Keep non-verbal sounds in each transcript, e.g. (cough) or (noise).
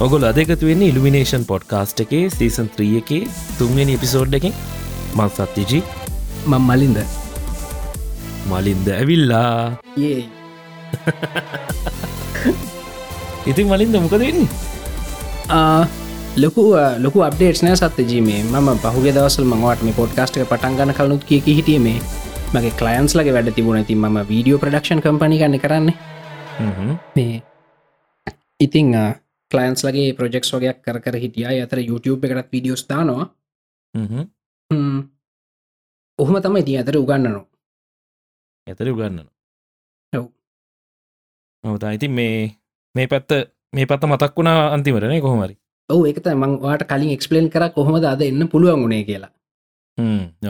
ඔගොල අදකතු වෙන්නේ ඉල්ිනේෂන් පොඩ්කාස්ට් එකේ සීසන් 3 එකේ තුන්වෙනි එපිසෝඩ් එකින්. මං සත්තිජී මං මලින්ද. මලින්ද ඇවිල්ලා. ඒ (laughs) ඉතින් මලින්ද මොකද වෙන්නේ? ලොකු ලොකු අප්ඩේට් නෑ සත්්‍යජීමේ ම. පහුගේ දවසල් මංවාට මේ පොඩ්කාස්ට එක පටන් ගන්න කලනුත් කිය හිටීමේ මගේ කලයින්ස් ලගේ වැඩ තිබුණ. ති ම වීඩියෝ ප්‍රඩක්ෂන් කම්පනි ගන්න කරන්නේ. මේ ඉතිං කලයින්ස් ලගේ ප්‍රජෙක්ස් වගේයක් කර කර හිටිය අතර YouTube එකටත් විඩියෝස් දානවා ඔහම තමයි ති අතර උගන්නනවා ඇතර උගන්නන ඔව්. මතා ඉතින් මේ මේ පැත්ත මේ පත්ත මතක් වුණා අන්තිමරනේ කොහොමරි ඔව එකත මංවාට කලින් එක්ස්පලේන් කර කොහොමද අද එන්න පුළුවන් වුණේ කියලා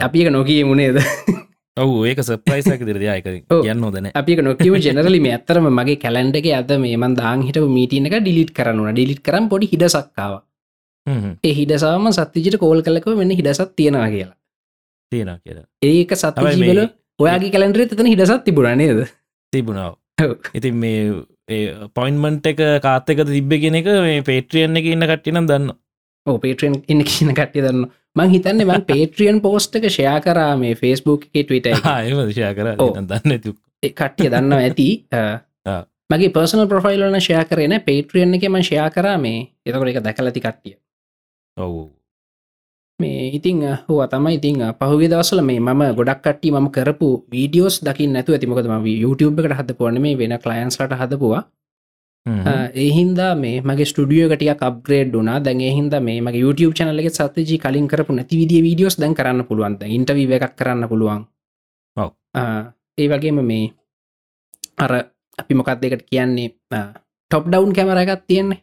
අපි එක නොකිය මුණේද ඔවු ඒක සප්‍රයිසක දිරදයක ඔව්. කියන්න හොදන අපි නොකිව ජනරලි මේ ඇත්තරම මගේ කැලන්ඩ එක ඇද මේමන් දාං හිට මීටින එක ඩිලිට් කරනුන ඩිලිට් කරම් පොඩි හිඩසක්කාව ඒ හිඩසාම සත්තිජට කෝල් කලකව වෙන්න හිඩසත් තියෙනවා කියලා. තියෙන කියලා. ඒක මේ- ඔයාගේ කලන්ඩරේ තන හිඩසත් තිබුණනේද තිබුණාව ඔව්. ඉතින් මේ පොයින්මන්ට් එක කාත්තක තිබ්බ කෙන එක මේ පේට්‍රියන් එක ඉන්න කට්ටිනම් දන්න ඕ පේට්‍රියන් ඉන්න කියන කට්ටිය දන්න මං හිතන්න මං පේට්‍රියන් පෝස්ට් එක ෂයා කරා මේ ෆස්බුක් එක ටවිට දිශා කර. දන්න කට්ටිය දන්නවා ඇති. (laughs) මගේ පර්සනල් ප්‍රොෆයිල්ලන ෂයා කරන පේට්‍රියන් එක ම ෂයා කරා මේ. එතකොට එක දැකලති කට්ටිය. ඔවු. මේ ඉතිං හෝ තමයි ඉතිං පහුගේ දවසල මේ මම ගොඩක් කට්ටි ම කරපු වීඩියෝස් දකි නැතු ඇතිමකදම YouTube එකට හද පුවන මේ වෙන කලයින්ස්ලට හදපුවා ඒහින්දා මේ මගේ ස්ටඩියෝ කටිය අප්ග්‍රේඩ් වුනා දැන් හින්ද මේ මගේ YouTube චනලගේ සතජී කලින් කරපු නැති විදිිය වීඩියෝස් දැන් කරන්න පුළුවන්ද ඉන්ටවීව එකක් කරන්න පුළුවන්. ඒ වගේම මේ අර අපි මොකක් දෙකට කියන්නේ? ටොප් ඩවන් කැමර එකත් තියෙන්නේ.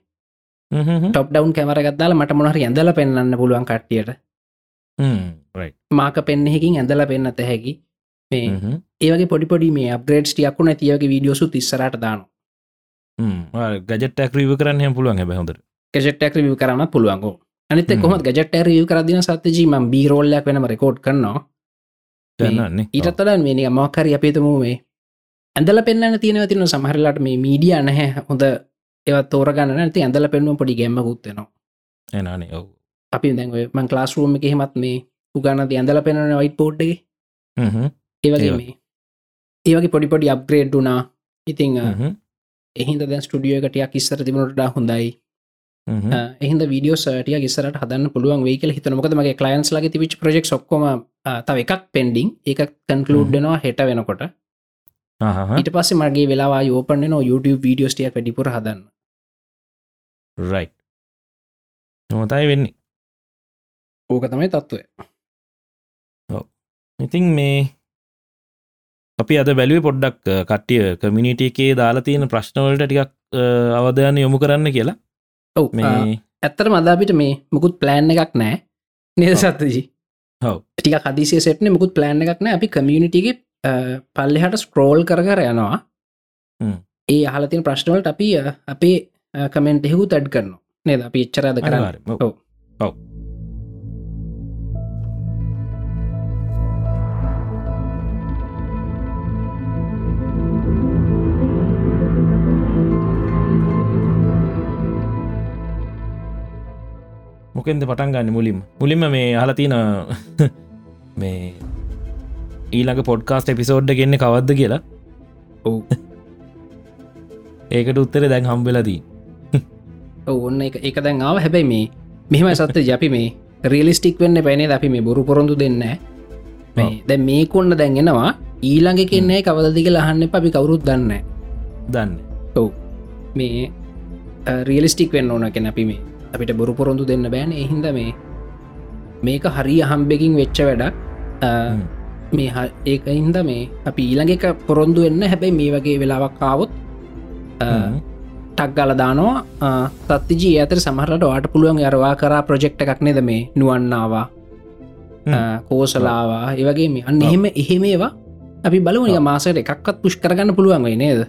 ටොප් ඩවන් කැමර එකත්දාල මට මොනහර ඇඳල පෙන්න්න පුළුවන් කට්ටියට. මාක පෙන්නෙකින් ඇඳල පෙන්න්නත හැකි. මේ ඒවගේ පොඩිපොඩි මේ අප්ග්‍රේඩ් ටියක්ු නැතිවගේ වීඩියෝසු තිස්සරට දාන ගජට ක්‍රීව කරන්න පුළුවන් හැ හොඳර ගෙටක් රිය කරන්න පුළුවන්ගෝ අනිත. කොම ගෙට රිය කරදින සත්්‍යජීම බීරෝල්ලයක් වෙනම රෙකෝඩ් කරනවා. ඊටත්තල මේ මොකර අපේතම මේ ඇඳල පෙන්න්න තියෙන තින සමහරලාට මේ මීඩිය නැහැ. හොඳ ඒවත් තෝරගන්න නැති ඇඳල පෙන්නුව පොඩි ගැම්ම ගුත්තනවා එනනේ ඔවු. අපි ඔය මං ක්ලාස් රූම එක හෙමත් මේ උගන්න ඇඳල පෙන්න්න වයිට පෝඩ්ඩගේ ඒවගේ ඒව. මේ. ඒවගේ පොඩි පොඩි අප්ග්‍රේඩ් වුනා ඉතිං එහින්ද දැන් ස්ටඩියෝ එකටයක් ඉස්සර තිබුණට හොඳයි. එහිද වීඩියෝ සටිය ගෙසරට හදන්න පුළුවන් වේකල හිතනමකද මගේ කලයින්ස් ලගේ තිවිච් ප්‍රෙක් ඔක්කොම තව එකක් පෙන්ඩිං එක කන්කලූඩ්නවා හෙට වෙනකොට. ඊට පස්සේ මගේ වෙලා යෝපන YouTube වීඩියෝස්ටිය වැඩිපුර හදන්න. රයි් නොමතයි වෙන්නේ. ඕක තමයි තත්ත්වය ඉතින් මේ අපි අද බැලුව පොඩ්ඩක් කට්ටිය කමිනිිට එකේ දාලා තියෙන ප්‍රශ්නවලට ටිකක් අවධයන යොමු කරන්න කියලා ඔව ඇත්තර මදාපිට මේ මුකුත් ප්ලෑන් එකක් නෑ නේද සත්තජී ඔව්. ටික සෙට්න මුකුත් ප්ලෑන් එකක් නෑ අපි කමියනිටිගේ පල්ලෙහට ස්ක්‍රෝල් කර කර යනවා. ඒ අහලතින ප්‍රශ්නවලට අපි අපේ කමෙන්ට් එහු තැඩ් කරනවා නේද අපි එච්චරද කරන්න. ඔව්. ඔව්. මොකෙන්ද පටන් ගන්න මුලින්ම? මුලින්ම මේ හලතින (laughs) මේ ඊළඟ පොඩ්කාස්ට එපිසෝඩ්ඩ ගෙන්න්න කවද්ද කියලා. ඔව්. (laughs) ඒකට උත්තර දැන් හම්බෙලදී (laughs) ඔන්න එක එක දැන් ආව. හැබැයි මේ මෙහම සත්ත ජපි මේ රියලිස්ටික් වෙන්න පැනේ අපි මේ බොරු පොරොඳු දෙන්න මේ දැ මේ කොන්න දැන්ගෙනවා ඊළඟ කෙන්නේ කවදදික ලහන්න අපි කවුරුත් දන්න දන්න. ඔව්. මේ රියලිස්ටික් වෙන්න ඕන කෙන අපි මේ අපිට බොරු පොරොඳු දෙන්න බෑන. එහින්ද මේ මේක හරි අහම්බෙකින් වෙච්ච වැඩක්. මේ ඒක හින්ද මේ අපි ඊළඟ එක පොරොන්දු වෙන්න හැබැයි මේ වගේ වෙලාවක් කාවොත් ටක්ගල දානවා. තත්තිජී ඇතර සමහරට වාට පුළුවන් අරවා කරා ප්‍රජෙක්් එකක් නෙද මේ නුවන්නාවා. කෝසලාවා. ඒවගේ මේ. අන්න එහෙම එහෙමේවා අපි බලවනික මාසට එකක්වත් පුෂ් කරගන්න පුළුවන් වේ නේද?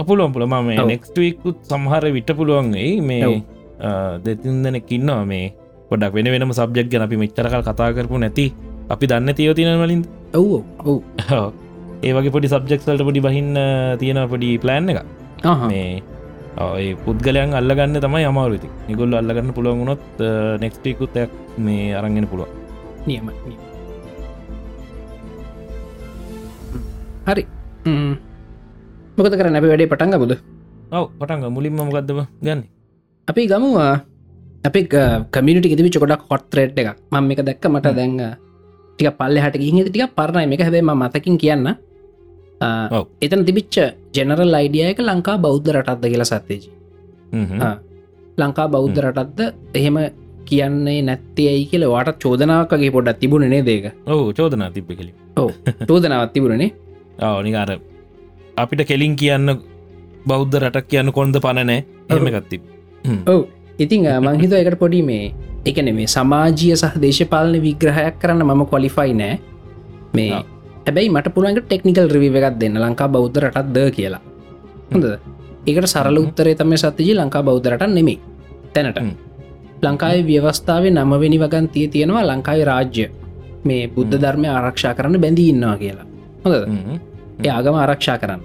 අපපුලොම් පුළ ම නෙක්ස්ටකුත් සමහර විට පුළුවන්ගේ මේ දෙතින් දෙනෙක් ඉන්නවා මේ. පොඩක් වෙන වෙනම සබ්ජෙක් ගැන අපි මෙච්චරකල් කතා කරපු නැති. අපි දන්න තියෝ තින වලින් ඔව් ඔව් ඒවගේ පොඩි සබ්ජෙක්සල්ට පොඩි බහින්න තියෙන පොඩි ප්ලෑන් එක මේ ඒ පුද්ගලයන් අල්ලගන්න තමයි අමාරුති නිගොල්ල අල්ලගන්න පුළුවන් වුණොත් නෙක්ස්ටිකුත්තයක් මේ අරගෙන පුළුව නියම හරි. මොකද කර නැබ වැඩේ පටන්ග බුද ඔව පටන්ග මුලින්ම මොකක්දම ගන්න අපි ගමුවා අපි කමිට ඉදිවි චොඩක් හොට්‍රේට් එක මම එක දැක්ක මට දැන් ටික පල්ල හට ගිහි ටික පරණයි. එක හැබේම මතකින් කියන්න. එතන තිබිච්ච ජෙනරල් අයිඩිය එක ලංකා බෞද්ධ රටත්ද කියලා සත්තේජී ලංකා බෞද්ධ රටත්ද එහෙම කියන්නේ නැත්තේ ඇයි කියල වාට චෝදනාවකගේ පොඩත් තිබුණනේ දේක ඔහු චෝදනා තිබ්බ කලි ඕ චෝදනාවත් තිබුණනේ ඕනිකාර අපිට කෙලින් කියන්න බෞද්ධ රටක් කියන්න කොන්ද පණනෑ එහෙම ගත්තිබ ඔව. ඉතිං මංහිත එකට පොඩි මේ එකන මේ සමාජීය සහ දේශපාලන විග්‍රහයක් කරන්න මම කොලිෆයි නෑ. මේ හැබැයි මට පුළුවන්ට ටෙක්නිකල් රිවි එකක් දෙන්න ලංකා බෞද්ධ රටත් ද කියලා. හොඳ ඒකට සරල උත්තරේ තම සත්තිජි ලංකා බෞද්ධරට නෙමේ තැනට. ලංකායි ව්‍යවස්ථාවේ නමවෙනි වගන්තිය තියෙනවා ලංකායි රාජ්‍ය. මේ බුද්ධ ධර්මය ආරක්ෂා කරන්න බැඳී ඉන්නවා කියලා. හොඳ ඒ ආගම ආරක්ෂා කරන්න.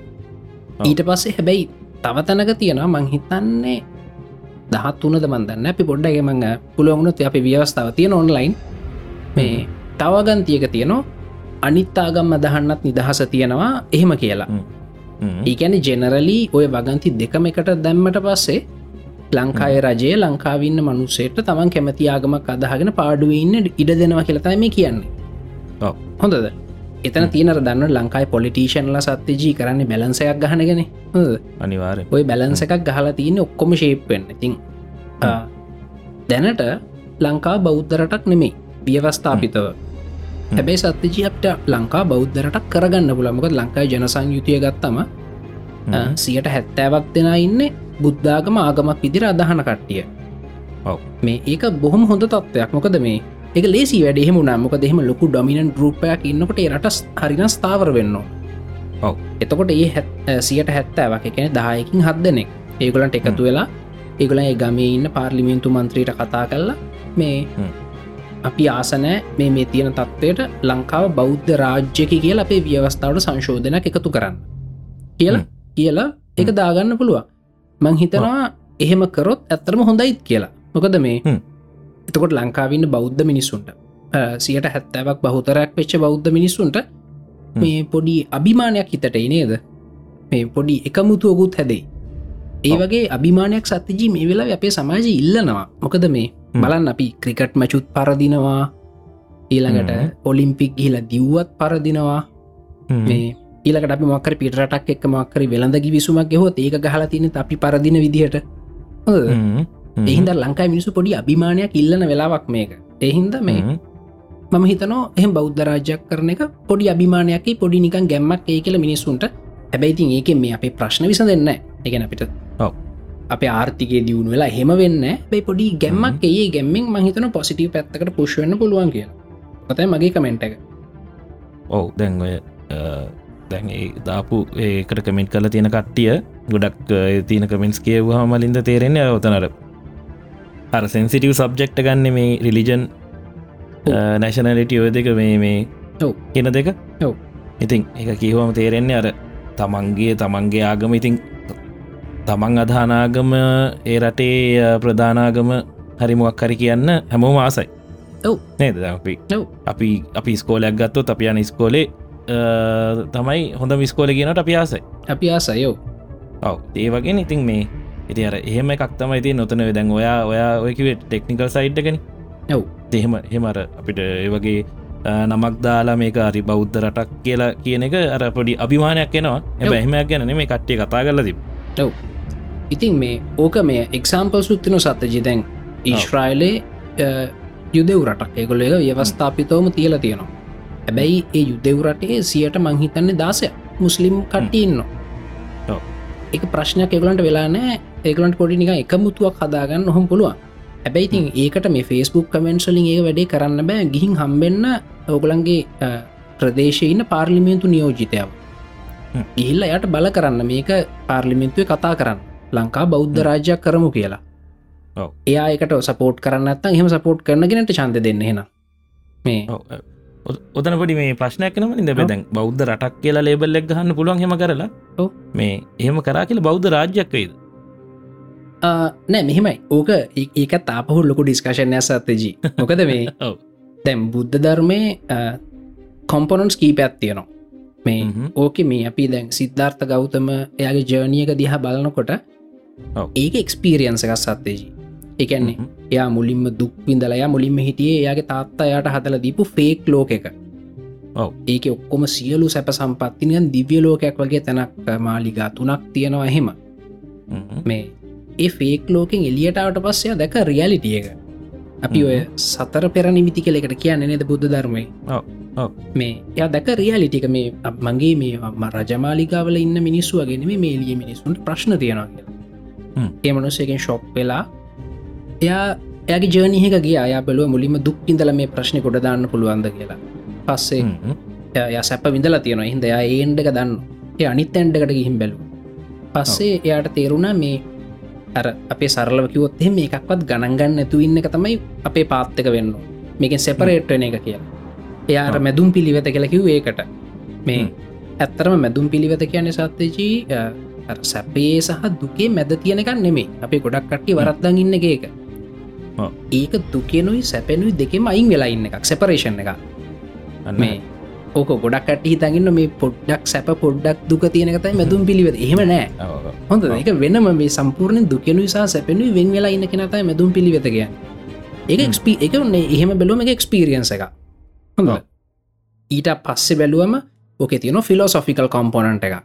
ඊට පස්සේ හැබැයි තව තැනක තියෙනවා මංහිතන්නේ දහත් වනද මන්දන්න අපි පොඩ්ඩගේ මඟ පුළුවන්ුණොත් අපි ව්‍යවස්ථාව තියෙන ඔන්ලයින් මේ තවගන්තියක තියනවා අනිත්තාගම් අදහන්නත් නිදහස තියෙනවා එහෙම කියලා. ඒකැන ජෙනරලී ඔය වගන්ති දෙකම එකට දැම්මට පස්සේ ලංකාය රජය ලංකාවන්න මනුසේට තමන් කැමති ආගමක් අදහගෙන පාඩුවන්න ඉඩ දෙනවා කියලතයි මේ කියන්නේ. හොඳද එතන තියනර දන්න ලංකායි පොලිටේෂන්ල සත්්‍යජී කරන්නේ බැලන්සයක් ගහනගෙන අනිවාර ඔය බැලන්ස එකක් ගහලා තියන්න ඔක්කොම ශේප්වෙන්න ඉතින් දැනට ලංකා බෞද්ධරටක් නෙමේ ව්‍යවස්ථාපිතව. හැබැයි සත්‍යජී අපට ලංකා බෞද්ධරටක් කරගන්න පුළමකත් ලංකායි ජනසං යුතිය ගත්තම සියට හැත්තෑවක් දෙෙන ඉන්න බුද්ධාගම ආගමක් විදිර අදහන කට්ටිය. මේ ඒක බොහොම හොඳ තත්ත්වයක් මොකද මේ එක ලේසි වැඩහෙම නම්මක දෙහෙම ලොකු ඩොමිනන් රූපයක් ඉන්නකොට රට හරින ස්ථාවර වෙන්න. ඔව. එතකොට ඒ සියට හැත්තෑවක්. එකන දායකින් හත් දෙනෙක්. ඒගොලන්ට එකතු වෙලා ඒගොල ඒ ගමේ ඉන්න පාර්ලිමින්තු මන්ත්‍රීට කතා කරලා මේ අපි ආසනෑ මේ මේ තියෙන තත්ත්වයට ලංකාව බෞද්ධ රාජ්‍යක කියල අපේ ව්‍යවස්ථාවට සංශෝධනයක් එකතු කරන්න. කියලා කියලා එක දාගන්න පුළුවන්. මං හිතනවා එහෙම කරොත් ඇත්තරම හොඳයිත් කියලා. මොකද මේ එතකොට ලංකාවන්න බෞද්ධ මිනිස්සුන්ට සියට හැත්තෑවක් බහුතරයක් වෙච්ච බෞද්ධ මිනිස්සුන්ට මේ පොඩි අභිමානයක් හිතට නේද? මේ පොඩි එකමුතුවකුත් හැදේ ඒ වගේ අභිමානයක් සත්‍යජී මේ වෙලා අපේ සමාජ ඉල්ලනවා. මොකද මේ බලන්න අපි ක්‍රිකට් මචුත් පරදිනවා. ඊළඟට ඔලිම්පික් ගිහිල දිව්වත් පරදිනවා. මේ ඊලකට අපි මක්කර පිටරටක් එක් මක්කර වෙළඳගි විසුමක් හොත් ඒක ගහලා තින අපි පරදින විදිහට එහින්ද ලංකායි මිනිසු පොඩි අභිමානයක් ඉල්ලන වෙලාවක් මේක. එහින්ද මේ මම හිතනෝ එහම බෞද්ධ රාජ්‍යයක් කරන එක පොඩි අභිමානයක් පොඩි නිකන් ගැම්මක් ඒ කියල මිනිස්සුන්ට. හැබැයිතින් ඒක මේ අපේ ප්‍රශ්න විස දෙන්න එකන අපිට අප ආර්ථිකය දියුණු වෙලා හෙම වෙන්න බයි පොඩි ගැම්මක් ඒ ගැම්මෙන් මහිතන පොසිටව පැත්තකට පුෂ්වන්න පුළුවන් කිය පතයි මගේ කමෙන්ට් එක. ඔවු දැන් ඔය දැන් දාපු ඒකට කමෙන්ට් කල තියෙන කට්ටිය ගොඩක් තියන කමෙන්ස් කියවහා මලින්ද තේරෙන්නේ ඔතනර අර සෙන්සිටව් සබ්ජෙක්ට ගන්න මේ රිලිජන් නැශනලිටිය ඔය දෙක මේ මේ කියන දෙක? ඔව. ඉතින් එක කිවහම තේරෙන්නේ අර තමන්ගේ තමන්ගේ ආගම. ඉතින් තමන් අධානාගම ඒ රටේ ප්‍රධානාගම හරිමුවක් කරි කියන්න හැමෝම ආසයි. නේද? අපි අපි අපි ස්කෝලයක් ගත්තොත් අපි යන ස්කෝලේ තමයි හොඳ විස්කෝල කියනට අපි ආසයි. අපි ආසයෝ ඔව. ඒ වගේ ඉතින් මේ ඉති අර එහෙම එකක් තමයි ති නොතන දැන් ඔයා ඔයා ඔයකිවේ ටෙක්නිකල් සයිඩ්ගෙන ඔව්. එහෙම හෙමර අපිට ඒවගේ නමක් දාලා මේක අරි බෞද්ධ රටක් කියලා කියන එක අර පොඩි අභිමානයක් එනවා. එබ එහෙමයක් ගැන මේ කට්ටිය කතා කරල තිබ ඔව්. ඉතින් මේ ඕක මේ එක්සාම්පල් සුත්තින සත්තජි දැන් ඊශ්‍රයිලේ යුදෙව් රටක්. ඒගොල එක ව්‍යවස්ථාපිතවම තියලා තියෙනවා. හැබැයි ඒ යුදෙව් රටේ සියට මංහිතන්නේ දාසය මුස්ලිම් කට්ටියන්නවා එක ප්‍රශ්නයක් එගලන්ට වෙලා නෑ ඒකලන්ට පොඩි නික එක මුතුවක් හදාගන්න නොහොම පුළුවන්. හැබැයිතින් ඒකට මේ ෆස්බුක් කමෙන්ට්සලින් ඒ වැඩේ කරන්න බෑ. ගිහින් හම්බෙන්න ඔගුලන්ගේ ප්‍රදේශයන්න පාර්ලිමේන්තු නියෝජිතයාව. ගිහිල්ල යට බල කරන්න මේක පාර්ලිමෙන්තුව කතා කරන්න. ලංකා බෞද්ධ රාජ්‍යයක් කරමු කියලා. එකට සපෝට් කරන්නත් එහෙම සපෝට් කරනගෙනට චන්ද දෙන්න හෙන මේ ඔතනපට මේ ප්‍රශ්නයක් නම ඉද දැන් බෞද්ධ රටක් කියලා ලේබල් එක් ගහන්න පුළුවන් හෙම කරලා. මේ එහෙම කරා කියල බෞද්ධ රාජ්‍යයක් වේද නෑ මෙහෙමයි. ඕක ඒක තාපහු ලොකු ඩිස්කශනය සත්තජී මොකද මේ (laughs) දැම් බුද්ධ ධර්මය කොම්පොනන්ස් කීපයක් තියෙනවා. මේ ඕක මේ අපි දැන් සිද්ධාර්ථ ගෞතම එයාගේ ජර්නියක දිහා බලනකොට ඒක එක්ස්පීරියන්ස එකක් සත්තේජී එකන්නේ එයා මුලින්ම දුක් විඳලයා මුලින්ම හිටියේ එයාගේ තාත්තා යට හදල දීපු ෆේක් ලෝක එක. ඒක ඔක්කොම සියලු සැප සම්පත්තිනියන් දිව්‍ය ලෝකයක් වගේ තැනක් මාලිගා තුනක් තියෙනවා එහෙම. මේ ඒ ෆේක් ලෝකෙන් එලියටාවට පස්සය දැක රියලිටිය එක. අපි ඔය සතර පෙර නිමිති කලෙකට කියන්න නේද බුද්ධ ධර්මය? මේ ය දැක රියලිටික මේ මගේ මේ රජමාලිකාවල ඉන්න මිනිස්සු වගෙන මේ මේලිය මිනිස්සුන්ට ප්‍රශ්න තියෙනවා කියලා. ඒ මනුස්සයකෙන් ශොප් වෙලා එයා ඇගේ ජර්නිහක ගිය. අය බලුව මුලින්ම දුක් ඉඳල මේ ප්‍රශ්නය කොඩ දාන්න පුළුවන්ද කියලා. පස්සේ ය සැප විඳලා තියෙනවා. හිද යා ඒන්ඩක දන්න ඒ අනිත් ඇන්ඩකට ගිහිම් බැලු පස්සේ එයාට තේරුණා මේ අර අපේ සරලව කිවොත් එහෙම එකක්වත් ගණන්ගන්න ඇතු ඉන්න එක තමයි අපේ පාත්තක වෙන්න. මේකෙන් සෙපරේට්න එක කියලා. එයාට මැදුම් පිළිවෙත කියලකිව් ඒකට. මේ ඇත්තරම මැදුම් පිළිවෙත කියන සත්්‍යජී සැපේ සහ දුකේ මැද තියෙනකන් නෙමේ අපේ ගොඩක් කට්ටි වරත්දන් ඉන්න එක ඒක. දුකෙනුයි සැපෙනුයි දෙකෙම අයින් වෙලා ඉන්න එකක්. සෙපරේෂන් එක මේ ඕක ගොඩක් කට හිතගන්න මේ පොඩ්ඩක් සැප පොඩ්ඩක් දුක තියෙනකතයි මැදුම් පිළිවෙත. එහෙම නෑ. හොඳ එක වෙනම මේ සම්පූර්ණ දුකනු සා සැපෙනුයි වෙන් වෙලා ඉන්න කෙනතයි මැදුම් පිළිවෙත කිය ඒ එක්ස්පී එක ඔන්නේ එහෙම බැලුවම එක එක්ස්පිරියන්ස එක හොඳ ඊට පස්සෙ බැලුවම ඕක තියන ෆිලෝසොෆිකල් කොම්පොනන්ට එකක්.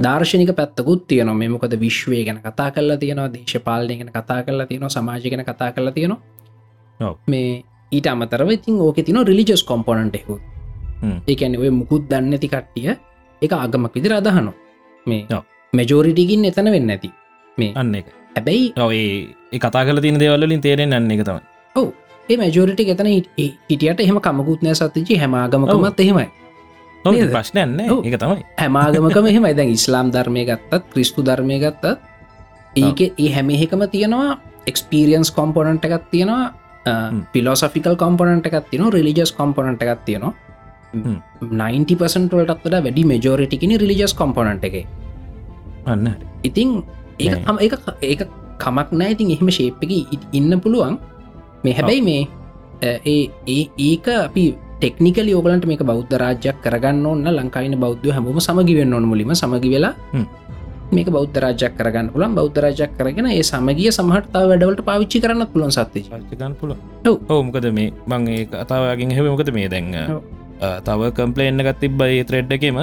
දර්ශනික පැත්තකුත් තියන මෙමොකද විශ්වය ගැන කතා කරලා තියෙනවා දේශපාලනය ගැන කතා කරලා තියෙනවා සමාජ ගැන කතා කරලා තියෙනවා. මේ ඊට අමතරව ඉතින් ඕක තින රිලිජස් කොම්පොනන්ට එකු ඒකැන ඔය මුකුත් දන්න ඇති කට්ටිය එක අගමක් විදිර අදහනු මේ මෙජෝරිටිගින් එතන වෙන්න ඇති මේ අන්න එක හැබැයි ඒ කතා කල තින දේවල්ලින් තේරෙන් අන්න එක තම ඔව. ඒ මජෝරිටි එතන හිටියට එහෙම කමකුත්නය සත්තිචි හැමාගමකමත් එහෙමයි. ප්‍රශ්නයන්න එක තමයි. හැමාගමකම එහෙම දැන් ඉස්ලාම් ධර්මය ගත්තත් ක්‍රිස්තු ධර්මය ගත්තත් ඒක ඒ හැමහෙකම තියෙනවා එක්ස්පිරියන්ස් කොම්පොනන්ට එකක් තියෙනවා පිලෝසෆිකල් කොම්පොනන්ට එකක් තින රිලිජස් කොම්පොනන්ට එකක් තියෙනවා 90පසන්ටලටත් වඩ වැඩි මෙජෝරිටිකිනි රිලිජස් කොම්පොනන්ට එක. අන්න ඉතිං ඒ හම ඒ කමක් නෑ. ඉතින් එහෙම ශේප්පක ඉන්න පුළුවන්. මේ හැබැයි මේ ඒ ඒක අපි ටෙක්නිකල යෝගලන්ට මේක බෞද්ධ රාජ්‍යයක් කරගන්න ඔන්න ලංකායින බෞද්ධ හමුම සමගිවෙන්න ඕන මුලිම සමගි වෙලා මේක බෞද්ධ රාජයක් කරගන්න පුලන් බෞද්ධ රාජයක් කරගෙන ඒ සමගිය සමහටතාව වැඩවලට පාවිච්චි කරන්න පුළන් සත්ති ගන්න පුල ඕමකද මේ මං ඒ අතාවගෙන් හෙමකද මේ දැන්න තව කම්පලේන්න ගත් තිබ්බයි ත්‍රෙඩ්ඩකෙම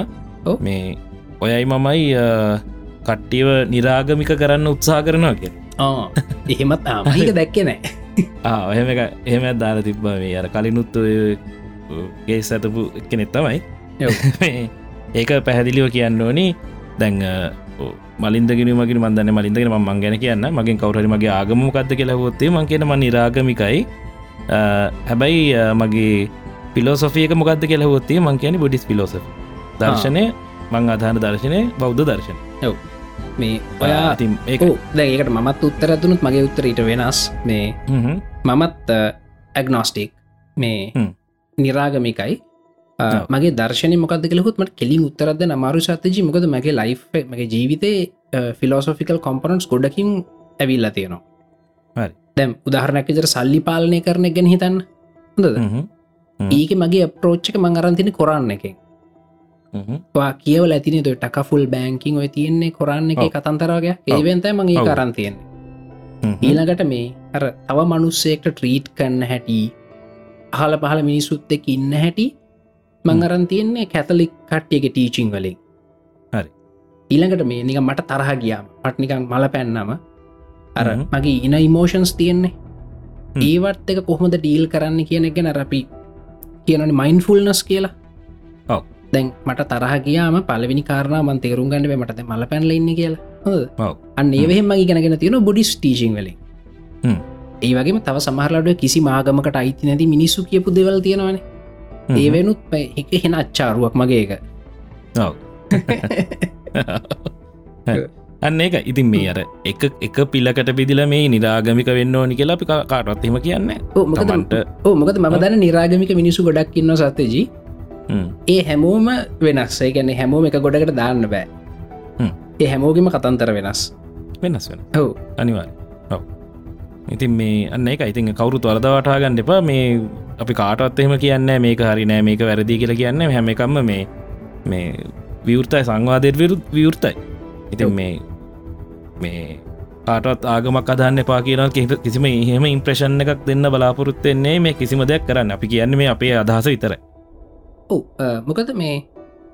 මේ ඔයයි මමයි කට්ටිව නිරාගමික කරන්න උත්සා කරනවා කිය එහෙමත් ආමක දැක්කෙ නෑ. (laughs) එහෙම එහෙම දාර තිබ්බ මේ අර කලිනුත් ගේ සැතපු කෙනෙත් තමයි. (laughs) ඒක පැහැදිලිව කියන්න ඕනි. දැන් මලින්දගෙන මගේ මන්දන්න මලින්දගෙන ම ගැන කියන්න. මගින් කවරහරි මගේ ආගමකක්ද කියලවොත්තේ මං කියන ම නිරාගමිකයි හැබැයි මගේ පිලෝසොෆියක මොකක්ද කියලවොත්තේ මං කියන බොඩිස් පිලෝස දර්ශනය මං අධාන දර්ශනය බෞද්ධ දර්ශන ඔව. මේ ඔයා තිම් ඒක දැඒකට මත් උත්තර දුනුත් මගේ උත්තරීට වෙනස්. මේ මමත් ඇගනෝස්ටික් මේ නිරාගමිකයි මගේ දර්ශනය මොකද කලෙකුත්මට කෙලින් උත්තරද අමාරු සතජි මොකද මගේ ලයි් මගේ ජීවිතේ ෆිලෝසොෆිකල් කොම්පනන්ස් ගොඩකින් ඇවිල්ල තියෙනවා. දැම් උදාහරණයක් විතර සල්ලි පාලනය කරන ගැන හිතන්න. හොඳද ඒක මගේ අප්‍රෝච්චක මං අරන්තින කොරන්න එක කියවල ඇතින ටක ෆුල් බෑංකින් ඔය තියෙන්නේ කොරන්න එක කතන්තරගේ ඒවෙන්තයි මගේ කරන්තියෙන්නේ ඊළඟට මේ අර තව මනුස්සෙක්ට ට්‍රීට් කන්න හැටි අහල පහල මිනිසුත් එක් ඉන්න හැටි මං අරන් තියෙන්නේ කැතලික් කට්ටියගේ ටීචිං වලින්. හරි. ඊළඟට මේ නික මට තරහ ගියාම පට්නිකන් මල පැන්නම අර මගේ ඉන ඉමෝෂන්ස් තියෙන්නේ. ඒවත් එක කොහොමද ඩීල් කරන්න කියන ගැන රපි කියනනි මයින් ෆුල්නස් කියලා දැන් මට තරහ ගියාම පලවිනි කාරණ මන් තේරුම් ගන්නව මට මල පැන්ල ඉන්න කියලා. අන්න ඒවහෙම ගැනගෙන තියෙන බොඩිස් ටීසිං වලින්. ඒ වගේ තව සමහරලට කිසි මාගමකට අයිති නැති මිනිස්සු කියපු දෙවල් තියෙනවන. හ්ම්. ඒ වෙනුත් එක හෙන අච්චාරුවක් මගේ එක. (laughs) (laughs) අන්න ඒක. ඉතින් මේ අර එක එක පිල්ලකට පිදිල මේ නිරාගමික වෙන්න ඕනි කියලා අපි කා- කාටවත් එම කියන්න ඕ මොකද තමන්ට ඕ මොකද ම දන්න නිරාගමික මිනිසු ගොඩක් ඉන්න සත්තජී ඒ හැමෝම වෙනස්සේ ගැන හැමෝම එක ගොඩකට දාන්න බෑ. ඒ හැමෝගෙම කතන්තර වෙනස්. වෙනස් වෙන හෝ අනිවාර් ඔව. ඉතින් මේ අන්න එක ඉතින් කවුරු වරදවටා ගන්න එපා. මේ අපි කාටත් එහෙම කියන්න මේක හරි නෑ. මේක වැරදි කියලා කියන්න හැම එකම්ම මේ මේ විවෘතයි. සංවාදයට විරු විවෘතයි. ඉතින්. මේ මේ කාටත් ආගමක් අදන්න එපා කියන කිසි- කිසිම එහෙම ඉම්ප්‍රේෂන් එකක් දෙන්න බලාපොරොත්තෙන්නේ මේ කිසිම දෙයක් කරන්න. අපි කියන්න මේ අපේ අදහස විතර. මොකද මේ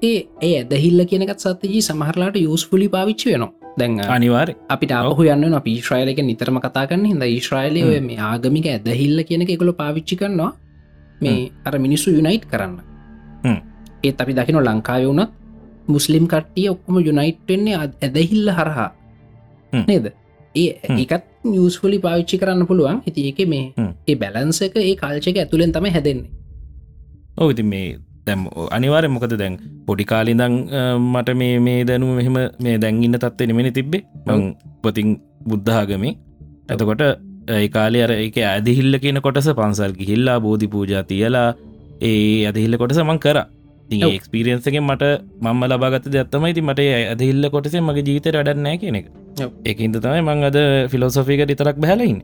ඒ ඒ ඇදහිල්ල කියනකත් සත්තජී සමහරලාට යස්පුලි පාවිච්චි වෙනවා. දැන් අනිවාර් අපිට අපහු යන්න අප ඊශ්‍රයිලක නිතරම කතා කරන්න හිද ඊශ්‍රයිලය ඔය මේ ආගමික ඇදහිල්ල කියනක එකකොල පාවිච්චි කරනවා. මේ අර මිනිස්සු යුනයිට් කරන්න. ඒත් අපි දකින ලංකාව වුණත් මුස්ලිම් කට්ටිය ඔක්කොම යුනයිට් වෙන්නේ ඇදහිල්ල හරහා. නේද? ඒ. ඒකත් නිියස්ෆලි පාවිච්චි කරන්න පුළුවන්. හිති ඒක මේ. ඒ බැලන්සක ඒ කාල්චක ඇතුළෙන් තම හැදෙන්නේ. ඔව ඉතින් මේ දැම් අනිවාරය මොකද දැන් පොඩිකාලිදං මට මේ මේ දැනුම මෙහෙම මේ දැන්ගන්න තත්ව නෙමෙන තිබ්බේ. මං පොතින් බුද්ධාගමේ ඇතකොට ඒ කාලේ අර එක ඇදිහිල්ල කියන කොටස පන්සල් ගිහිල්ලා බෝධි පූජා තියලා ඒ ඇදහිල්ල කොටස මං කර. ඔව්. එක්ස්පිරියන්සකෙන් මට මම ලබාගත දත්තමයි ති මට ඇදහිල්ල කොටසේ මගේ ජීතයට අඩන්නෑ කියන එක ඔව්. ඒකන්ද තමයි මං අද ෆිලෝසොෆික ඩිතරක් බැලයින්.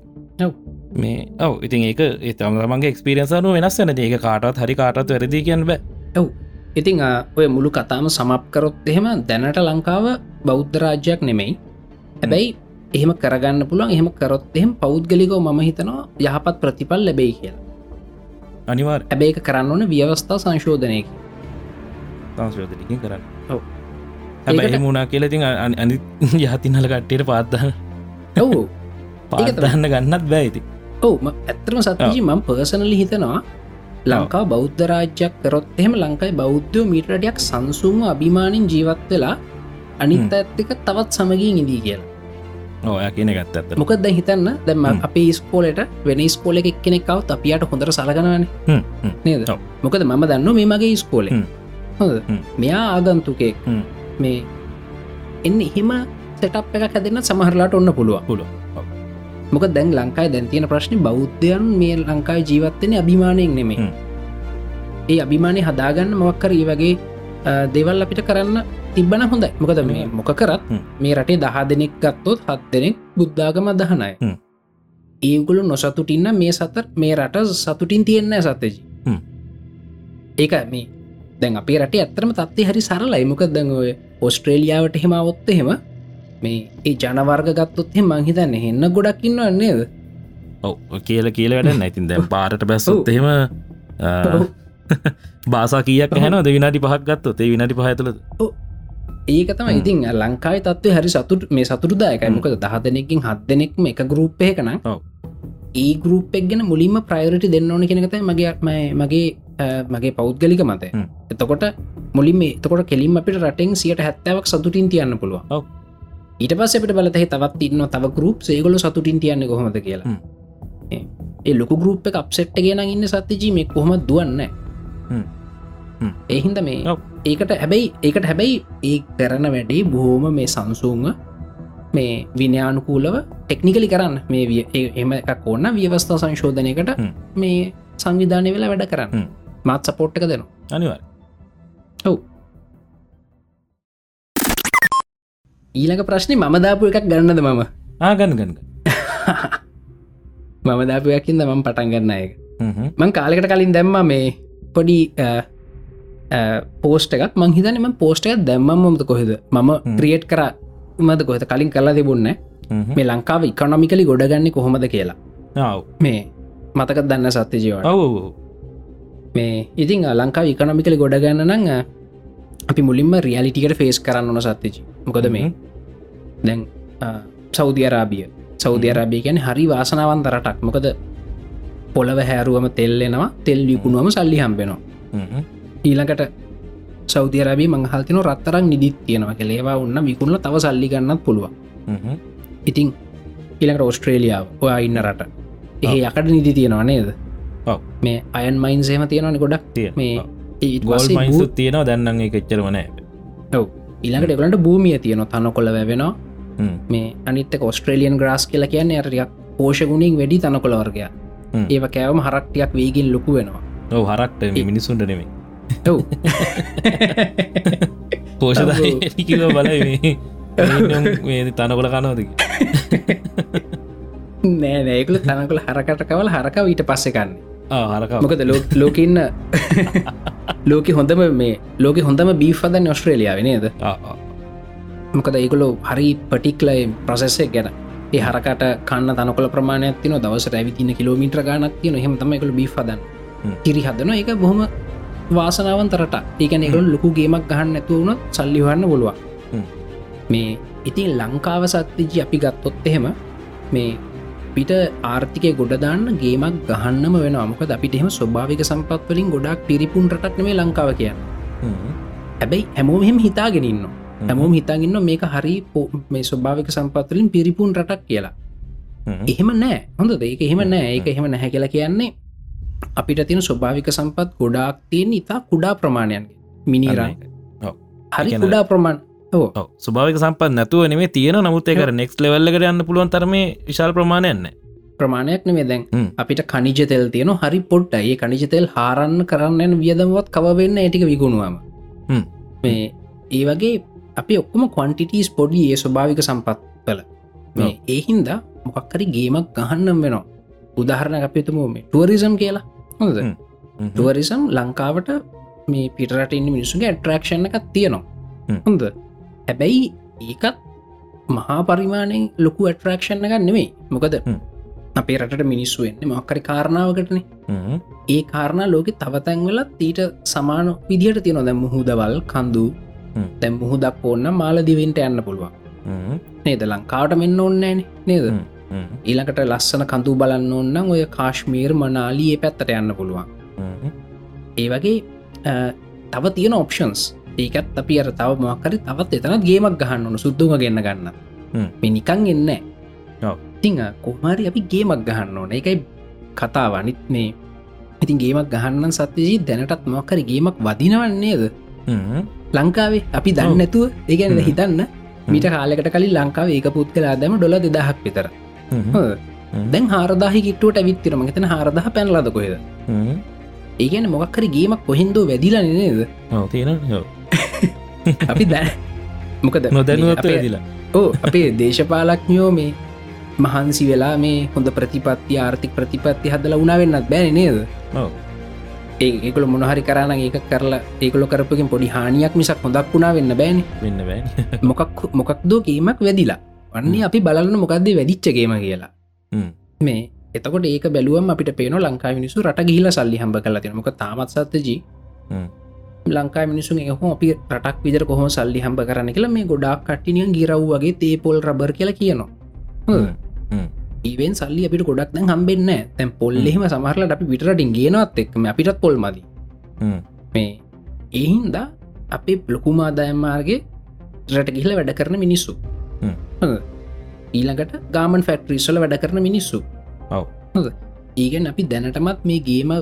මේ ඔව ඉතින් ඒක ඒතම මගේ එක්ස්පිරියන්සනු වෙනස් වන ඒක කාටත් හරි කාටත් වැරදි කියන්න බෑ. ඔව්. ඉතිං ඔය මුළු කතාම සමප්කරොත් එහෙම දැනට ලංකාව බෞද්ධ රාජ්‍යයක් නෙමෙයි. හැබැයි එහෙම කරගන්න පුළුවන් එහෙම කරොත් එහෙම පෞද්ගලිකව මම හිතනවා යහපත් ප්‍රතිපල් ලැබෙයි කියලා. අනිවාර් ඒක කරන්න ඕන ව්‍යවස්ථා සංශෝධනයක සංශෝධනකින් කරන්න. හැබැයි මුණනා කියලා තින් අනි (laughs) යහතින්නල කට්ටයට පාත්දන්න ඔව්. (laughs) පාදහන්න ගන්නත් බෑයිති ඔව් ඇත්තරම සතජි මම පර්සනලි හිතනවා ලංකා බෞද්ධ රාජ්‍යයක් කරොත් එහෙම ලංකායි බෞද්ධයෝ මීටඩයක් සංසුන්ව අභිමානින් ජීවත් වෙලා අනිත් ඇත්තක තවත් සමගින් ඉදී කියලා. ඕය කියන ගත්ත ඇත මොකද දැන් හිතන්න දැම. අපේ ස්කෝලට වෙන ස්කෝල එක කෙනෙක්කවත් අපියට හොඳර සලගනවන නේද. මොකද මම දන්න මේ මගේ ස්කෝල හ්ම්. මෙයා ආගන්තුකෙක්. මේ එන්න එහෙම සටප් එකක් හැදන්න සමහරලාට ඔන්න පුළුව මොක දැන් ලංකායි දැන්තියන ප්‍රශ්න බෞද්ධයන් මේ ලංකායි ජීවත්වෙන අභිමානයෙන් නෙමේ. ඒ අභිමානය හදාගන්න මොක්කර ඒ වගේ දේවල් අපිට කරන්න තිබ්බන හොඳයි මොකද මේ මොක කරත්. මේ රටේ දහ දෙනෙක් ගත්තොත් හත් දෙනෙක් බුද්ධාගම දහනය. ඒගුලු නොසතුටින්න මේ සතර මේ රට සතුටින් තියෙන්න සතජි. ඒක මේ දැන් අපේ රට ඇත්තරම තත්ේ හරි සරලයි. මොක දැන් ඔය ඔස්ට්‍රේලියාවට හෙම ඔත්ත හෙම මේ ඒ ජනවර්ග ගත්තොත් එ මංහිතන්න එන්න ගොඩක් ඉන්න නේද? ඔව කියල කියල වැඩ නැතින් දැම් පාරට (laughs) බැස්සොත් ඔව්. බාසා කියක් හැන ද විනාටි පහක් ගත්තොත් ඒ විනාටි පහතුල ඒක තම හ්ම්. ඉතින් ලංකායි තත්වේ හරි සතුට මේ සතුරදායකයි හ්ම්. මොකද දහ දෙනෙකින් හත් දෙනෙක්ම එක ගරුප්පය කන ඔව්. ඒ ගරුප්පක් ගැන මුලින්ම ප්‍රයෝරිටි දෙන්න ඕන කෙනකතයි මගේ මගේ මගේ පෞද්ගලික මතය. එතකොට මුලින් මේ එතකොට කෙලින් අපිට රටෙන් සියට හැත්තාවක් සතුටින් තියන්න පුළුව. ඊට පස් අපට බලතහ තවත් ඉන්න තව ගරුප් ඒගොල සතුටින් තියන්න කොහොමද කියලා. ඒ- ලොකු ගරුප් එක අප්සෙට් ගෙන ඉන්න සත්තිජී මේ කොහොම දුවන්න. එහින්ද මේ. ඒකට හැබැයි ඒකට හැබැයි ඒ කරන වැඩේ බොහෝම මේ සංසූන්ව මේ විනයානුකූලව ටෙක්නිකලි කරන්න. මේ එම එකක් ඕන්න ව්‍යවස්ථා සංශෝධනයකට. මේ සංවිධානය වෙලා වැඩ කරන්න. මාත් සපෝට් එක දෙනවා. අනිවාර ඔව්. ඊළඟ ප්‍රශ්නය මම දාපු එකක් ගන්නද මම? ආගන්න ගන්න මම දාපයක්කින්ද මම පටන් ගන්න එක මං කාලෙකට කලින් දැම්ම මේ පොඩි පෝස්ට එකක්. මංහිතනම පෝස්ට එකක් දැම්මම් මොමද කොහෙද? මම. ක්‍රියට් කර මද කොහෙත කලින් කල්ලා තිබුන්න මේ ලංකාව ඉකනොමිකලි ගොඩගන්න කොහොමද කියලා. මේ මතක දන්න සත්‍ය ජීවට මේ ඉතින් ලංකාව ඉකනොමිකලි ගොඩගන්න නං අපි මුලින්ම රියලිටිකට ෆේස් කරන්න ඕන සත්‍යජි මොකද මේ? දැන් සෞධ අරාබිය සෞධ අරාබිය ගැන හරි වාසනාවන්ත රටක්. මොකද පොළව හැරුවම තෙල්ලෙනවා තෙල් විකුණුවම සල්ලි හම්බෙනවා ඊළඟට සෞතියරබී මංහල්තින රත්තරක් නිදිත් තියෙනවා කෙලේවා උන්න විකුණල තව සල්ලි ගන්නත් පුළුවන්. ඉතිං ඉලකට ඔස්ට්‍රේලියාව ඔයා ඉන්න රට. එහ යකට නිදි තියෙනවා නේද. මේ අයන් මයින් සේම තියෙනවාන ගොඩක්. තිය මේ ගොල් මයින්සු තියෙනවා. දැන්නන් එච්චරවනෑ ඔව. ඉළඟට එකට භූමිය තියන තන කොළ වැවෙනවා මේ අනිත්තක ඔස්ට්‍රේලියන් ග්‍රස් කියලා කියන්නේ අරයක් පෝෂගුණින් වැඩි තන කොළවර්ගයා හ්ම්. ඒව කෑවම හරක්ටියක් වේගින් ලොකු වෙනවා. ඔව හරක්ට මිනිසුන්ට නෙමේ ඔව් පෝෂ කිලෝ බල මේ තනකොල කනවද (laughs) නෑ නෑකුල තනකොළ හරකට කවල හරක ඊට පස්සෙකන්න හරක මොකද ලෝකඉන්න (laughs) ලෝක හොඳම මේ ලෝක හොඳම බීෆදන්න ඔස්ට්‍රේලියාව නේද? මොකද ඒකුලෝ හරි පටික්ලයි ප්‍රසෙස්සේ ගැන. ඒ හරකට කන්න තනකොල ප්‍රමාණයක් තින දවසට ඇවිතින කිලෝමිට්‍ර ගනක් තියන හෙමතම එකකු බිහදන්න හ්ම්. කිරි හදන එක බොහොම වාසනාවන්තරට ඒකන එකකු ලොකු ගේමක් ගහන්න ඇතු වුණ සල්ලිහන්න බොලුව. මේ ඉතින් ලංකාව සත්තිජි අපි ගත්තොත් එහෙම මේ පිට ආර්ථිකය ගොඩදාන්න ගේමක් ගහන්නම වෙන අමක අපිට එහෙම ස්වභාවික සම්පත්වලින් ගොඩක් පිරිපුන් රටක් නෙමේ ලංකාව කියන්න. හැබැයි හැමෝම එහෙම හිතාගෙනන්න හැමෝම හිතාගන්න මේක හරි මේ ස්වභාවික සම්පත්වලින් පිරිපුන් රටක් කියලා. එහෙම නෑ. හොඳ ඒක එහෙම නෑ. ඒක එහෙම නැහැ කියලා කියන්නේ අපිට තියෙන ස්වභාවික සම්පත් ගොඩාක් තියෙන ඉතා කුඩා ප්‍රමාණයන්ගේ මිනිරයි හරි කුඩා ප්‍රමාණ. ස්භාවික සම්පත් නැතුව නෙේ තියෙන නමුත් එක නෙක්ස් ලෙවල්ලකට යන්න පුළුවන් තරම විශාල් ප්‍රමාණයන්න ප්‍රමාණයක් නෙමේ දැන්. අපිට කනිජ තෙල් තියෙන හරි පොට්ට ඒ කනිජ තෙල් හාරන්න කරන්න වියදමවත් කවවෙන්න ඇටික විගුණුවම. මේ ඒ වගේ අපි ඔක්කොම කොන්ටිටස් පොඩි ඒ ස්වභාවික සම්පත් මේ ඒහින්ද මොකක්කරි ගේමක් ගහන්නම් වෙනවා උදාහරණ අපිතුම මේ ටුවරිසම් කියලා. හොද. ටුවරිසම් ලංකාවට මේ පිටරටඉන්න මිනිසුගේ ඇට්‍රක්ෂණ එකක් තියෙනවා. හොඳ හැබැයි ඒකත් මහා පරිමාණයෙන් ලොකු ඇට්‍රක්ෂණ එකක් නෙමෙයි. මොකද. අපේ රට මිනිස්සු වෙන්නේ මොක්කරි කාරණාවකටන. ඒ කාරණ ලෝක තවතැන්වලත් ඊට සමාන විදිහට තියෙන දැ මුහුදවල් කන්දු හ්ම්. තැම් මුහුදක් ඕන්න මාලදිවෙන්ට යන්න පුළුවන්. නේද? ලංකාවට මෙන්න ඔන්නෑන නේද ඊළඟට ලස්සන කඳු බලන්න ඔන්නම් ඔය කාශ්මීර් මනාලයේ පැත්තට යන්න පුළුවන් ඒ වගේ තව තියෙන ඔප්ෂන්ස් ඒකත් අපි අර තව මොක්කරි තවත් එතනත් ගේමක් ගහන්න ඕන සුද්දුම ගන්න ගන්න හ්ම්. මේ නිකං එන්න ඔව්. තිං කොහමරි අපි ගේමක් ගහන්න ඕන එකයි කතාව අනිත් මේ ඉතින් ගේමක් ගහන්න සත්‍යජී දැනටත් මොක්කරි ගේමක් වදිනවන්නේද ලංකාවේ අපි දන්න ඔව්. නැතුව ඒගැන. හිතන්න මිට කාලෙකට කලින් ලංකාව ඒක පුත් කලා දැම ඩොල දෙදහක් විතර. දැන් හාරදාහි කිට්ටුවට ඇවිත්තිරම එතන හාරදහ පැනලද කොහෙද? ඒගැන මොක්කරි ගේමක් කොහින්දෝ වැදිල නේද? තියෙන (laughs) අපි දැ මොකද නොදැනුවත් අපේ- දිලා ඕ අපේ දේශපාලක්ඥයෝ මේ මහන්සි වෙලා මේ හොඳ ප්‍රතිපත්ති ආර්ථික ප්‍රතිපත්ති හදල උනාවෙන්නත් බෑන නේද? ඒකල මොනහරි කරන්න ඒක කරලා ඒකල කරපකින් පොඩි හානියක් මිසක් හොඳක් වුණා වෙන්න බෑන. වෙන්න බෑ මොකක් මොකක්දෝ කීමක් වැදිලා වන්නේ අපි බලන්න මොකක්ද වැදිච්චගේම කියලා. මේ එතකොට ඒක බැලුවම් අපිට පේන ලංකා මිනිසු රට ගිහිල සල්ලි හම්බ කලා තියෙන මොක තාමත් සත්තජී. ලංකා මිනිසු එහම අපි රටක් විදර කොහොම සල්ලි හම්බ කරන්න කියලා මේ ගොඩක් කටිනිය ගිරව් වගේ තේපොල් රබර් කියලා කියනවා. ඒවෙන් සල්ලි අපිට ගොඩක් දැන් හම්බෙන්න තැන් පොල්ලෙම සමහරලට අපි විටරටින් ගේනවත් එක්ම අපිටත් පොල් මදි. මේ ඒහින්ද අපේ ලොකුමාදායම්මාර්ගේ රට ගිහිල වැඩ කරන මිනිස්සු. ඊළඟට ගාමන් ෆැක්ට්‍රීස්වල වැඩ කරන මිනිස්සු. ඒගැන් අපි දැනටමත් මේ ගේම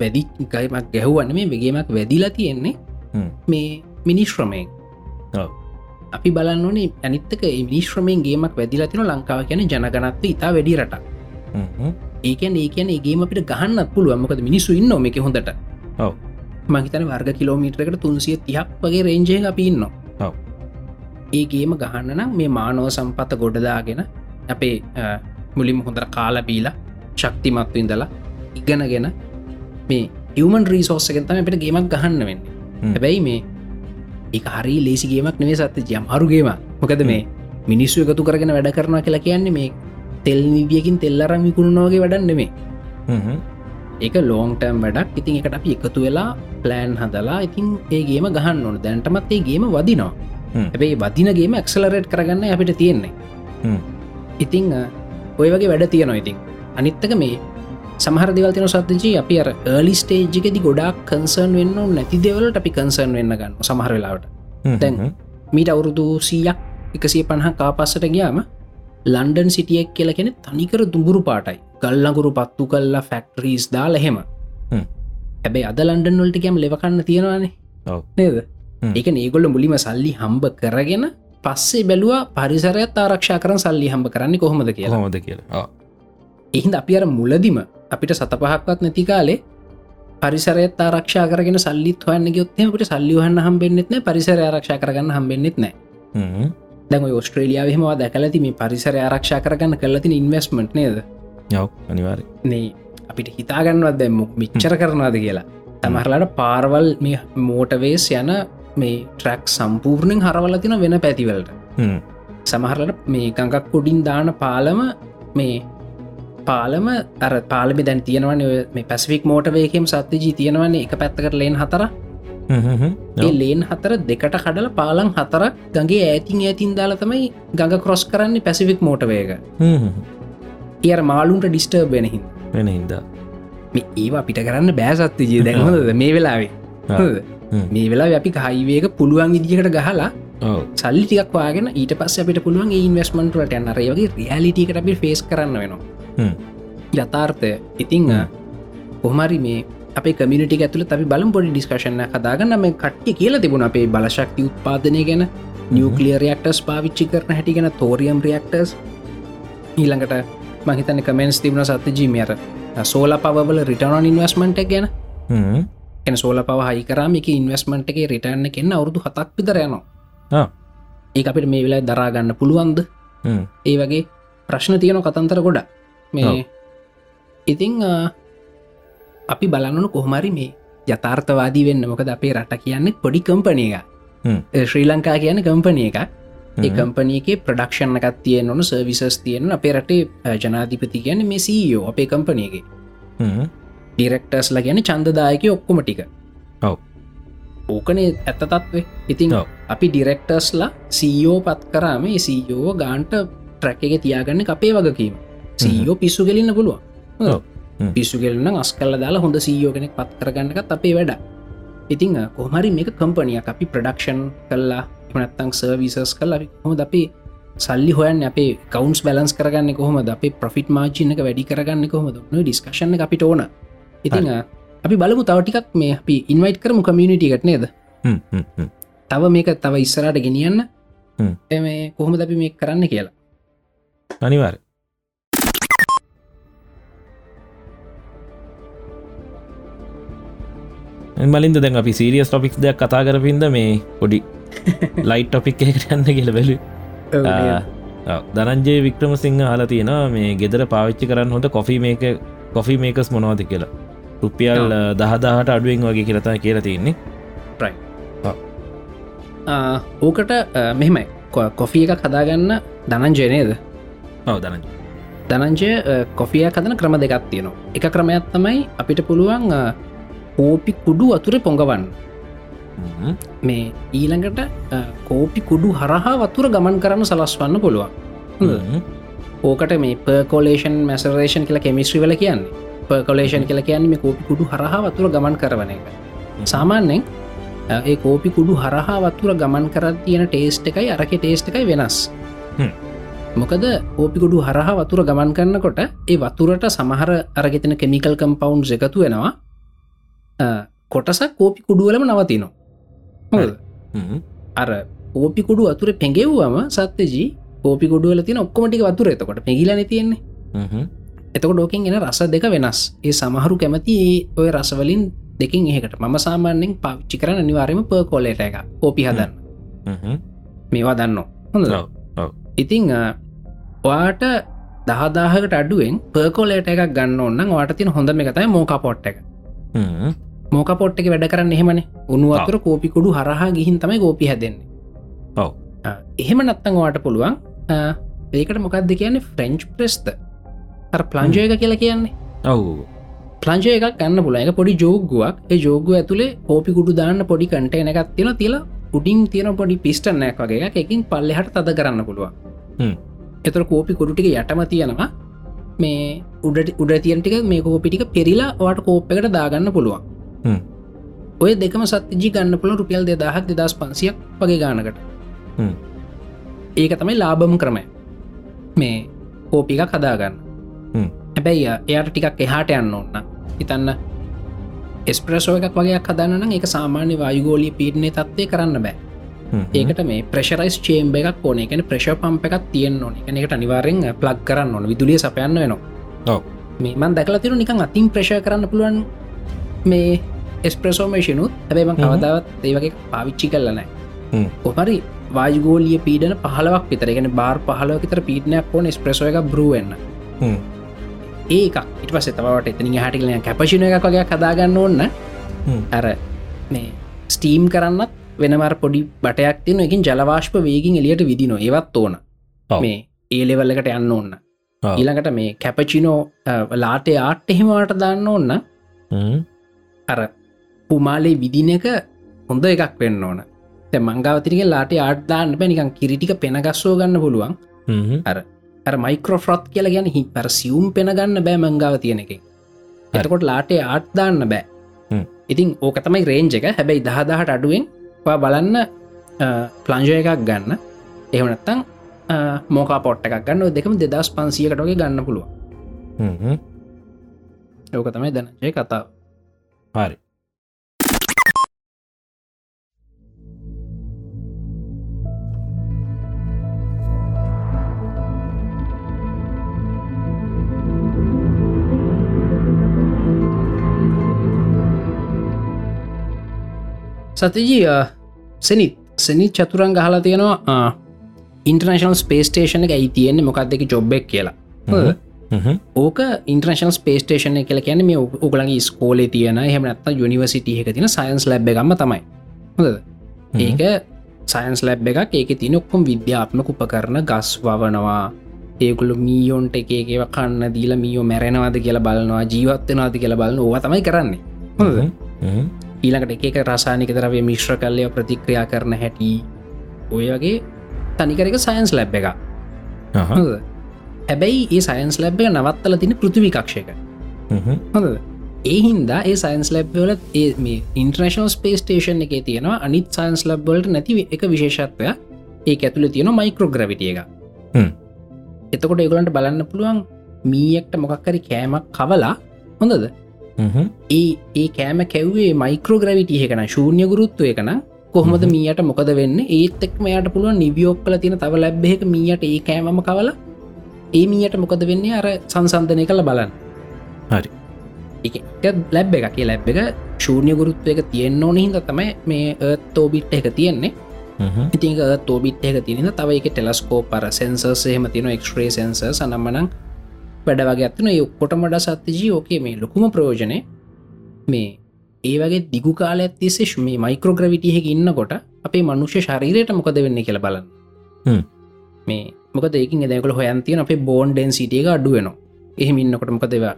වැදි ගයිමක් ගැහුවන්න මේ වගේමක් වැදිලා තියෙන්නේ. මේ මිනිශ්‍රමයෙන්. අපි බලන්න ඕනේ අනිත්තක මිනිශ්‍රමයෙන් ගේමක් වැදිලා තින ලංකාව කියන ජනගනත්ව ඉතා වැඩි රට ඒකන් ඒකන ඒගේම අපිට ගහන්නත් පුළුවන්මකද මිනිස්සු ඉන්න එක හොඳට. මහිතන වර්ග කිලෝමීටරකට තුන්සිය තියක් වගේ රේජය අපි ඉන්න ඔව්. ඒගේම ගහන්න නම් මේ මානව සම්පත ගොඩදාගෙන අපේ මුලින් හොඳර කාලබීලා ශක්තිමත්ව ඉඳලා ඉගනගෙන මේ හමන් රීසෝස්සකෙන් තම අපට ගේමක් ගහන්න වෙන්න. හැබැයි මේ ඒ හරි ලේසිගේමක් නෙවේ සත්ත ජයම් හරුගේම මොකද මේ මිනිස්සු එකතු කරගෙන වැඩ කරනවා කියලා කියන්නේ මේ තෙල් නිදියකින් තෙල්ලරම් විකුණුනෝගේ වැඩන්න මේ ඒක ලෝන්ටම් වැඩක්. ඉතින් එකට අපි එකතු වෙලා ප්ලෑන් හදලා ඉතින් ඒගේම ගහන්න ඕන. දැන්ටමත් ඒ ගේම වදිනවා හ්ම්. හැබැයි වදිනගේම ඇක්සලරේට් කරගන්න අපිට තියෙන්නේ. හ්ම්. ඉතිං ඔය වගේ වැඩ තියනවා ඉතින්. අනිත්තක මේ සමහර දෙවල්තින සත්ජී අපි අර ඒලි ස්ටේජ්ගෙදි ගොඩක් කන්සර්න් වෙන්න නැති දෙවලට අපි කන්සර්න් වෙන්න ගන්න සමහර වෙලාවට. දැන් මීට අවුරුදු සීයක් එකසිය පණහ කාපස්සට ගියාම ලන්ඩන් සිටියක් කියලා කෙනෙ තනිකර දුඹුරු පාටයි. ගල්ලඟුරු පත්තු කල්ලා ෆැක්ටරීස් දාල එහෙම. හැබැයි අද ලන්ඩන් වලට කියම් ලෙවකන්න තියෙනවානේ. නේද ඒක ඒගොල්ල මුලිම සල්ලි හම්බ කරගෙන පස්සේ බැලවා පරිසරයත් ආරක්ෂා කරන සල්ලි හම්බ කරන්නේ කොහොමද කියලා. හොමද කියලා? එහින්ද අපි අර මුලදිම අපිට සත පහක්වත් නැති කාලේ පරිසරයත් ආරක්ෂා කරගෙන සල්ලිත් හොයන්න ගොත්තමට සල්ලිහන්න හම්බෙන්න්නෙත්න පරිසර ආරක්ෂා කරගන්න හම්බෙන්න්නෙත් නෑ දැම ඔස්ට්‍රේලියාවහෙමවා දැකලති මේ පරිසර ආරක්ෂා කරගන්න කලතින ඉන්වස්මට් නේද? යව අනිවාර නේ අපිට හිතාගන්නවත් දැම්ම මිච්චර කරනවාද කියලා. තමහරලාට පාරවල් මේ මෝටවේස් යන මේ ට්‍රක් සම්පූර්ණයෙන් හරවල තින වෙන පැතිවලට. සමහරලට මේ ගඟක් කුඩින් දාන පාලම මේ පාලම අර පාලමි දැන් තියෙනවන මේ පැසිෆික් මෝටවේකම් සත්්‍යජී තියෙනවන්නේ එක පැත්තකට ලේන් හතර. ලේන් හතර දෙකට කඩල පාලං හතරක් ගගේ ඇතින් ඇතින් දාල තමයි ගඟ කොස් කරන්නේ පැසිෆික් මෝටවේක එය මාලුන්ට ඩිස්ටර්බ් වෙනහින් වෙන හින්දා. ඒවා පිට කරන්න බෑසත්තිජී දැන්හොද (laughs) මේ වෙලාවේ මේ වෙලා අපි හයිවේක පුළුවන් ඉදිකට ගහලා සල්ලි ටිකක් වාගෙන ඊට පස්ස අපිට පුළුවන් ඉන්වස්මන්ටට යන්න. රයගේ රියලිටිකට අපි ෆේස් කරන්න වෙනවා. යථාර්ථය. ඉතිං කොහමරි මේ අපේ කමිට ඇතුල අපි බලම් පොඩි ඩිස්කශන කදාගන්න මේ කට්ටිය කියලා තිබුණ අපේ බලශක්ති උත්පාදනය ගැන. නිියකලිය රියක්ටස් පාවිච්චි කරන හැටිගෙන තෝරියම් රියක්ටර්ස් ඊළඟට මහිතන කමෙන්ස් තිබුණ සත්‍යජීමයට සෝල පවල රිටනන් ඉන්වස්මන්ට ගැන එන සෝල පව හයි කරාමික ඉන්වස්මන්ට් එක රිටන්න කෙන්න්න අවුදු හතක් පිදර යනවා. ඒ අපිට මේ වෙලා දරාගන්න පුළුවන්ද? ඒ වගේ ප්‍රශ්න තියන කතන්තර ගොඩ මේ ඉතිං අපි බලන්නු කොහමරි මේ යථාර්ථවාදී වෙන්න. මොකද අපේ රට කියන්නේ පොඩි කම්පනය එක ශ්‍රී ලංකා කියන කම්පනය එක ඒ කම්පනයගේ ප්‍රඩක්ෂණ එකත් තියෙන් ඕන සර්විසස් තියෙන අපේ රටේ ජනාධිපති කියන මේ සීයෝ අපේ කම්පනයගේ ඩිරෙක්ටර්ස්ල ගැන චන්දදායක ඔක්කොම ටික. ඔව. ඕකනේ ඇත්ත තත්වේ ඉතිං අපි ඩිරෙක්ටර්ස්ලා සීයෝ පත් කරාම සීයෝ ගාන්ට ට්‍රැක් එක තියාගන්න අපේ වගකීම. සීයෝ පිස්සු ගෙලන්න පුළුව පිස්සු ගෙලන්න අස් කල්ල දාලා හොඳ සීයෝ කෙනෙක් පත් කරගන්නකත් අපේ වැඩ. ඉතිං කොහමරි මේක කම්පනිය අපි ප්‍රඩක්ෂන් කල්ලා එමනත්තං සර්විසස් කල් අපි හොම අපි සල්ලි හොයන් අපේ කවන්ස් බැලන්ස් කරගන්න කොහොම අපේ ප්‍රෆිට් මාචිනක වැඩි කරගන්න කොහොමද? ඩිස්කශන අපිට ඕන ඉතිං අපි බලමු තව ටිකක් මේ අපි ඉන්වයිට් කරමු කමියනිටිකට නේද? තව මේක තව ඉස්සරට ගෙනියන්න. මේ කොහොම අපි මේ කරන්න කියලා? අනිවාර මලින්ද දැන් අපි සීරියස් ටොපික්ස් දෙයක් කතා කරපින්ද මේ පොඩි ලයිට් ටොපික් එකට යන්න කියල බැලු දනන්ජේ වික්‍රම සිංහ හල තියෙනවා මේ ගෙදර පාවිච්චි කරන්න හොඳ කොෆි මේක කොෆි මේකස් මොනවාද කියලා රුපියල් දහදාහට අඩුවෙන් වගේ කියලතා කියලා තියන්නේ. ඕකට මෙහෙමයි. කොෆිය එකක් හදාගන්න දනංජයනේද ඔව දනජ දනංජය කොෆිය කදන ක්‍රම දෙකක් තියෙනවා. එක ක්‍රමයක් තමයි අපිට පුළුවන් කෝපි කුඩු අතුරේ පොඟවන්න. මේ ඊළඟට කෝපි කුඩු හරහා වතුර ගමන් කරන්න සලස්වන්න පුළුවන්. ඕකට මේ පර්කෝලේෂන් මැසරේෂන් කියලා කෙමිස්ට්‍රි වල කියන්නේ පර්කෝලේෂන් කියලා කියන්නේ මේ කෝපි කුඩු හරහා වතුර ගමන් කරවන එක. සාමාන්‍යෙන් ඒ කෝපි කුඩු හරහා වතුර ගමන් කර තියෙන ටේස්ට එකයි අරක ටේස්ට එකයි වෙනස්. මොකද ඕපිකුඩු හරහා වතුර ගමන් කරන්නකොට ඒ වතුරට සමහර අරගෙතන කෙමිකල් කම්පවුන්් එකතු වෙනවා. කොටසක් කෝපි කුඩුවලම නවතිනවා. අර ඕපිකුඩු අතුර පෙගෙව්වම සත්‍යජී ඕපිකුඩුවල තින ඔක්කොමටික වතුර එතකොට. පෙගිලන තියෙන්නේ එතකොට ඩෝකින් එන රස දෙක වෙනස්. ඒ සමහරු කැමති ඔය රසවලින් දෙකින් ඒකට මම සාමාන්‍යෙන් පාච්චි කරන නිවාරම පර් කොලේට එක. ඕපි හදන්න. මේවා දන්න හොඳ ඉතිං ඔයාට දහදාහකට අඩුවෙන් පර්කෝලේට එකක් ගන්න ඔන්න වාට තින හොඳ එක තයි මෝක පොට් එක. මෝක පොට් එක වැඩ කරන්න එහෙමන. උනුවතුර කෝපිකුඩු හරහා ගිහින් තමයි ගෝපි හැදෙන්නේ. ඔව. එහෙම නත්තං වාට පුළුවන් ඒකට මොකක්ද කියන්නේ? ෆ්‍රෙන්ච් ප්‍රෙස්ත ප්ලංජය එක කියලා කියන්නේ. ඔවු. ප්ලංජය එකක් ගන්න පුල එක පොඩි ජෝගුවක් ඒ ජෝගුව ඇතුළේ කෝපිකුඩු දාන්න පොඩි කටේ එකක් තියෙන තිලා උඩින් තියෙන පොඩි පිස්ටනයක් වගේ එකින් පල්ලෙහට තද කරන්න පුළුවන්. එතුර කෝපි කුඩුටික යටම තියෙනවා. මේ උඩට උඩ තියන්ටික මේ කෝපිටික පෙරිලා වාට කෝප් එකට දාගන්න පුළුවන්. ඔය දෙකම සත්ජි ගන්න පුළ රුපියල් දෙදාහක් දෙදස් පන්සියක් වගේ ගානකට. ඒක තමයි ලාබම ක්‍රමය. මේ කෝපික කදාගන්න. හැබැයි එයාට ටිකක් එහාට යන්න ඔන්න හිතන්න එස්ප්‍රසෝ එකක් වගේ කදන්න එක සාමාන්‍ය වායුගෝලී පීටනය තත්වය කරන්න බෑ. ඒකට මේ ප්‍රශරයිස් චේම්බ එකක් ඕන. එකන ප්‍රශ පම්ප එකක් තියෙන් ඕන. එක එකට අනිවාරෙන් ප්ලක් කරන්න ඕන. විදුලිය සපයන්න වෙනවා. මේමන් දැකලා තිරු නිකන් අතින් ප්‍රශ කරන්න පුළුවන් මේ එස්ප්‍රසෝමේෂනුත් හැබැයිම හ්ම්. කවදාවත් ඒ වගේ පාවිච්චි කල්ලනෑ හ්ම්. ඔහරි වාජගෝලිය පීඩන පහලවක් විතරගෙන බාර් පහලව විතර පීටනයක් ඕන ස්ප්‍රසෝ එක බරුවෙන්න්න හ්ම්. ඒක ඉට පස තවට එතනි හටිකලන කැපශන එකක් වගේ කදාගන්න ඕන්න. අර මේ ස්ටීම් කරන්නත් වෙනමර පොඩි බටයක් තින එකින් ජලවාශ්ප වේගින් එලියට විදින ඒවත් ඕන. මේ ඒලෙවල්ලකට යන්න ඕන්න. ඊළඟට මේ කැපචිනෝ ලාටේ ආට් එහෙමට දාන්න ඕන්න. අර පුමාලේ විදින එක හොඳ එකක් වෙන්න ඕන මංගවතිරික ලාට ආට්දාන්න පැනිකන් කිරිටික පෙනගස්සෝ ගන්න පුළුවන් හ්ම්. අර මයිකෝෆ්‍රොත් කියල ගැන හි පර සියුම් පෙනගන්න බෑ මංගාව තියෙන එක. එතකොට ලාටේ ආට්දාන්න බෑ. ඉතින් ඕක තමයි රේන්ජ එක. හැබැයි දහදාහට අඩුවෙන් බලන්න ප්ලංජය එකක් ගන්න. එහනත්තං මෝකා පොට් එකක් ගන්න. දෙකම දෙදස් පන්සියකටගේ ගන්න පුළුව. ඕක තමයි දැනජය කතාව. හරි සතිජී සනිත් සනිත් චතුරන් ගහලා තියෙනවා ඉන්ටර්නශල් ස්පේස්ටේෂන එක ඇයි තියෙන්නේ. මොකක් දෙක ජොබ්බෙක් කියලා. ඕක ඉන්ට්‍රශල් ස්පේස්ටේෂන කියල කියන මේ උගලගේ ස්කෝලේ තියෙන හෙමනත්ත යනිවසිටිය එක තින සයින්ස් ලැබ් එකම තමයි. හොඳද? ඒක සයින්ස් ලැබ් එකක්. ඒක තින ඔක්කොම් විද්‍යාත්මක උපකරන ගස් වවනවා. ඒකුළු මීයොන්ට එකේව කන්න දීල මියෝ මැරෙනවාද කියලා බලනවා ජීවත්වනාද කියලා බලන්න ඕව තමයි කරන්නේ. හ්ම්. ඊළඟට එක රසානික තරවේ මිශ්‍ර කල්ලය ප්‍රතික්‍රියා කරන හැටි. ඔය වගේ තනිකරක සයින්ස් ලැබ් එක හැබැයි ඒ සයින්ස් ලැබ් එක නවත්තල තින පෘතිවිකක්ෂයක. හොඳද? ඒ හින්දා ඒ සයින්ස් ලැබ්වල ඒ මේ ඉන්ට්‍රනශනල් ස්පේස්ටේෂන් එක තියෙනවා අනිත් සයින්ස් ලබ්වලට නැති එක විශේෂත්වය ඒ ඇතුළ තියෙන මයිකෝග්‍රවිටිය එක හ්ම්. එතකොට ඒගලන්ට බලන්න පුළුවන් මීයෙක්ට මොකක්කරි කෑමක් කවලා හොඳද. ඒ ඒ කෑම කැව්වේ මයිකෝග්‍රවිටිය එකන ශූන්‍ය ගුරුත්තු එකන කොහොමද හ්ම්. මීයට මොකද වෙන්න? ඒත් එක් මෙයට පුළුවන් නිවියෝක් කල තින තව ලැබ්බෙක මීයට ඒ කෑමම කවල ඒ මීයට මොකද වෙන්නේ? අර සංසන්ධනය කළ බලන්න. හරි. ලැබ් එක කිය ලැබ් එක ශූන්‍ය ගුරුත්ව එක තියෙන්න්න ඕන හිද තමයි මේ තෝබිට් එක තියෙන්නේ. ඉතික තෝබිට් එක තියන තව එක ටෙලස්කෝ පර සෙන්සර්සේම තින එක්ස්ට්‍රේ සෙන්ස සනම්මනං වැඩ වගේ ඇත්තින ඔක්කොටමඩ සත්තිජී ඕකේ මේ ලොකුම ප්‍රයෝජනය මේ ඒ වගේ දිගු කාල ඇතිසෙශ් මේ මයිකෝග්‍රවිටියක ඉන්නකොට අපේ මනුෂ්‍ය ශරීරයට මොකද වෙන්න කියල බලන්න. මේ මොක දෙකින් දැකල හොයන්තියන අපේ බෝන්් ඩෙන් සිටිය එක අඩුවනවා එහෙම ඉන්නකොට මොක දෙවා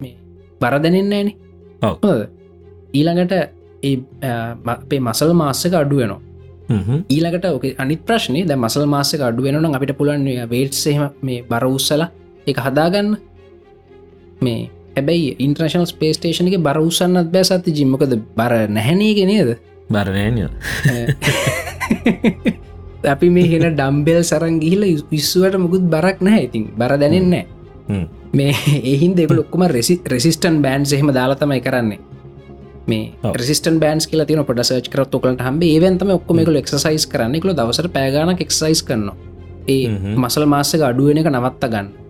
මේ බරදනෙන්නේන ඔව්. ඊළඟට ඒ අපේ මසල් මාස්සක අඩුවනවා. ඊළඟට ඕක අනිත් ප්‍රශ්නය ද මසල් මාසක අඩුවෙනන අපිට පුළන් වේට්සහෙම මේ බර උත්සල එක හදාගන්න. මේ හැබැයි ඉන්ට්‍රශනල් ස්පේස්ටේෂන එක බර උසන්නත් බෑ සති ජිම්මකද බර නැහැනේගෙ නේද? බරණය (laughs) අපි මේ හෙන ඩම්බෙල් සරන් ගිහිල විස්සුවට මුකුත් බරක් නැහැ ඉතින්. බර දැනෙන්නේ. මේ එහින් දෙක ලොක්කුම රෙසි රෙසිස්ටන් බෑන්් එහෙම දාලතමයි කරන්නේ. මේ. රෙසිස්ටන් බෑන්ස් කියල තින පොට සච් කරත් ඔකලට හම්බ. ඒවන්තම ඔක්කොමකල එක්සයිස් කරන්න. එකල දවසට පෑගානක් එක්සයිස් කරන්න ඒ. මසල මාස්සක අඩුවෙන එක නවත්ත ගන්න.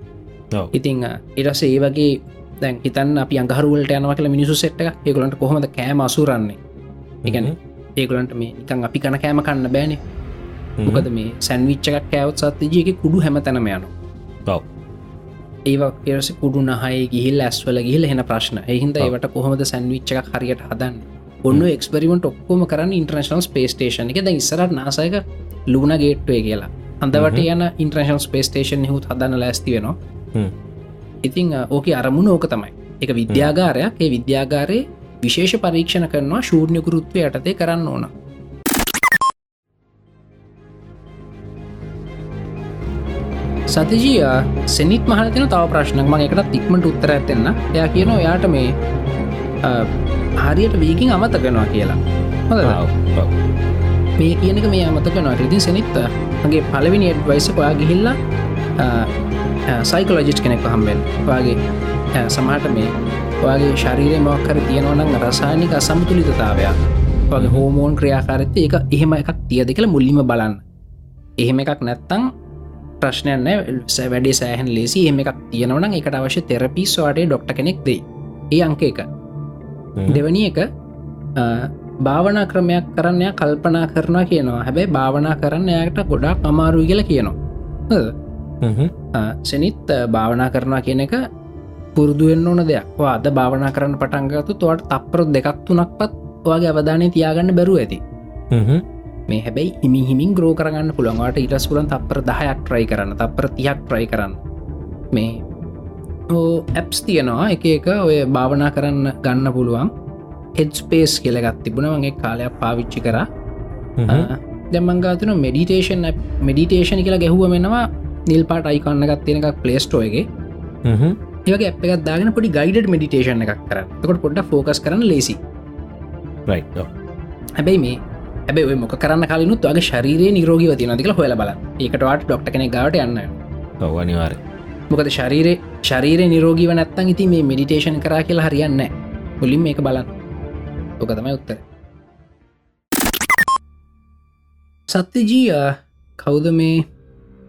ඉතිං ඉරස ඒ වගේ දැන් හිතන් අපි අඟහරුවලට යනව කල මිනිසු සෙට්ට ඒගලන්ට කොහොමද කෑම අසුරන්නේ? එකන ඒගලන්ට මේ නිකන් අපි කන කෑම කන්න බෑනේ. මොකද මේ සැන්විච්චකක් කෑවත් සත්තිජයක කුඩු හැම තැනම යනු ඔව්. ඒවක් පෙරස කුඩු නහය ගිහිල් ඇස්වල ගිහිල හෙන ප්‍රශ්න. එහින්ද. ඒවට කොහොමද සැන්විච්චක් හරියට හදන්න? ඔන්න එක්ස්පරිමට ඔක්කොම කරන්න ඉන්ටර්නශනල් ස්පේස්ටේෂන එක. ද ඉස්සරට නාසයක ලූන ගේට්ටුවේ කියලා. අන්දවට යන ඉන්ටර්නශල් ස්පේස්ටේෂන් හුත් හදන්න ලැස්ති වෙනවා. ඉතිං ඕක අරමුණ ඕක තමයි. එක විද්‍යාගාරයක්. ඒ විද්‍යාගාරයේ විශේෂ පරීක්ෂණ කරනවා ශූර්ණය ගුරුත්වය යටතේ කරන්න ඕන. සතිජී සෙනිත් මහලතින තව ප්‍රශ්නක් මං එකට තික්මට උත්තර ඇත්තෙන්න එයා කියන යාට මේ හරියට වීකින් අමතකෙනවා කියලා. හොඳ මේ කියනක මේ අමතකනවා රිදි සනිත්ත ගේ පලවිනි එඩ්වයිස පයා ගිහිල්ලා සයිකලෝජිස් කෙනෙක් හම්බෙන් වගේ සමාට මේ වගේ ශරීරය මොක්කර තියෙනවනම් රසානික අසමතුලිතතාවයක්. වගේ හෝමෝන් ක්‍රියාකාරත්ය එක එහෙම එකක් තියද කියලා මුල්ලිම බලන්න. එහෙම එකක් නැත්තං ප්‍රශ්නයන්න වැඩේ සෑහන් ලෙසි. එම එකක් තියෙනවන එකට අවශ්‍ය තෙරපිස්වාටේ ඩොක්ට කෙනෙක් දෙයි. ඒ අංක එක. දෙවනි එක භාවනා ක්‍රමයක් කරන්නය කල්පනා කරනවා කියනවා. හැබැයි භාවනා කරන්න යට ගොඩක් අමාරුයි කියලා කියනවා සනිත් භාවනා කරනවා කියන එක පුරදුුවෙන් ඕන දෙයක්. අද භාවනා කරන්න පටන්ගතු තුවට තප්පරොත් දෙකක් තුනක්පත් ඔයාගේ අවධානය තියාගන්න බැරුව ඇති. මේ හැබැයි හිමි හිමින් ග්‍රෝ කරගන්න පුළුවන්වාට ඉටස් පුලන් තප්පර දහයක් ට්‍රයි කරන්න තප්පර තියක් ට්‍රයි කරන්න. මේ ඇප්ස් තියෙනවා. එක එක ඔය භාවනා කරන්න ගන්න පුළුවන්. හෙඩ්ස්පේස් කියලගත් තිබුණ. වගේ කාලයක් පාවිච්චි කර. දැමංගාතන මෙඩිටේෂන් මෙඩිටේෂන් කියලා ගැහුව මෙනවා නිල් පාට අයිකන්න ගත් තියෙන එකක් පලේස්ටෝ එක. ඒගේ අප එකක් දාගෙන පොඩි ගයිඩ මෙඩිටේෂන් එකක් කර තකොට පොඩ්ඩ ෆෝකස් කරන ලේසි හැබැයි මේ ඇබ මොක කරන්න කලනුත් වගේ ශරීරය නිරෝගීව තිනතික හොල බල ඒකටවාට ඩොක්ට කෙනෙ ගවට යන්න. අනිවාර මොකද ශරීරය ශරීරය නිරෝගීව නැත්තන් ඉති මේ මෙඩිටේෂන් කරා කියලා හරියන්න මුලින් මේක බලන්න. ඕක තමයි උත්තර. සත්‍යජී කවුද මේ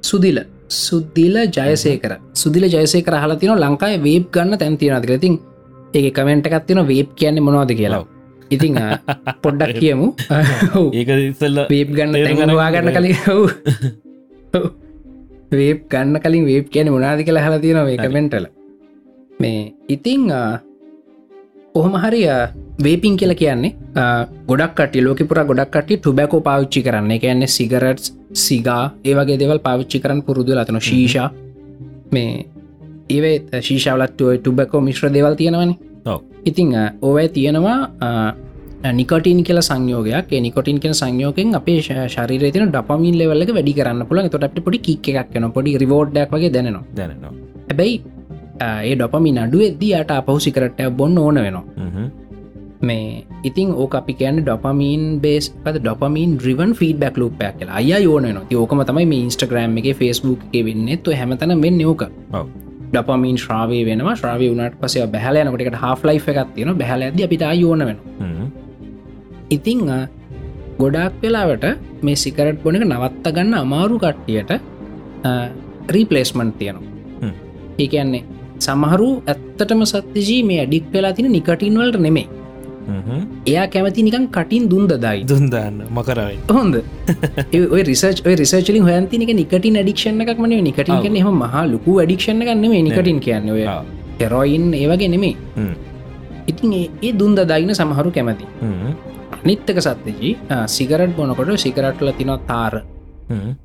සුදිල සුද්දිල ජයසය කර සුදිල ජයසය කර හලා තින ලංකායි වේබ් ගන්න තැන්තිනතික තින් ඒ කමෙන්ට එකත්තින වේබ් කියන්නේ මොනවාද කියලා. ඉතිං (laughs) පොඩ්ඩක් කියමු. (laughs) ඒක ඉස්සල්ල වේබ් ගන්න තැඟනවා ගන්න කලින් හව් වේබ් ගන්න කලින් වේබ් කියන මොනාද කියලා හලා තියෙනවා මේ කමෙන්ටල මේ ඉතිං ඔහොම හරිය වේපින් කියල කියන්නේ ගොඩක් ලෝකපුර ගොඩක්ට ටුබැකෝ පාවිච්චි කරන්න. කියන්නේ සිගරට් සිගා ඒවගේ දෙවල් පාවිච්චි කරන්න පුරුදු ලතන ශීෂා. මේ ඒවේ ශීෂාවලත්තුව ටුබැකෝ මිශ්‍ර දෙවල් තියෙනවන. ඉතිං ඕවැ තියෙනවා නිකටින් කියල සංයෝගයක්. නිකොටින් කියෙන සංයෝකෙන් අපේ ශරීර තින ඩපමින් ලෙවල්ල වැඩි කරන්න පුල තොට පොඩි කික් එකක් යන පොඩි රිවෝඩ්ඩක් වගේ දැනවා දැනවා හැබැයි ඒ ඩොපමින් අඩුව එද්දී යට අපහුසිකරට බොන්න ඕන වෙනවා මේ ඉතින් ඕක අපි කියන්න ඩොපමීන් බේස් පද ඩොපමීන් ්‍රිවන් ෆීඩබැක් ලූපයක් කියලා. අය යෝන න යෝකම තමයි මේ ඉන්ස්ටග්‍රම් එක ෆස්බුක් එක වෙන්න. තු හැමතන මෙන්න ඕක. ඩොපමීන් ශ්‍රාවය වෙනවා. ශ්‍රාවය වනට පසය බැහලයනකට හා ලයි් එකක් තියෙන බැහල ඇද අපිට යෝන වෙන ඉතිං ගොඩක් වෙලාවට මේ සිකරට් බොනක නවත්ත ගන්න අමාරු කට්ටියට රීපලේස්මන්් තියෙනවා. ඒකන්නේ සමහරු ඇත්තටම සත්‍යජී මේ ඇඩික් වෙලා තින නිකටින්වලට නෙමේ එයා කැමති නිකන් කටින් දුන්ද දයි. දුන්දන්න මකරයි හොඳ. ඔය රිසර්ච් රිසර්චලින් හොයන්තිනක නිකටින් ඩික්ෂණ එකක් මන නිකටින් කන එහම මහ ලොකු ඩික්ෂණ ගන්න මේ නිකටින් කියන්න ඔය හෙරොයින් ඒවගේ නෙමේ ඉතින් ඒ දුන්ද දයින සමහරු කැමති. නිත්තක සත්‍යජී සිගරට් බොනකොට සිකරට්ල තින තාර.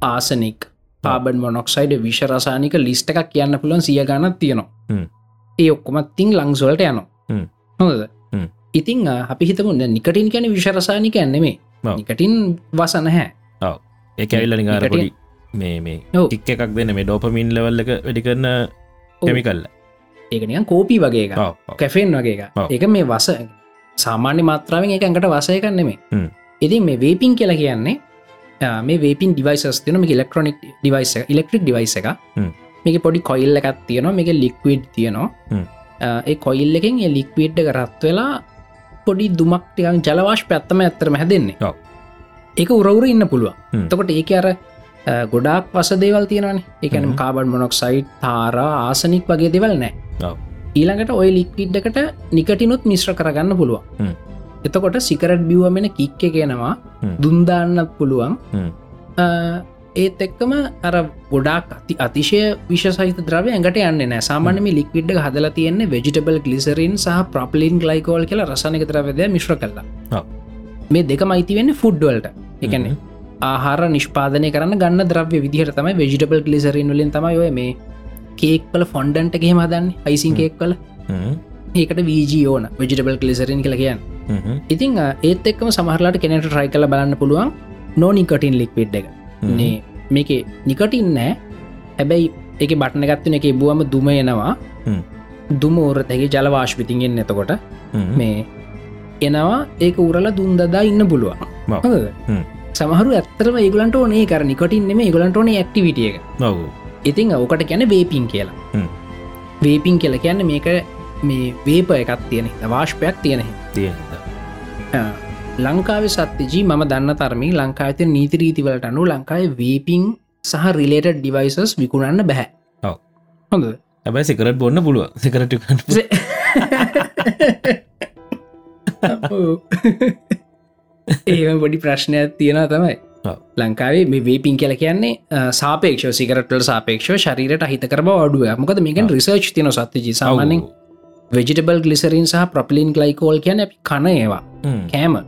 ආසනික් පාබන් මොනොක්සයිඩ විශරසානික ලිස්ට එකක් කියන්න පුළන් සිය ගණත් තියෙනවා. ඒ ඔක්කොමත් තිං ලංසුවලට යනවා. හොද ඉතිං අපි හිතමුන්න නිකටින් කියන විශරසානික ඇන්නෙමේ නිකටින් වසන හැ. ඒක ඇල්ල නිගාරපොඩි මේ මේ ටික් එකක් දෙන්න මේ ඩෝපමින් ලවල්ල එක වැඩි කරන්න කෙමිකල්ල ඒකනියන් කෝපී වගේ කැෆෙන් වගේ එක මේ වස සාමාන්‍ය මාත්‍රාවෙන් එක ඇඟට වසයකන්නෙමේ ඉතින් මේ වේපින් කියලා කියන්නේ මේ වේපින් ඩිවයිසස් තියන මේ ඉලෙක්ට්‍රොනික් ඩිවයිස ඉලෙක්ට්‍රික් ඩිවයිස එක මේක පොඩි කොයිල්ල එකත් තියෙනවා. මේක ලික්විඩ් තියෙනවා. ඒ කොයිල් එකෙන් ඒ ලික්විඩ් එක රත් වෙලා පොඩි දුමක්ටිකන් ජලවාශ් පැත්තම ඇත්තරම හැදෙන්නේ. ඒක උරවුර ඉන්න පුළුවන්. තකොට ඒක අර ගොඩක් වස දේවල් තියෙනවන. එකනම් කාබඩ් මොනොක් සයිට් තාරා ආසනික් වගේ දෙවල් නෑ ඊළඟට ඔය ලික්විඩ්ඩකට නිකටිනුත් මිශ්‍ර කරගන්න පුළුවන්. එතකොට සිකරට් බිව්වමෙන කික්ක කියනවා දුන්දාන්නත් පුළුවන් ඒත් එක්කම අර ගොඩක් අති අතිශය විශසහිත ද්‍රවය ඇඟට යන්න නෑ. සාමානම ලික්විඩ් හදල තියන්නේ වෙජිටබල් ගලිසරින් සහ ප්‍රපලින් ගලයිකෝල් කියලා රසනක ද්‍රවදය මිශ්‍ර කරලා. මේ දෙක මයිති වෙන්න ෆුඩ්වලට එකන්නේ ආහාර නිෂ්පාදනය කරන්න ගන්න ද්‍රව්‍ය විදිහට තමයි වෙජිටබල් ගලිසරින් වලින් තමයි ඔය මේ කේක්වල ෆොන්ඩන්ට ගෙම හදන්න අයිසින් කේක් කල ඒකට වීජී ඕන වෙජිටබල් කලිසරින් කළ කියන්න. ඉතිං ඒත් එක්කම සමහරලාට කෙනට රයි කල බලන්න පුළුවන් නෝනිකටින් ලික්විඩ් එක. නේ මේක නිකටින් නෑ. හැබැයි එක බටන ගත්තුන එක බුවම දුම එනවා. හ්ම්. දුම ෝරතැගේ ජලවාශ්පිතිගෙන් එතකොට. හ්ම්. මේ එනවා ඒක උරල දුන්දදා ඉන්න පුළුවන්. සමහරු ඇත්තරම ඒගලන්ට ඕනේ. කර නිකොටින් නෙම ඒගලන්ට ඕනේ ඇක්ටිවිටිය එක. ඔව් ඉතිං ඕකට කැන වේපින් කියලා. වේපින් කියල කියන්න මේක මේ වේප එකක් තියෙන වාශ්පයක් තියෙන තියෙන ලංකාව සත්‍යජී මම දන්න තරමින් ලංකාවත නීතිරීතිවලට අනු ලංකායි වේපින් සහ රිලේට ඩිවයිසස් විකුණන්න බැහැ. හොඳ හැබැයි සිකරට බොන්න පුළුව සිකරට ඒ පොඩි ප්‍රශ්නයක් තියෙන තමයි. ලංකාවේ මේ වේපින් කියල කියන්නේ සාපේක්ෂ සිකරටල් සාපේක්ෂ ශරීරට හිතකර බවඩුව මොකද මේකෙන් රිසර්ච් තින සත්්‍යජී. සාමානෙන් වෙජිටබල් ගලිසරින් සහ ප්‍රපලින් ගලයිකෝල් කියන කන ඒවා. කෑම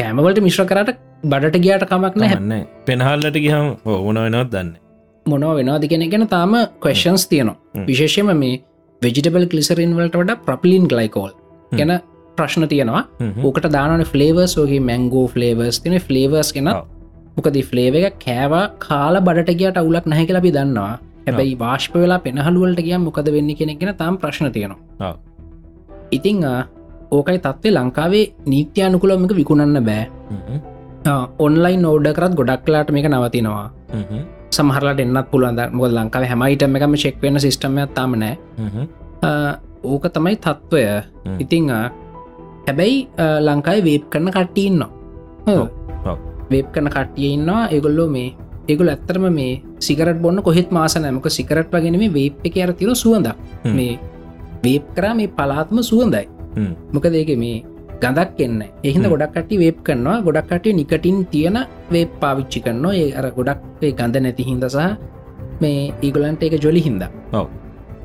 කෑමවලට මිශ්‍ර කරට බඩට ගියාට කමක් නැහැ. හැන්න පෙනහල්ලට ගිහම් ඕන වෙනවත් දන්න මොනව වෙනවාද කෙන ගැන තාම කවස්න්ස් තියනවා. හ්ම්. විශේෂම මේ වෙජිටබල් කලිසරින් වලට වඩ ප්‍රපලින් ගලයිකෝල් ගැන ප්‍රශ්න තියෙනවා. ඕකට දානන ෆලේවර්ස් වගේ මැංගෝ ෆලේවර්ස් තින ෆලේවර්ස් කෙන. මොකද ෆලේව එක කෑවා කාල බඩට ගියට අවුලක් නැහැ අපි දන්නවා. හැබැයි වාශ්ප වෙලා පෙනහළුවලට කිය මොකද වෙන්න කෙනෙක්ගෙන තාම් ප්‍රශ්න තියෙනවා. ඉතිං ඕකයි තත්වේ ලංකාවේ නීත්‍යයානුකුලමික විකුණන්න බෑ. ඔන්ලයින් නෝඩ කරත් ගොඩක්ලාට මේක නවතිනවා. සමහරලට එන්නත් පුළුවන්ද මොද ලංකාව හැමයිටම එකම චෙක් වෙන සිිටමයක් තම නෑ. ආ, ඕක තමයි තත්ත්වය. ඉතිං හැබැයි ලංකායි වේප් කරන කට්ටඉන්න ඔව්. ඔව්. වේප් කන කට්ටිය ඉන්නවා. ඒගොල්ලෝ මේ ඒගොල ඇත්තරම මේ සිකරට බොන්න කොහෙත් මාස නෑමක සිකරට් වගෙන මේ වේප් එක අර තිර සුවඳ. මේ වේප් කරා මේ පලාත්ම සුවඳයි මොකද ඒක මේ ගඳක් එන්න. එහිද හ්ම්. ගොඩක් කටි වේප් කරනවා. ගොඩක් කටිය නිකටින් තියෙන වේප් පාවිච්චි කරනවා. ඒ අර ගොඩක් ගඳ නැති හින්ද සහ මේ ඒගොලන්ට ඒක ජොලි හින්ද.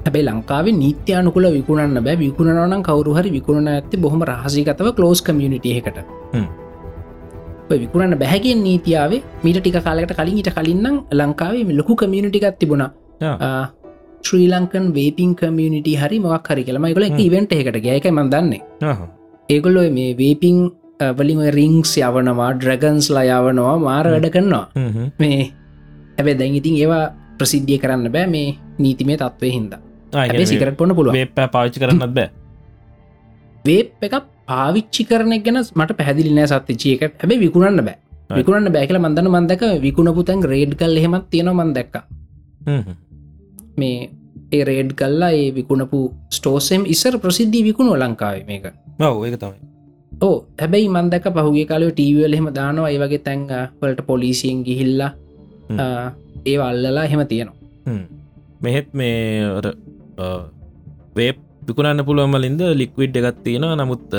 හැබයි ලංකාවේ නිත්‍යයානුකුල විකුණන්න බෑ. විකුණනවනම් කවරුහරි විකුණන ඇති බොහොම රහසිගතව කලෝස් කමියනිට එකට හ්ම්. විකුණන්න බැහැගෙන් නීතියාවේ මීට ටික කාලකට කලින් ඊට කලින්නම් ලංකාවේ ලොකු කමියනිටිකත් තිබුණා ශ්‍රී ලංකන් වේපින් කමියනිට හරි මොක් හරි කියලම ගොල. ඉවෙන්ට එකට ගෑක මන්දන්නේ ඒගොල්ලො මේ වේපින් වලින් රිංක්ස් යවනවා ඩ්‍රගන්ස් ලා යවනවා මාර වැඩ කරනවා. මේ හැබැ දැන් ඉතින් ඒවා ප්‍රසිද්ධිය කරන්න බෑ මේ නීතිමේ තත්වය හින්ද. සිකරට පොන්න පුළුව වේපෑ පාවිච්චි කරන්නත් බෑ. වේප් එක පාවිච්චි කරන ගැන මට පැදිලි නෑ සත්තිචියක හැබේ විකුණන්න බෑ. විකුණන්න බෑකල මන්දන මන්දක විකුණපු තැන් රේඩ් කල් එහෙමත් තියෙන මන්දක්ක මේ ඒ රේඩ් කල්ලා ඒ විකුණපු ස්ටෝසෙම් ඉස්සර ප්‍රසිද්ධී විකුණුව ලංකාව මේක. ඔව ඒක තමයි. ඕ හැබැයි මන්දක පහුගේ කාලව ටීවල් එහෙම දානවා ඒ වගේ තැන් වලට පොලිසියෙන් ගිහිල්ලා හ්ම්. ඒ අල්ලලා එහෙම තියෙනවා. හ්ම්. මෙහෙත් මේ වේ විකුණන්න පුළුවමලින්ද ලික්විඩ් එකත් තියෙන නමුත්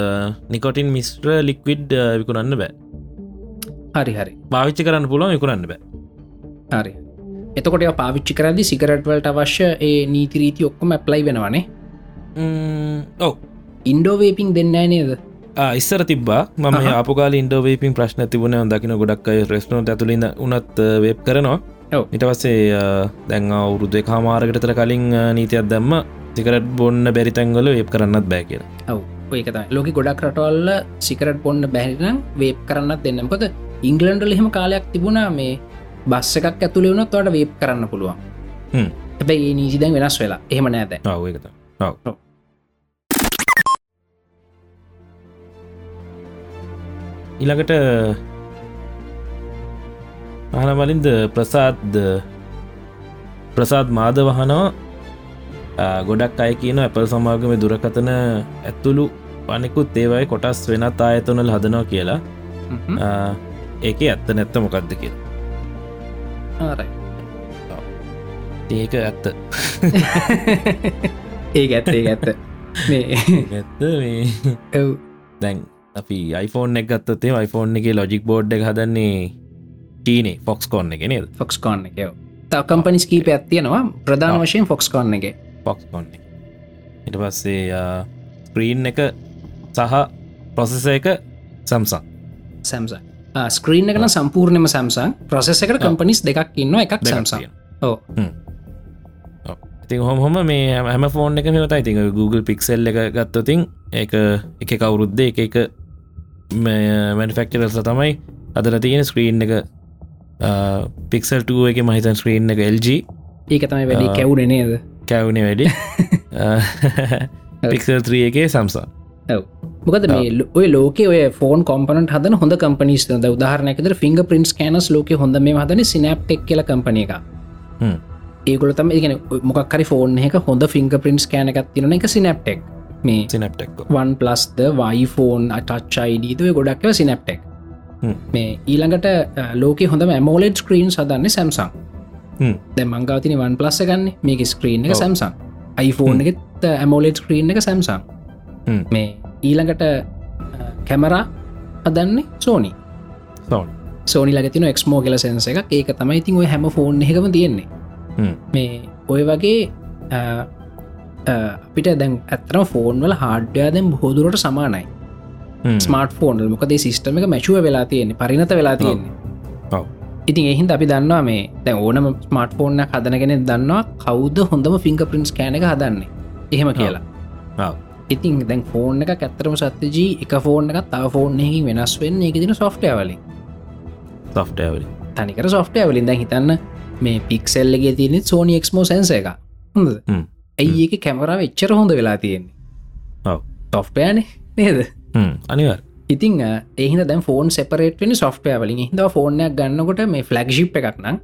නිකොටින් මිස්ට්‍ර ලික්විඩ් විකුණන්න බෑ. හරි හරි. භාවිච්චි කරන්න පුළුවන් විකුණන්න බෑ. හරි එතකොට පාවිච්චි කරදි සිකරට්වලට අවශ්‍ය ඒ නීතිරීති ඔක්කොම ඇප්ලයි වෙනවානේ. ඔව්. ඉන්ඩෝවේපින් දෙන්න නේද? ඉස්සර තිබා ම. අපකාල ඉන්ඩෝවේපින් ප්‍රශ්න තිබුණ දකින ගොඩක් අයි රෙස්නෝට ඇතුළින් උනත් වේප් කරනවා. ඔව්. ඉට පස්සේ දැන් අවුරුදු කාමාරකටතර කලින් නීතියක් දැම්ම. සිකරට බොන්න බැරි තැන්ගල වේප් කරන්නත් බෑ කියලා. ඔව. ඒකත ලෝක ගොඩක් රටවල්ල සිකරට පොන්න බැහිනම් වේප් කරන්නත් දෙන්නකොද ඉංගලන්ඩල එහෙම කාලයක් තිබුණා මේ බස්ස එකක් ඇතුළේ වුණත් වට වේප් කරන්න පුළුවන්. හැබැයි ඒ නීසිදැන් වෙනස් වෙලා. එහෙම නෑද ඔව ඒකත ඔව. ඔව්. ඊළඟට ආනවලින්ද ප්‍රසාද්ද ප්‍රසාද් මාද වහනවා ගොඩක් අය කියන ඇපල් සමාගම දුරකතන ඇත්තුළු පනෙකුත් ඒවයි කොටස් වෙනත් ආයතනල් හදනවා කියලා. ඒක ඇත්ත නැත්ත මොකක්ද කිය ඒක ඇත්ත. (laughs) ඒ ඇත්තේ ඇත්ත. මේ ඇත්ත මේ ඔව්. දැන් අපි iPhoneෆෝන් එක ගත්තතේ iPhoneෆෝන් එක ලොජික් බෝඩ් එක හදන්නේ ටීනේ ෆොක්ස් කොන්න එක නේද? ෆොක්ස් කෝන්න එකව තව කම්පනිස් කීප ඇත්තියෙනවා ප්‍රධාන. වශයෙන් ෆොක්ස් කෝන්න එක. ෆොක්ස් කොන්න ඉට පස්සේ ස්ක්‍රීන් එක සහ ප්‍රොසෙස එක සම්සං සැම්ස ස්ක්‍රීන් එකන සම්පූර්ණයම සැම්සන් ප්‍රසෙස් එකට කම්පනිස් දෙකක් ඉන්න එකක් සැම්සන් ඕ ඉතින් හොම හොම මේ හැම- ෆෝන් එක මෙවතයි ඉතින් Google පික්සෙල් එක ගත්තතින් ඒක එක කවුරුද්ද එක එක මැනිෆෙක්ටරල්ස තමයි අදල තියෙන ස්ක්‍රීන් එක. පික්සල් 2 එක මහිතන් ස්ක්‍රීන් එක LG ඒක තමයි වැඩි කැවුණ නේද? කැවුණේ වැඩි. (laughs) (laughs) පික්සල් 3 එකේ සම්සා මොකද මේ ඔය ලෝක ඔය ෆෝන් කොම්පනට හදන හොඳ කම්පනිස් ද? උදාහරනයකද ෆිංග පින්ස් කෑනස් ලෝක හොඳ මේ හදන සිනප්ටෙක් කියල කම්පන එක ඒගොල තම ඉගෙන මොකක්කරි ෆෝන් එක හොඳ ෆිංග පින්ස් කෑන එකත් තින එක සිනප්ටෙක් මේ සිනප්ටෙක් වන් ප්ලස්ද වයිෆෝන් අටච්චයිඩීතුව ගොඩක්ව සිනප්ටෙක් මේ ඊළඟට ලෝක හොඳ මෝලෙඩ් ස්ක්‍රීන් සදන්නේ සැම්සං දැ මංගවතින වන් ප්ලස්ස ගන්න මේක ස්ක්‍රීන් එක සැම්සං iPhoneෆෝන් එකත් ඇමෝලෙඩ් ස්ක්‍රීන් එක සැම්සං මේ ඊළඟට කැමරා අදන්නේ සෝනි සෝනි ලගතින එක්මෝ කියල සැන්ස එක ඒක තමයි ඉතින් ඔය හැම ෆෝන් එකම තියෙන්නේ. මේ ඔය වගේ අපිට දැන් ඇතරම ෆෝන් වල හාඩ්‍යයා දැම් බොහෝදුරට සමානයි. ස්මර්ට ෆෝන් මොකද සිිස්ටම එක මැචුව වෙලා තියෙන්නේ පරිනත වෙලා තියෙන්නේ. ඉතින් එහින්ද අපි දන්නවා මේ දැ ඕනම ස්මර්ට ෆෝර්න හදනගෙන දන්නවා කවුද හොඳම ෆිංග පින්ස් කෑන එක හදන්නේ. එහෙම කියලා ඉතින් දැන් ෆෝන් එක ඇත්තරම සත්‍යජී එක ෆෝන් එක තා ෆෝන් එකින් වෙනස් වෙන්න එක දින සොෆ්ටවලින් සොෆ්ටවල තනිකර සොෆ්ටවලින් දැන් හිතන්න මේ පික්සෙල්ලගේ තියෙනෙ සෝනි එක්මෝ සැන්ස එක. හොඳ ඇයි ඒක කැමරාව එච්චර හොඳ වෙලා තියෙන්නේ? සොෆ්ටයන නේද? අනිවර් ඉතිං එහින දැන් ෆෝන් සෙපරේටෙන සොෆ්ටය වලින්. හිද ෆෝර්නයක් ගන්නකොට මේ ෆලක්ෂිප් එකක් නම්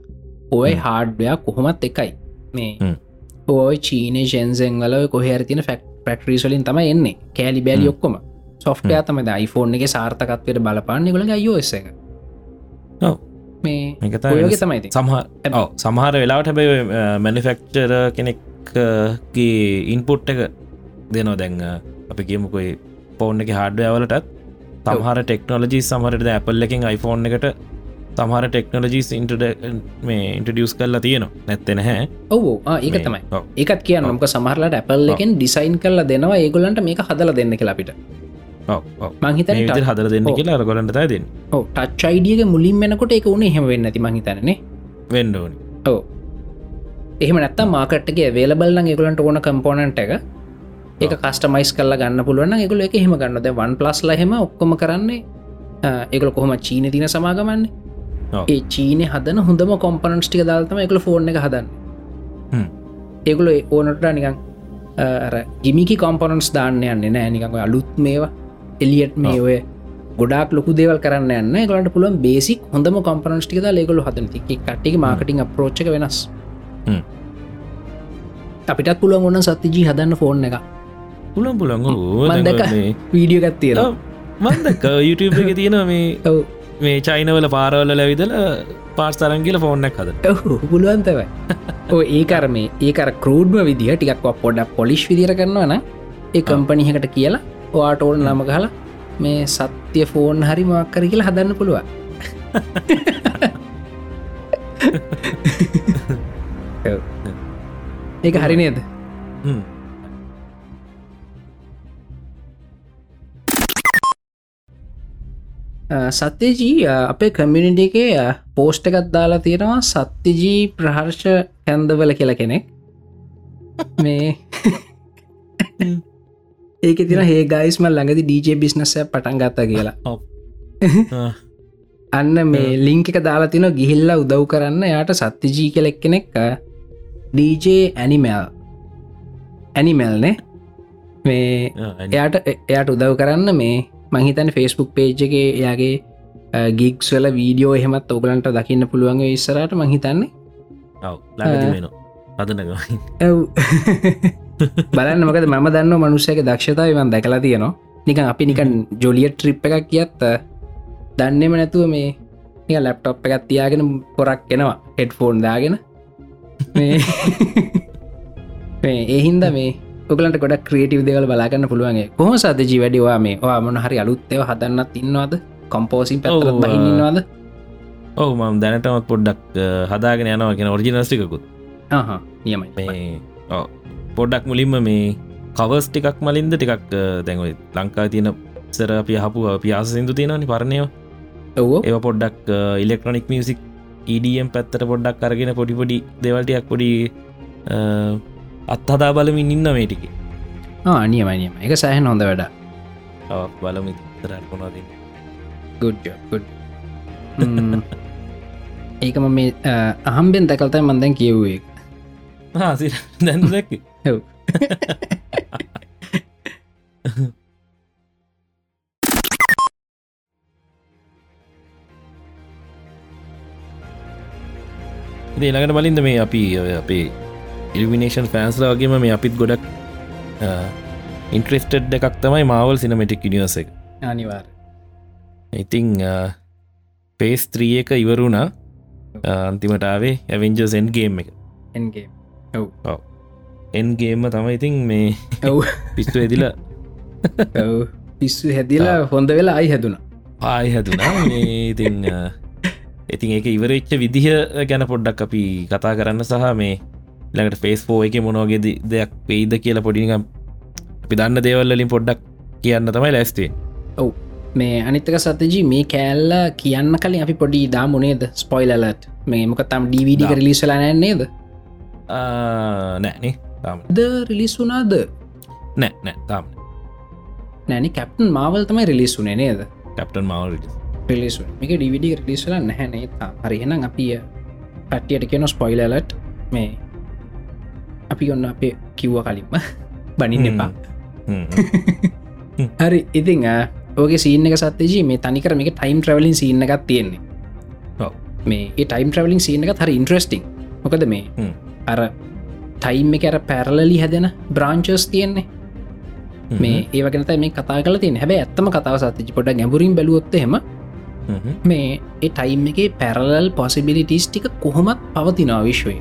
ඔය හාඩ්ඩයක් කොහොමත් එකයි. මේ ඔය චීන ෂන්සෙන් වල කොහරතින ෆෙක් පැක්ට්‍රීස්වලින් තම එන්නේ. කෑලි බෑලි ඔක්කොම. සොෆ්ටය තමද iPhoneෆෝන් එක සාර්ථකත්වයට බලපාන්න. ගොල අයෝස එක. මේ ඒගේ තමයි සමහ සමහර වෙලාවට හැබයි මැනිෆෙක්චර කෙනෙක්ගේ ඉන්පුට් එක දෙනවා. දැන් අපි කියමුකොයි පෝර්න් එක හාඩ්වවලටත් තමහර ටෙක්නෝලජී සමහරට ඇපල් එකින් iPhoneෆෝන් එකට තමහර ටෙක්නෝලජීස් ඉන්ටඩ මේ ඉන්ටඩියස් කරලා තියෙනවා. නැත්තෙන හැ ඔවු ඒක තමයි. ඒකත් කිය නොක සමහරලට ඇපල් එකෙන් ඩිසයින් කරලා දෙනවා. ඒගොලන්ට මේක හදල දෙන්න කියලාපිට මංහිත හදර දෙන්න කියලා අරගොලන්ට දෙන්න. ටච් අයිඩියක මුලින් වෙනකොට එක උනේ හෙම වෙන්න ඇති මහිතන්නේ වෙන්ඩෝනි ඕ එහෙම නැත්ත මාකට්ගේ වේලබල්න්න ගොලන්ට ඕන කම්පෝනන්ට එක. ඒක කස්ටමයිස් කල්ල ගන්න පුළුවන් එකකුල එක හෙම ගන්නද වන් ප්ලස් ලහෙම ඔක්කොම කරන්නේ එකල කොහොම චීන තින සමාගමන්නේ ඒ චීනය හදන හොඳම කොම්පනන්ස් ටික දාල්තම එකල ෆෝර්න එක හදන්න. ඒකුල ඕනට නිකන් ගිමිකි කොම්පොනන්ස් දාන්න යන්න නෑ. නිකඟ අලුත් මේවා එලියට් මේ ඔය ගොඩක් ලොකු දේවල් කරන්න යන්න ගලට පුළුවන් බේසික් හොඳම කොම්පනන්ස් ටික ලෙගොල හදන. කට්ටි මාකටිං අප්‍රෝච් වෙනස්. අපිටත් පුළුවන් ඔන්න සත්තිජී හදන්න ෆෝන් එක පුළන් පුළන් වීඩියෝ ගත්තිර මන්දක YouTube එක තියෙන මේ මේ චයිනවල පාරවල ලැවිදල පාස් තරංගිල ෆෝන්නක් හද පුළුවන්තවයි ඕ ඒකර මේ ඒකර කරෝඩ්ම විදිහ ටිකක් පොඩක් පොලිෂ් විදිර කරනවන ඒ කම්පනිහකට කියලා ඔයාට ඕන නම කහලා මේ සත්‍ය ෆෝන් හරි මක්කර කියලා හදන්න පුළුව (laughs) ඒක හරි නේද සත්‍යජී අපේ කමියනිට එකේ පෝස්ට එකත් දාලා තියෙනවා සත්‍යජී ප්‍රහර්ෂ කැන්දවල කියල කෙනෙක්. (laughs) මේ ඒක තින ඒ ගයිස්ම ළඟදි ඩීජ බිස්නසය පටන් ගත්තා කියලා. (laughs) අන්න මේ ලිංක එක දාලා තින ගිහිල්ල උදව් කරන්න යාට සත්‍යජී කෙලෙක් කෙනෙක් ඩීජ ඇනිමල් ඇනිමල්නේ මේ එයාට එයාට උදව් කරන්න මේ මහිතන ෆෙස්බුක් පේජ් එක එයාගේ ගික්ස්වල වීඩියෝ එහෙමත් ඔගලන්ට දකින්න පුළුවන් ඉස්සරට මහිතන්නේ ඇව් බලන්න මකද මම දන්න මනුස්සයක දක්ෂතාවවන් දැකලා තියෙනවා. නිකන් අපි නිකන් ජොලිය ට්‍රිප් එකක් කියත් දන්නෙම නැතුව මේ ලැප්ටොප් එකත් තියාගෙන පොරක් එනවා හෙඩ් ෆෝන් දාගෙන. මේ ඒහින්ද (laughs) මේ ඔගලට ගොඩ ක්‍රේටව දෙවල් බලාගන්න පුළුවන්ගේ කොහ සදජී වැඩිවා මේ වා මොන හරි අලුත්තව හදන්නත් ඉන්නවාද? කොම්පෝසින් පැත් බහින්නවාද ඔහු මම් දැනටමත් පොඩ්ඩක් හදාගෙන යනවා කියෙන ඔරිජිනස්ටිකුත් නියමයි. පොඩ්ඩක් මුලින්ම මේ කවස් ටිකක් මලින්ද ටිකක් දැන්වයි ලංකා තියන සර අපි හපු පියාස සිදු තියෙනනි පරණයව ඔවෝ. ඒ පොඩ්ඩක් ඉලෙක්ට්‍රොනික් මියසික් EDM පැත්තට පොඩ්ඩක් කරගෙන පොඩිපොඩි දෙවල්ටයක් පොඩි අත්හදා බලමින් ඉන්න මේටික නියමනියම එක සෑහන් හොඳ වැඩ බලමි තරකොනද ගුඩ් ඒකම මේ අහම්බෙන් දැකල්තයි මන්දැන් කියව්වේ හාසි දැන් දැක්ක? ඔව්. (laughs) ඊළඟට බලින්ද මේ අපි අපේ ඉල්විනේෂන් ෆෑන්ස්ල වගේම මේ අපිත් ගොඩක් ඉන්ට්‍රෙස්ටඩ් එකක් තමයි මවල් සිනමටික් නිවස එක. අනිවාර් ඉතිං පේස් ත්‍රිය එක ඉවරුණා අන්තිමටාවේ ඇවෙන්ජර්සෙන්් ගේම් එක. එන්ගේ ඔව්. එන්ගේම තමයි ඉතින් මේ ඔව්. පිස්තු ඇදිල ඔව්. පිස්සු හැදිලා හොඳ වෙලා අයි හැදුන ආය හැතුනා මේ ඉතින් ඉතින් ඒක ඉවරච්ච විදිහ ගැන පොඩ්ඩක් අපි කතා කරන්න සහ මේ ළඟට ෆේස් පෝ එක මොනෝගේ දෙයක් පෙයිද කියලා පොඩිනිකම් අපි දන්න දේවල්ලින් පොඩ්ඩක් කියන්න තමයි ලැස්තේ ඔව්. මේ අනිත්තක සතජී මේ කෑල්ල කියන්න කලින් අපි පොඩි දාමුණේද ස්පොයිලලට මේ මොක තම් ඩවිඩි දා. රිලිස්සලා නෑන්නේද නෑනේ තාම ද රිලිස් වුනාද නෑ නෑ. තාම නෑනි කැප්ටන් මාවල් තමයි රිලිස් වුනේ නේද? කැප්ටන් මවල් පිලිසු එක ඩවිඩි රිලිස්ල නැහැනේ හරිහෙනම් අපිය කට්ටියට කියන ස්පොයිලලට් මේ අපි ඔන්න අපේ කිව්ව කලින්ම (laughs) බනින්න එපා. (laughs) හරි ඉතිං ඕගේ සීන එක සත්්‍යජී මේ තනිකර මේක ටයිම් ට්‍රවලින් සින්න එකක් තියෙන්නේ. මේ ටයිම් ට්‍රවලින් සින්න එක හරි ඉන්ට්‍රස්ටිං මොකද මේ හ්ම්. අර ටයිම් එක අර පැරලලි හැදෙන බ්‍රාංචස් තියෙන්නේ. මේ ඒවගෙනත මේ කතා කල තිය හැබැ ඇත්තම කතාව සත්තිචි පොඩ ගැඹුරින් බැලුවොත්තහෙම මේ ඒ ටයිම් එක පැරලල් පොසිබිලිටිස් ටික කොහොමත් පවතිනා විශ්වය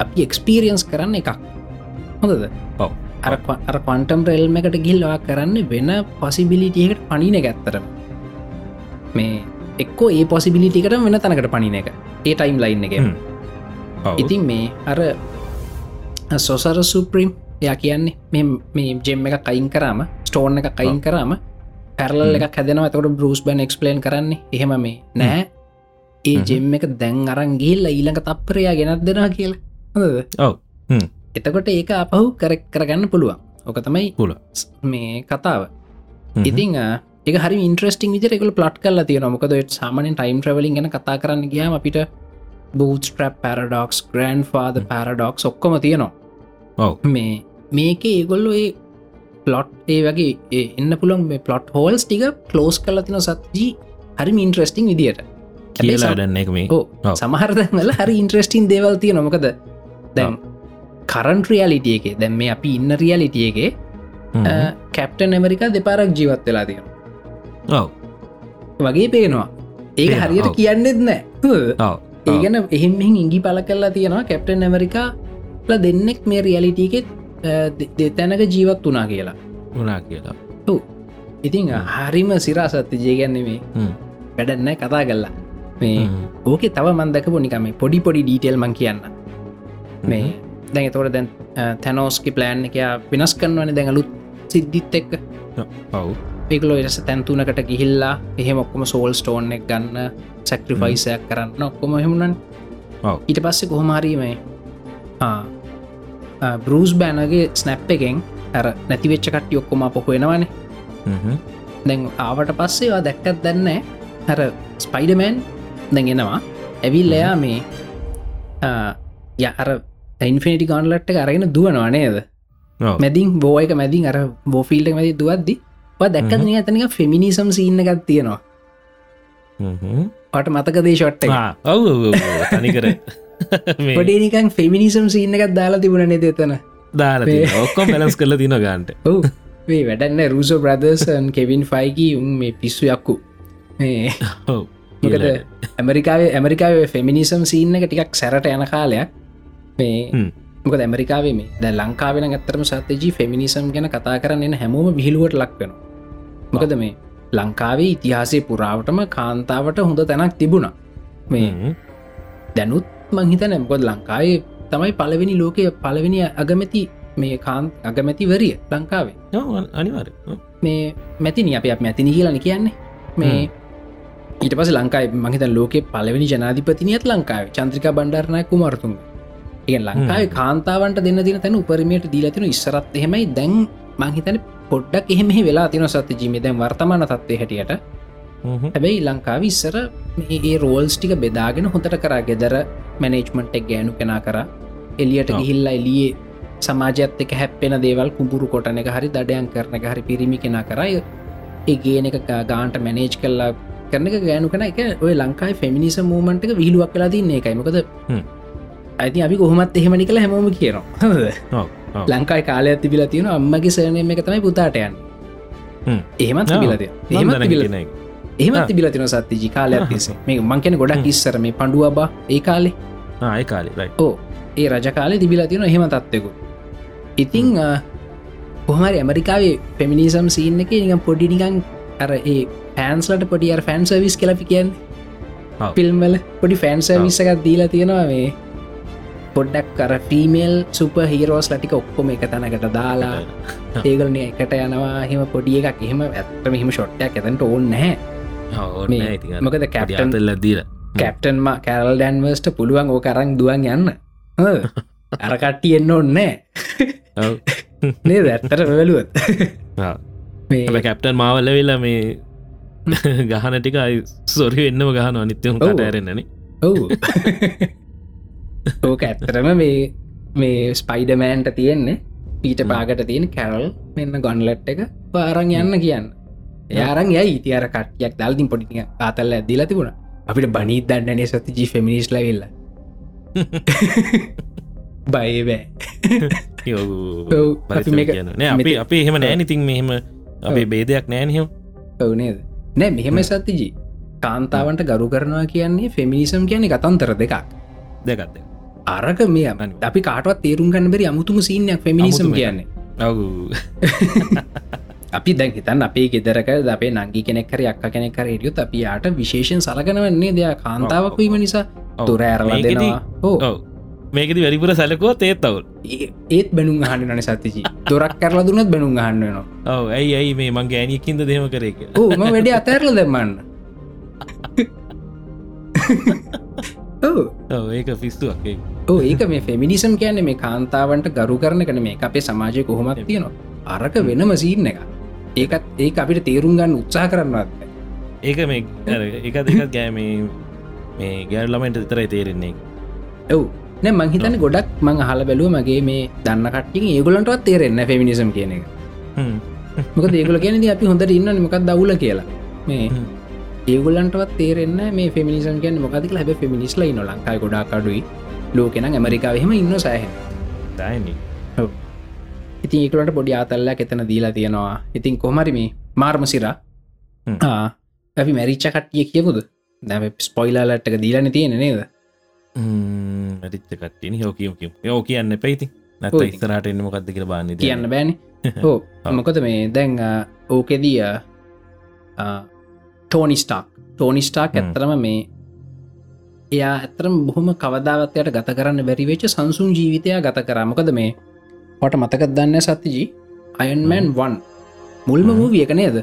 අපි එක්ස්පීරියන්ස් කරන්න එකක්. හොඳද? ඔව්. අර ක- අර කොන්ටම් රෙල්ම එකට ගිල්ලවා කරන්න වෙන පොසිබිලිටියකට පනින ගැත්තරම මේ එක්කෝ ඒ පොසිබිලිටිකට වෙන තනකට පනින එක. ඒ ටයිම් ලයින් එක. ඉතින් මේ අර සොසර සුප්‍රීම් එයා කියන්නේ මේ- ජෙම් එක කයින් කරාම ස්ටෝන් එක කයින් කරාම පැරල එක හැදෙනව. තකට බරුස් බැන් එක්ස්පලේන් කරන්නේ. එහෙම මේ නෑ. ඒ. ජෙම් එක දැන් අරන් ගිල්ල ඊළඟ තප්පරයා ගෙනත් දෙෙනවා කියලා ඔව්. එතකොට ඒක අපහු කරෙක් කරගන්න පුළුවන්. ඕක තමයි. ස්- මේ කතාව. ඉතිං එක හරි ඉන්ට්‍රස්ටිං විදිරෙකල ප්ලට් කල්ල තියෙන මොකද සාමනෙන් ටයිම් ්‍රවලින් ගැන කතා කරන්න ගියාම අපිට bootstrap paradox grandfather paradox ඔක්කොම තියෙනවා. මේ මේක ඒගොල්ලො ඒ පලොට් ඒ වගේ එන්න පුළොන් මේ පලොට් හෝල්ස් ටික කලෝස් කල තින සත්ජී හරි ඉන්ට්‍රස්ටිං විදියට කියලා දන්න එක මේ. සමහරදල හරි ඉන්ට්‍රස්ටින් දේවල් තිය නොමකද දැන් කරන් රියලිටිය එක දැන් මේ අපි ඉන්න රියලිටියගේ හ්ම්. කැප්ටන් ඇමරිකා දෙපාරක් ජීවත් වෙලා තියෙන ඔව්. වගේ පේනවා. ඒක හරියට. කියන්නෙත් නෑ. ඒගැන එහෙම ඉංගි පල කරලා තියෙනවා කැප්ටන් ඇමරිකා ල දෙන්නෙක් මේ රියලිටියකෙත් දෙතැනක ජීවත් වනා කියලා. වනා කියලා. ඉතිං හරිම සිරා සත්ති ජයගැන්නේ මේ. වැඩන්න කතා කල්ලා මේ. ඕකේ තව මන්දකපු නිකම පොඩි පොඩි ඩීටෙල් මං කියන්න මේ දැන් තොට දැන් තැනෝස්කි ප්ලෑන් එක වෙනස් කරන්නවන දැඟලුත් සිද්ධිත් එක්ක. ඔව් පිකලෝ එස තැන්තුනකට ගිහිල්ලා එහෙම ඔක්කොම සෝල් ස්ටෝන් එක ගන්න සැක්ටිෆයිසයක් කරන්න ඔක්කොම හෙමුණන්. ඊට පස්සේ කොහොමාරීමයි බරස් බෑනගේ ස්නැප් එකෙන් ඇර නැතිවෙච්ච කට්ටි ඔක්කොම පොහොෙනවානේ. දැන් ආවට පස්සේවා දැක්කත් දැන්න හැර ස්පයිඩමෑන් දැගෙනවා ඇවිල්ලයා මේ ය අර ඉන්ෆිනිටි ගන්ලට් අරගෙන දුවනවා නේද. මැදින් බෝයක මැදින් අර බෝෆිල්ට මැති දුවද්දි දැක්කද හ්ම්. ඇතනික ෆෙමිනිසම් සින්න එකක් තියෙනවා. පට මතක දේශොට්ට ඔව්. තනිකර. පොඩනිකන් ෆෙමිනිසම් සින්න එකක් දාලා තිබුණ නෙද එතන? දාලා. ඔක්කොම බැලන්ස් කරලා තින ගාන්ට (laughs) ඔව්. වේ වැඩන්න රූසෝ බ්‍රදර්සන් කෙවින් ෆයිකී උන් මේ පිස්සු යක්කු. (laughs) ඇමරිකාවේ ඇමරිකාවේ ෆෙමිනිසම් සින්න එක ටිකක් සැරට යන කාලයක් මේ. මොක ඇමරිකාවේ මේ ද ලංකාවෙන ඇත්තරම සත්‍යජී ෆෙමිනිසම් ගැන කතා කරන්න හැමෝම විහිලුවට ලක්වෙන මොකද මේ ලංකාවේ ඉතිහාසේ පුරාවටම කාන්තාවට හොඳ තැනක් තිබුණා. මේ. දැනුත් මංහිත නැම්කොත් ලංකාවේ තමයි පලවෙනි ලෝකය පලවෙනි අගමැති මේ කාන් අගමැතිවරිය ලංකාවේ. ඔව්. මේ මැතිනි අප අප මැතිනි කියලන කියන්නේ. මේ ඊට පස ලංකායි මහිත ලෝක පලවෙනි ජනාධිපතිනියත් ලංකාව චන්ත්‍රික බණ්ඩාරණය කුමර්තුන් ඒ ලංකායි කාන්තාවන්ට දෙන්න දින තැන උපරමයට දීලතින ඉස්සරත් එහෙමයි. දැන් මංහිතන පොඩ්ඩක් එහෙම වෙලා තින සත්‍ය ජීමි දැන් වර්තමාන තත්වය හැටියට. හැබැයි ලංකාව ඉස්සර ඒ රෝල්ස් ටික බෙදාගෙන හොඳට කරා. ගෙදර මැනේජ්මන්ට් එක් ගෑනු කෙනා කර. එලියට. ගිහිල්ලා එලියේ සමාජත් එක හැප්පෙන දේවල් කුඹුරු කොටන එක හරි දඩයන් කරන එක හරි පිරිමි කෙන කරයි ඒ ගේන එක ගාන්ට මැනේජ් කල්ලා කරන එක ගෑනු කන. එක ඔය ලංකායි ෆෙමිනිස මූමන්ට එක විහිලුවක් කලා තින්නේ එකයි මොකද. ඇති අපි කොහොමත් එහෙමනි කළ හැමෝම කියනවා. ඔව්. ලංකායි කාලයක් තිබිලා තියෙන අම්මගේ සෑනයම එක තමයි පුතාටයන් හ්ම්. එහෙමත් මම එහෙමත් කෙනෙක්. එහෙමත්. තිබිල තින සත්තිජි කාලයක් තිසේ මේ මංකෙන ගොඩක් ඉස්සර මේ පඩුව බා ඒ කාලේ. ආ, ඒ කාලේ ඕ ඒ රජකාලේ තිබිලා තියෙන එහෙම තත්වෙකු ඉතිං කොහමරි ඇමරිකාවේ පෙමිනිසම් සීන්න එක නිකම් පොඩිනිකන් අර ඒ පෑන්ස්ලට පොඩි අර ෆැන් සවිස් කලපි කියන්න. ඔව්. පිල්මල පොඩි ෆැන් සවිස් එකක් දීලා තියෙනවා මේ පොඩ්ඩක් කර ෆීමේල් සුප හිරෝස් ලටික ඔක්කොම එක තැනකට දාලා ඒගලන එකට යනවා හෙම පොඩිය එකක්. එහෙම ඇත්තම හිම ෂොට්ටයක් ඇතැට ඕන්න නැහැ. මොකද කැප්ටන් තෙල්ල දීල. කැප්ටන්ම කැරල් ඩැන්වර්ස්ට පුළුවන් ඕ කරං දුවන් යන්න. හ්ම්. (laughs) අර කට්ටි එන්න ඕන්නෑ නේ දැත්තට වැලුවත් මේ කැප්ටන් මාවල්ල වෙලා මේ (laughs) ගහන ටික සොරි එන්නම ගහන අනිත්‍යම ඔව්. කට ඇරෙන්නන ඔවු (laughs) ඕක ඇත්තරම මේ මේ ස්පයිඩමෑන්ට තියෙන්නේ. පීට පාගට තියෙන කැරල් මෙන්න ගොන්ලට් එක. පාරං යන්න කියන්න. යාරන් යයි. ඉතියාර කට්යක් දල්තින් පොඩිටිය ආතල්ල ඇදිලා තිබුණ. අපිට බනීත් දන්නනේ සති ජී ෆෙමිනිස් ලවෙල්ල බයබෑ අපි අපි එහෙම නෑනිතින් මෙහෙම අපේ බේදයක් නෑනහෙම ඔවනේද නෑ මෙහෙම සතිජී කාන්තාවන්ට ගරු කරනවා කියන්නේ ෆෙමිනිසම් කියන්නේ කතන්තර දෙකක්. දෙකත්ද අරක මේ. අපි කාටවත් තේරුම් ගන්න බැරි අමුතුම සීනයක් අමුතුම කියන්නේ. අපි දැන් හිතන් අපේ ගෙදරක අපේ නංගි කෙනෙක්කර අක්ක කෙනෙක් කර හිටියුත් අපි යාට විශේෂෙන් සලකනවන්නේ දෙයක්. කාන්තාවක් වීම නිසා. තුර ඇරලා මේකෙදි- දෙනවා. ඕ ඔව්. මේකෙති වැඩිපුර සැලකුව තේත් අවුල්. ඒ- ඒත් බැනුම් අහන්න නන සතිචි දොරක් කරලා දුනත් බැනුම් අහන්නවා ඔව. ඇයි ඇයි මේ මං ගෑනියකින්ද දෙම කරේ කිය ඕම වැඩි අතැරල දෙමන්න (laughs) ඒක ෆිස්තුවක් ඒ ඕ ඒක මේ ෆෙමිනිසම් කියන්න මේ කාන්තාවන්ට ගරු කරන කන මේ අපේ සමාජය කොහොමත් තියෙනවා. අරක වෙනම සීන්න එක ඒකත් ඒ අපිට තේරුම් ගන්න උත්සා කරන්නවත් බෑ. ඒක මේ එක දෙකත් ගෑ මේ මේ ගෑල් ළමයින්ට විතරයි තේරෙන්නේ. ඔව්. නෑ මංහිතන ගොඩක් මං හල බැලුව මගේ මේ දන්න කට්ටිය ඒගොලන්ටවත් තේරෙන්න ෆෙමිනිසම් කියන එක. මොක ඒගොල කියන අපි හොඳට ඉන්න මොකක් දවුල කියලා. මේ හ්ම්. ඒගොලන්ටවත් තේරෙන්න මේ ෆෙමිනිසම් කියන්න මොකදක හැබ ෆෙමිනිස්ල ඉන්න ලංකායි ගොඩක් අඩුයි. ලෝකෙන ඇමරිකාවහෙම ඉන්න දයන්නේ ඉතින් ඒකලට පොඩි ආතල්ලයක් එතන දීලා තියෙනවා. ඉතින් කොමරි මේ මාර්ම සිරා හ්ම්. අපි මැරිච්ච කට්ටිය කියපුද දැ ස්පොයිලාලට්ක දීලන තියෙන නේද? රිච්ච කට්ටින යෝකයෝකම් යෝ කියන්න පැයිති නැත. ඉස්තරට එන්න මොකක්ද කියල බාන්න කියන්න බෑන. ඕ (laughs) මොකද මේ දැන් ඕකෙදී ටෝනිස්ටාක් ටෝනිස්ටාක්. ඇත්තරම මේ එයා ඇතරම් බොහොම කවදාවත්වයට ගත කරන්න බැරිවෙච්ච සංසුන් ජීවිතයා ගත කරමකද මේ හොට මතකත් දන්න සත්තිජී? අයන්මෑන් වන් මුල්ම හ්ම්. වූ වියක නේද.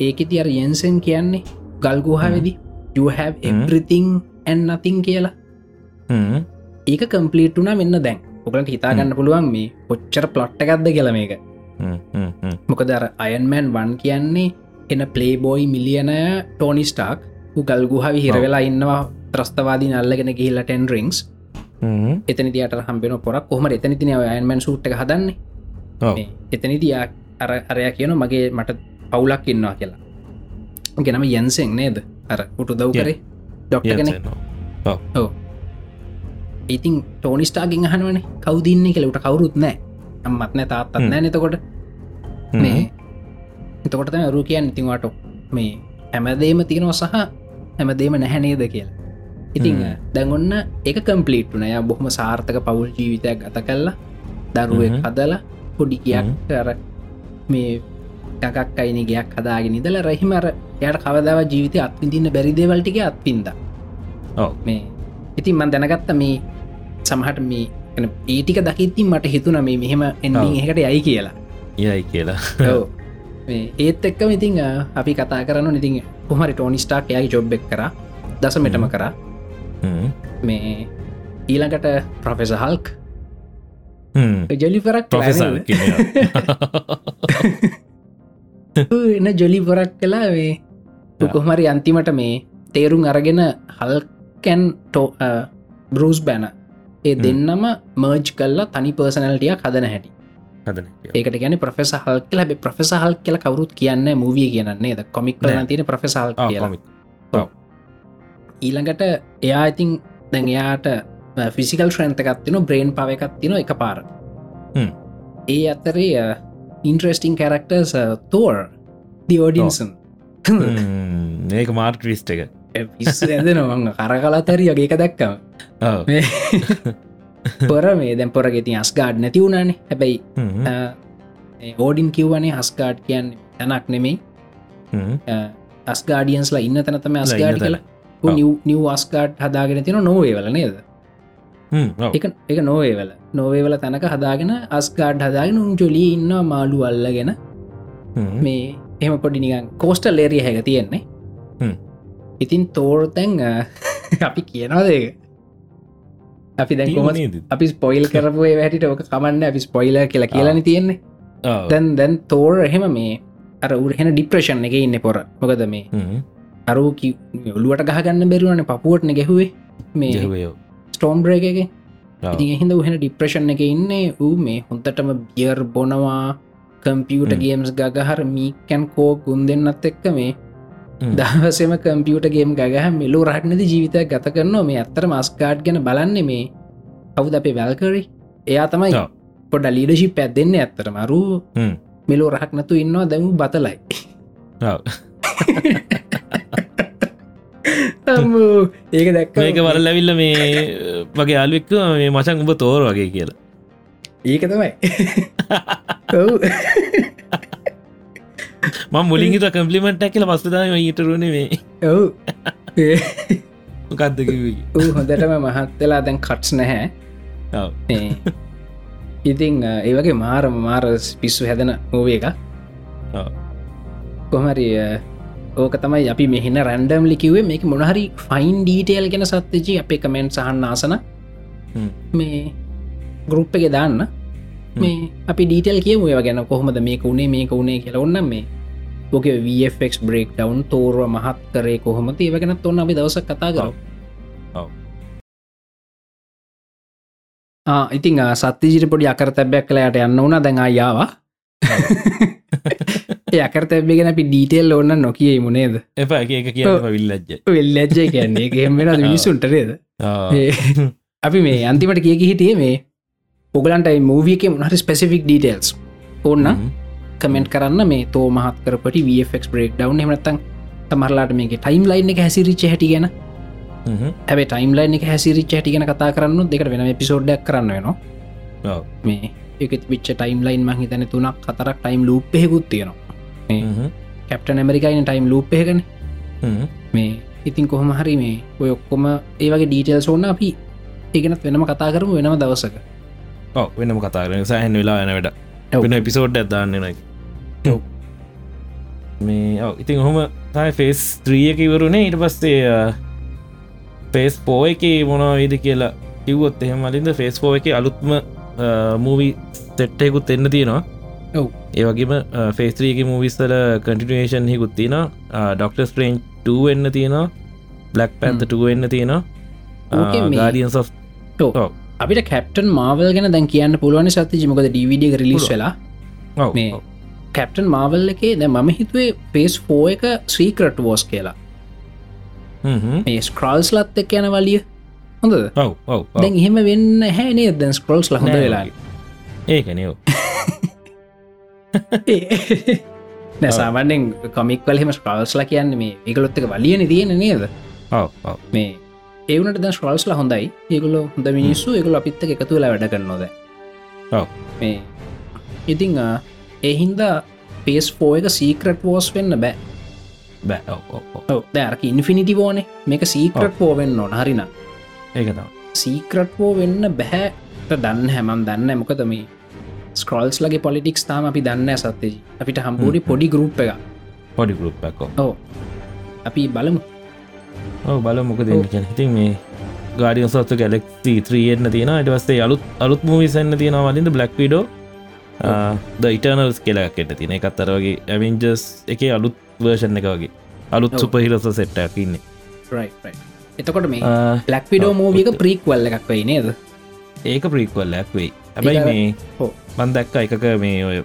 ඒකෙති අර යෙන්සෙන් කියන්නේ ගල්ගුහාවෙදි හ්ම්. everything and nothing කියලා. ඒක කම්පලීට්ුනා මෙන්න දැන්. ඔකලට හිතාගන්න පුළුවන් මේ පොච්චර ප්ලොට්ට එකක්ද කියල මේක. මොකද අර අයන්මෑන් වන් කියන්නේ එන පලේබෝයි මිලියනය ටෝනි ස්ටාක් ගල්ගුහවි හිරවෙලා ඉන්නවා ත්‍රස්තවාදී නල්ලගෙන ගිහිල්ල ටෙන් රිංස් එතනි තියට හම්බෙන පොරක්. කොහම එතනි තින අයන්මන් සුට් එක හදන්නේ? එතනි තියා අර අරය කියන මගේ මට පවුලක් ඉන්නවා කියලා. ගෙනම යන්සෙන් නේද? අර උටු දව් කරේ. ඩොක්ට කෙනෙක්. ඕ ඉතින් ටෝනිස්ටාගින් අහනුවනේ. කවදන්නේ කෙලට කවුරුත් නෑ අම්මත් නෑ තාත්තත්. නෑ නතකොට මේ එතකොට තම රු කියන්න ඉතින්වාට මේ හැමදේම තියෙනවා සහ හැමදේම නැහැනේද කියලා ඉතිං හ්ම්. දැන්ගොන්න එක කම්පලිට් නය බොහොම සාර්ථක පවුල් ජීවිතයක් ගත කල්ලා දරුවෙක්. හදලා පොඩි කියක් අර මේ ටකක් අයින ගයක් හදාගෙන ඉදල රහිමර යට කවදාව ජීවිතය අත්විඳන්න බැරිදේවල්ටික අත්පින්ද. මේ ඉතින් මන් දැනගත්ත මේ සමහට මේ ඒටික දකිත්තින් මට හිතුන මේ මෙහෙම ඔව්. එකට යයි කියලා යයි කියලා. මේ ඒත් එක්කම ඉතිං අපි කතා කරන්න ඉතින් පුහමරි ටෝනිස්ටාක් යයි ජොබ්බෙක් කර දසමටම කර. මේ ඊළඟට ප්‍රොෆෙස හල්ක්. ජොලිපරක්. එන ජොලි පොරක් කලා වේ. කොහමරි අන්තිමට මේ තේරුම් අරගෙන හල්කැන් ටෝ බරස් බැන ඒ දෙන්නම මර්ජ් කල්ලා තනි පර්සනල්ටියක් හදන හැටි හදන ඒකට ගැන ප්‍රෆෙස හල් කියල. හැබ ප්‍රෆෙසහල් කියල කවරුත් කියන්න මූවිය කියන්නේ ද කොමික් නෑ. තියෙන ප්‍රෆෙසල් ඊළඟට එයා ඉතින් දැන් එයාට ෆිසිකල් ශ්‍රන්තකත්තින බ්‍රේන් පව එකත්තින එක පාර. ඒ අතරේ ඉන්ට්‍රස්ටිං කැරක්ටර්ස් තෝර් දිෝඩින්සන් ඒක මාර්ට ්‍රිස්ට එක. පිස් ඇදනවා කර කලාතරි වගේ එක දැක්කම. ඔව්. (laughs) (laughs) පොර මේ දැන් පොරගෙ ති අස්ගාඩ් නැති වුණනේ හැබැයි. ඕඩින් කිව්වනේ හස්කාඩ් කියන්න තැනක් නෙමෙයි. අස්ගාඩියන්ස්ලා ඉන්න තැනතම අස්ගාඩ්. කලා නිව් අස්කාඩ් හදාගෙන තින නොවේවල නේද. එක එක නොවේවල නොවේවල තැනක හදාගෙන අස්කාඩ් හදාගෙන උන් ජොලී ඉන්න මාලු අල්ලගෙන. මේ එම පොඩි නිකන් කෝස්ටල් ලේරිය හැක තියෙන්නේ. ඉතින් තෝර් තැන් (laughs) අපි කියනවාදක අපි දැන් කොම? අපි ස්පොයිල් කරපුේ වැටිට ඕක කමන්න අපි ස්පොයිල කියලා කියලන තියෙන්නේ. දැන් දැන් තෝර එහෙම මේ අර උරහෙන ඩිප්‍රේෂන් එක ඉන්න පොර මොකද මේ. අරු ඔලුවට ගහගන්න බැරුවන පපුුවට්න ගැහුවේ මේ ජහුවයෝ. ස්ටෝම් බ්‍රේක එක එහිද උහෙන ඩිප්‍රේෂන් එක ඉන්නේ ඌ මේ හොන්තටම බියර් බොනවා කම්පියට. ගේම්ස් ගහර මීකැන් කෝ ගුන් දෙන්නත් එක්ක මේ. දවසම කම්පියට ගේම් ගහ මෙලු රහටනති ජීවිතය ගත කරනවා. මේ අත්තර මස්කාඩ් ගැන බලන්නේ මේ කවුද අපේ වැල්කරි එයා තමයි. පොඩ ලීඩශිප් ඇත් දෙන්න ඇත්තර මරු. මෙලෝ රහක් නතු ඉන්නවා. දැමු බතලයි. ඒක දැක්ක මේක වල ලැවිල්ල මේ වගේ අල්ුවෙක්ක මේ මචන් උඹ තෝර වගේ කියලා. ඒක තමයි. (laughs) (laughs) ම මුලින් හිත කම්පලිමට ඇකල පස්සදාම ඊටරුණ මේ ඔව්. කක්දකිවී ඌ හොඳටම මහත්තලා දැන් කට්ස් නැහැ. මේ ඉතිං අ, ඒ වගේ මාරම මාර පිස්සු හැදෙන මූව එක කොහමරි ඕක තමයි අපි මෙහින රැන්ඩම් ලිකිවේ මේක මොනහරි ෆයින් ඩීටේල් ගැන සත්්‍යජී අපේ කමෙන්ට් සහන්න ආසන. මේ ගරුප් එක දාන්න මේ අපි ඩීටල් කියමු ඒව ගැන කොහොමද මේක උනේ මේක උනේ කියලා. ඔන්න මේ ඕක වFX බ්‍රේක් ඩවන් තෝරුව මහත් කරේ කොහොම ඒව ගැනත් ඔන්න අපි දවසක් කතා කර ඔව්. ඉතිං සත්තිජිට පොඩි අකර තැබැක් කලයට යන්න වුන දැන් අයාවා (laughs) ඒ අකර තැබ්බගෙන අපි ඩීටෙල් ඔන්න නොකිය මුණේද එපා එක එක කියන්න විල්ලජ්ජ. කියන්නේ ගෙම්ෙන (laughs) මිනිසුන්ටරේද අපි මේ අන්තිමට කියක හිටිය මේ ඔගලන්ටයි මූවියක මොහරි ස්පෙසිෆික් ඩීටල්ස් ඔන්න කමෙන්ට් කරන්න මේ තෝ මහත් කරපට වFක් බ්‍රේක් ඩව් හමනත්තන් තමරලාට මේක ටයිම් ලයින් එක හැසිරිච්ච හැටි ගැන. හැබ ටයිම් ලයින් එක හැසිරිච් හැටිගෙන කතා කරන්න දෙකට වෙන පිසෝඩ්ඩක් කරන්න වෙනවා. මේ එක විච් ටයිම් ලයින් මහි තැන තුනක් කතරක් ටයිම් ලූප් හෙකුත් තියෙනවා. කැප්ට ඇමරිකයින ටයිම් ලූප් එකන මේ ඉතින් කොහොම හරි මේ ඔය ඔක්කොම ඒවගේ ඩීටෙල් සෝන්න අපි ඒගෙනත් වෙනම කතා කරම වෙනම දවසක ඔව වෙනම කතා කරන සහන් වෙලා එන වැඩ. වෙන එපිසෝඩ් ඇදන්න නයි. මේ ඔව් ඉතින් හොම තයි ෆෙස් ත්‍රියක ඉවරුණේ ඊට පස්සේ පේස් පෝ එක මොනවා වේද කියලා කිව්වොත් එහෙම අලින්ද ෆෙස් පෝ එක අලුත්ම මූවි සෙට්ටයකුත් එන්න තියෙනවා. ඔව්. ඒවගේම ෆේස්ත්‍රීගේ මූවිස්සල කටිනේෂන් හිකුත් තියෙන ඩොක්ට ස්ට්‍රේන්් 2 එන්න තියෙනවා. බ්ලක් පැන්ත 2 එන්න තියෙනවා. ඕකේ මේ- අපිට කැප්ටන් මාවල් ගැන දැන් කියන්න පුළුවන් සත්ති ජිමකද ඩවිඩ රිලිස් වෙලා. මේ. කැප්ටන් මාවල් එකේ දැ මම හිතුවේ පේස් ෆෝ එක ශ්‍රීකරට් වෝස් කියලා. මේ ස්ක්‍රල්ස් ලත් එක් යන වලිය. ඔව්. දැන් එහෙම වෙන්න හැනේ දැන් ස්ක්‍රල්ස් ලහොඳ වෙලා ඒකනයෝ (laughs) නැසාමන්ෙන් කොමික් වලහෙම ස්ක්‍රල්ස්ලා කියන්න මේ ඒකලොත් එක වලියන තියෙන නේද? මේ ඒවනට ද ස්ක්‍රල්ස්ලා හොඳයි. ඒගොල හොඳ මිනිස්සු. එකගොල අපිත්ත එකතු වෙලා වැඩ කරනොද. මේ ඉතිං එහින්ද පේස් එක සීක්‍රට් වෝස් වෙන්න බෑ. බෑ. දැරක ඉන්ෆිනිටි ෝනේ? මේක සීක්‍රට් පෝ වෙන්න ඕන. හරින ඒක තම සීක්‍රට් පෝ වෙන්න බැහැට දන්න හැමන් දන්න මොකද මේ ස්ක්‍රල්ස් ලගේ පොලිටික්ස් තාම අපි දන්න සත්තේ අපිට හම්බූඩි පොඩි ගරුප් එක පොඩි ගරුප්පක්කෝ ඕ අපි බලමු ඔව බල මොක දෙන්න කියන හිතින් මේ ගාඩිය සත්තු ගැලෙක්ති ත්‍රියෙන්න්න තියෙන ඉටවස්සේ අලුත් අලුත් මූවිසන්න තියෙන වලින්ද බ්ලක් විඩෝ ද ඉටනල්ස් කියලාකට තින එකත්තර වගේ ඇවින්ජස් එක අලුත් වර්ෂන් එක වගේ. අලුත්. සුපහිරස සෙට්ටක් ඉන්න. එතකොට මේ ලක් විඩෝ මූවික ප්‍රීක් වල්ල එකක් වෙයි නේද? ඒක ප්‍රීක්වල්ලක් වෙයි. හැබැයි මේ ඔව්. මන් දැක්ක එකක මේ ඔය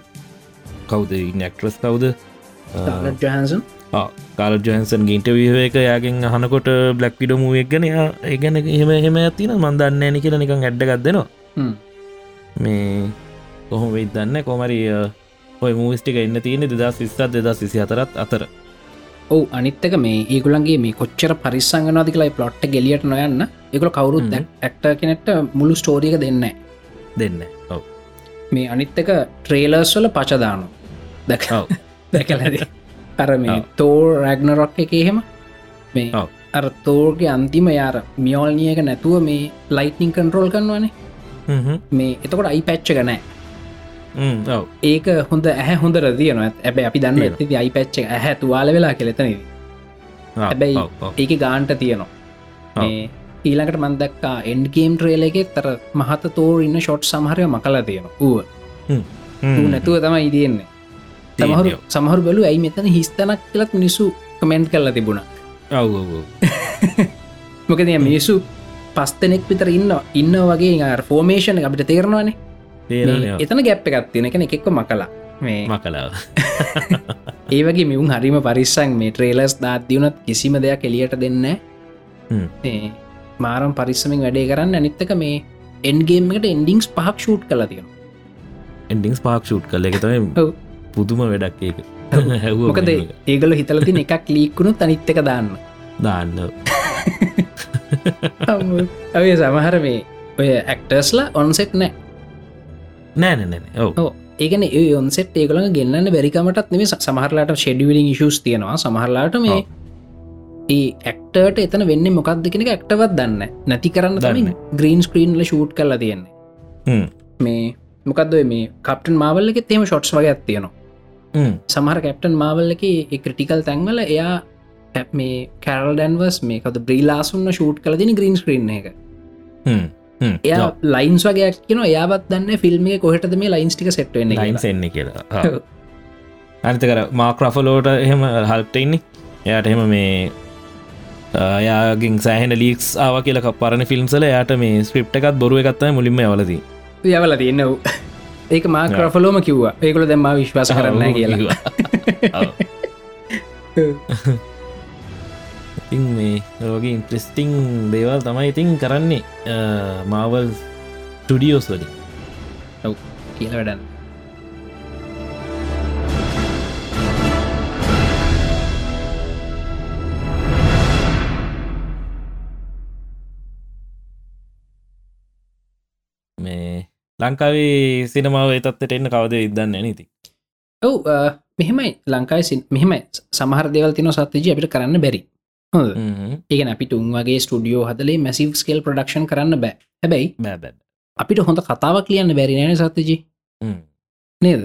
කවුද නැක්ට්‍රස් කවුද? ජහන්සන් කාල ජහන්සන් ගින්ට විහක යාගෙන් අහනකොට බ්ලක් විඩ මුවක් ගැන ඒගැන එහෙම එහෙම ඇතින මන්දන්න ඇනි කියල නිකං ඇඩ්ඩ ගත්දෙනවා මේ කොහොම වෙයි දන්න කොමරි ඔය මූස්ටික එන්න තියෙන දෙදස් විස්සත් දෙදස් විසි අතරත් අතර. ඔවු අනිත්තක මේ ඒගුලන්ගේ මේ කොච්චර පරිස්සංගනාතිකලයි පලොට්ට ගෙලියට නොයන්න. එකල කවුරුත් ඇක්ට කෙනෙට මුළු ස්ටෝරියක දෙන්න දෙන්න ඔව. මේ අනිත්තක ට්‍රේලර්ස් වල පචදානු දැක ඔව්. දැකලද අර මේ. තෝර් රැග්නරොක් එක එහෙම? මේ. අර තෝර්ගේ අන්තිම යාර මියෝල්නියක නැතුව මේ ලයිටනිං කන්ටරෝල් කරනවානේ. මේ එතකොට අයි පැච්ච ගනෑ ඔව. ඒක හොඳ ඇහ හොඳ රදියන ඇබ අපි දන්න. ඇති අයි පැච්ච ඇහැ තුවාල වෙලා කෙලෙතනද හැබැයි ඒක ගාන්ට තියනවා. ඊළඟට මන්දක්කා එන්ගේම් ට්‍රේල එකෙත් තර මහත තෝර ඉන්න ෂොට් සමහරය මකලා තියෙන ඌ ඌ නැතුව තමයි ඉතියෙන්නේ තියෙන්නේ. සමහරු බලු ඇයි මෙතන හිස්තනක් කියලත් මිනිස්සු කමෙන්ට් කරලා තිබුණ? ඔව (laughs) මොකද මිනිස්සු පස්තනෙක් විතර ඉන්න ඉන්න වගේ ෆෝර්මේෂණ අපිට තේරනවානේ. මේ එතන ගැප් එකත් තියෙන කෙන එකෙක්ව මකලා. මේ මකලාව. (laughs) ඒ වගේ මිවුන් හරිම පරිස්සං මේ ට්‍රේලස් දාත්දියුණත් කිසිම දෙයක් එලියට දෙන්න මාරම් පරිස්සමින් වැඩේ කරන්න අනිත්තක මේ එන්ගේමට එන්ඩිංස් පහක් ෂූට් කලා තියෙන එන්ඩිංස් පාක් ෂූට් කල එක තමයි ඔව්. පුදුම වැඩක් ඒක. හැව මොකද ඒගල හිතලතින එකක් ලීක්කුණු තනිත්තක දාන්න. දාන්න. (laughs) ඔය සමහර මේ ඔය ඇක්ටර්ස්ලා ඔන්සෙට් නෑ. නෑනනැන ඔව. ඕ ඒකන ඒ ඔන්සෙට් ඒකල ගෙන්න්න බැරිකමටත් නෙේ සමහරලාට ෂෙඩියලින් ශස් තියෙනවා. සමහරලාට මේ. ඒ ඇක්ටර්ට එතන වෙන්න මොකක්ද කෙනෙක ඇක්ටවත් දන්න නැති කරන්න දන්න. ග්‍රීන් ස්ක්‍රීන්ල ෂූට් කරලා තියෙන්නේ. මේ මොකක්ද මේ කප්ටන් මාවල්ලක තේම ෂොට්ස් වගේ ඇත්තියනවා සමහර කැප්ටන් මාවල්ලක ක්‍රටිකල් තැන්වල එයා ඇප් මේ කැරල් ඩැන්වස් මේ කද බ්‍රීලාසුන්න ෂූට් කල දින ග්‍රීන් ස්ක්‍රීන් එක. එයා ලයින්ස් වගේ කියන එයාත් දන්න ෆිල්ම් කොහටද මේ ලයින්ස්ටික සෙට්වෙන්න ලයින්ස් එන්නේ කියලා. අනිතකර මාක්‍රෆලෝට එහෙම හල්ටඉන්නේ එයාට එහෙම මේ යාගින් සෑහෙන ලීක්ස් ආව කියලක පරණ ෆිල්ම්සල යාට මේ ස්ක්‍රප් එකත් බොරුව එකත්තයි මුලින්ම යවලදී යවල තියන්නව ඒක මාක්‍රෆලෝම කිව්වා. ඒකොල දැම්ම විශ්වාස කරන්න කියලා. (laughs) ඉතින් මේ රෝගේ ඉන්ට්‍රස්ටිං දේවල් තමයි ඉතින් කරන්නේ මාවල් ටඩියෝස් වලින්. කියල වැඩන්න ලංකාවේ සිනමාව එතත්වට එන්න කවද ඉදන්න නැති ඔව් මෙහෙමයි. ලංකායි මෙහෙමයි. සමහර දෙවල් තින සත්තිජ අපිට කරන්න බැරි. ඒගෙන අපිට උන් වගේ ස්ටඩියෝ හදලේ මැසිව් ස්කේල් ප්‍රඩක්ෂන් කරන්න බෑ. හැබැයි බෑබැ අපිට හොඳ කතාවක් ලියන්න බැරි නෑන සත්තිජි නේද.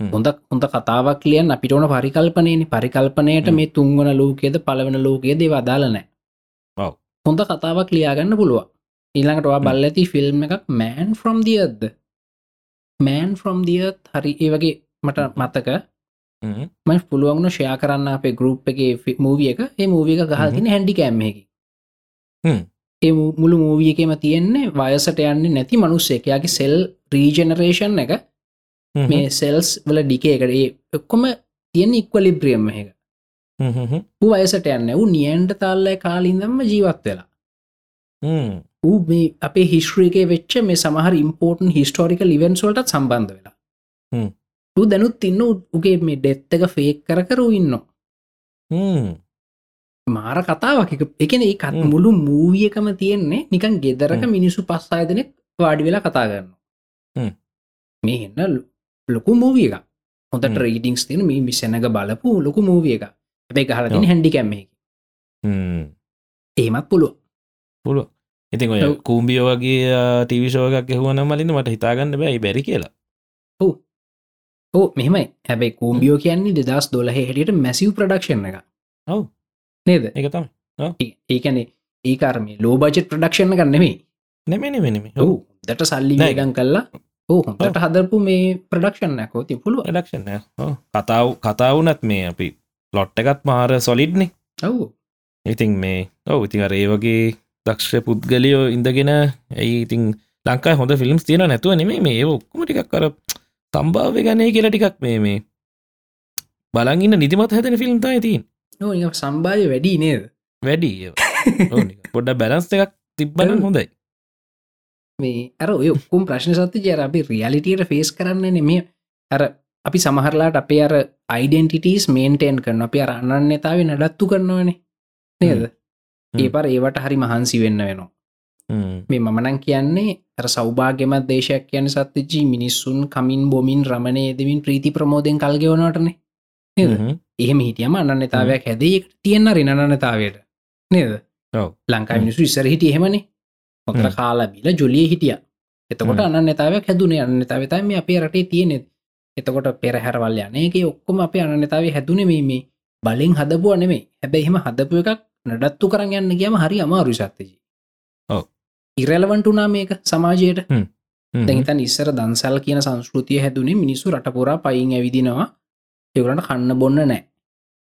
හොඳ හොඳ කතාවක් ලියන් අපිට ඕන පරිකල්පනයන පරිකල්පනයට මේ තුන්වන ලෝකයේද පලවෙන ලෝකයේ දේ වදාලනෑ. හොඳ කතාවක් ලියාගන්න පුළුව ඊළඟටවා බල්ල ඇති ෆිල්ම් එකක් මෑන් ෆ්‍රොම් දියද්ද මෑන් ෆ්‍රොම් දියත් හරි ඒ වගේ මට මතක. ම පුළුවන්ගුණ ෂයා කරන්න අපේ ගරුප් එක මූවිය එක. ඒ මූවිය එක ගහතින හැඩි කෑම්මකි. ඒ මුළු මූවිය එකම තියෙන්නේ වයසට යන්නේ නැති මනුස්සයකයාගේ සෙල් රීජනරේෂන් එක. මේ සෙල්ස් වල ඩිකේකට ඒ එක්කොම තියෙන ඉක්වලිබ්‍රියම් එක. වයසට යන්න. වූ නියන්ට තාල්ලය කාලින්දම්ම ජීවත් වෙලා ඌ මේ අපේ හිස්්‍රීකේ වෙච්ච මේ සමහර ඉම්පෝර්ටන් හිස්ටෝරික ලිවෙන්ස්වලටත් සම්බන්ධ වෙලා. ඌ දැනුත් ඉන්න උගේ මේ ඩෙත්තක ෆේක් කර කරු ඉන්න මාර කතාවක් එක- එකන ඒ කත්. මුළු මූවියකම තියෙන්නේ නිකන් ගෙදරක. මිනිසු පස්සායදනෙක් වාඩි වෙලා කතා කරන්න. මේ එන්න ලොකු මූවිය එක හොඳට හ්ම්. රේඩිංස් තින මේ මිසනක බලපු ලොකු මූවිය එක හැබැයි හලතින. හැඩි කැම්ම ඒමත් පුළුව පුළුව ඉතින් ඔය. කූම්බියෝ වගේ ටිවිශෝගක් එහුවන මලින් මට හිතාගන්න බැයි බැරි කියලා. ඕ මෙහෙමයි. හැබැයි කූම්බියෝ කියන්නේ දෙදස් දොලහ හැටියට මැසිව් ප්‍රඩක්ෂන් එක ඔව්. නේද? එක තම ඒකැනෙ ඒකාරම ලෝ බජෙට් ප්‍රඩක්ෂණ කරන්නෙමේ නෙමෙන මෙනම ඔහු දට සල්ලි. ගන් කල්ලා ඕ හොඳට හදරපු මේ ප්‍රඩක්ෂන් ඇකෝ ති පුළුව ලක්ෂණ කතාව කතාවනත් මේ අපි ලොට්ට එකත් මාර සොලිඩ්නේ ඔවු. ඉතින් මේ ඔව ඉතින් අර ඒ වගේ දක්ෂ පුද්ගලියෝ ඉඳගෙන ඇයි ඉතින් ලංකායි හොඳ ෆිල්ම්ස් තියෙන නැතුව නෙමේ මේ ඔක්කොම ටිකක් කර සම්භාව ගනය කියලා ටිකක් මේ මේ බලගන්න නිතිමත් හැතන ෆිල්ම් තයි තින් නෝ සම්භාය වැඩි නේද? වැඩි පොඩ්ඩ බැලන්ස් එකක් තිබ්බන හොඳයි. මේ අර ඔය ඔක්කුම් ප්‍රශ්න සත්ති ජර අපි රියලිටියට ෆේස් කරන්න නෙමේ අර අපි සමහරලාට අපේ අර අයිඩෙන්ටිටස් මේන්ටේන් කරන අපි අර අන්නන්නතාව නඩත්තු කරනවනේ නේද ඒ පර ඒවට හරි මහන්සි වෙන්න වෙනවා. මේ මමනං කියන්නේ අර සෞභාග්‍යමත් දේශයක් කියන සත්්‍යජී මිනිස්සුන් කමින් බොමින් රමණය දෙමින් ප්‍රීති ප්‍රමෝදයෙන් කල්ගෙවනටනේ එහෙම හිටියම අන්නන්නතාවයක් හැදේ තියෙන්න්න රිනන්නතාවයට නේද? ලංකා මිනිසු ඉස්සර හිටිය එහෙමනේ. මොකර කාලා බිල ජොලිය හිටිය. එතකොට අන්න නතාවක් හැදුනේ. අන්න තවතම අපේ රටේ තියෙනෙත් එතකොට පෙරහැරවල් යනක ඔක්කොම අප අනනතාව හැදුනේ මේ බලින් හදපුුව නෙමේ හැබැයිහෙම හදපු එකක් නඩත්තු කරන්න යන්න කියම හරි අමාරු සත්තජී ඉරලවන්ටුනා මේක සමාජයට. දැහිතන් ඉස්සර දන්සල් කියන සංස්කෘතිය හැදුනේ මිනිස්සු රටපුරා පයින් ඇවිදිනවා. එවරට කන්න බොන්න නෑ.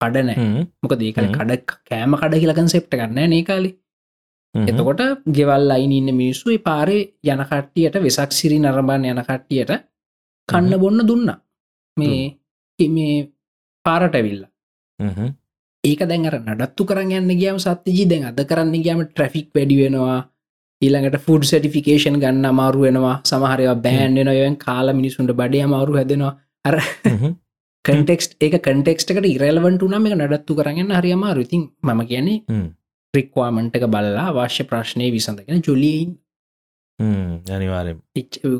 කඩ නෑ. මොක දේකල කඩ කෑම කඩ කියලකන් සෙප්ට කරන්න ඒ කාලි. එතකොට ගෙවල් අයින් ඉන්න මිනිස්සු පාරේ යනකට්ටියට වෙසක් සිරි නරඹන් යනකට්ටියට කන්න බොන්න දුන්න. මේ මේ පාරට ඇවිල්ල ඒක දැන් අර නඩත්තු කරන්න යන්න ගියම සත්‍යජී දැන් අද කරන්න ගියම ට්‍රෆික් වැඩි වෙනවා. ඊළඟට ෆුඩ් සටිෆිකේෂන් ගන්න අමාරු වෙනවා. සමහරය බෑන් වෙන යන් කාල මිනිසුන්ට බඩේ අමාරු හැදෙනවා. අර කටෙක්ස් ඒක කටෙක්ස්ටකට ඉරලවන්ට නම එක නඩත්තු කරන්න හරි අමාරු ඉතින් මම කියන්නේ රික්වාමන්ට එක බල්ලා අවශ්‍ය ප්‍රශ්නය විසඳගෙන ජොලියන් අනිවාරය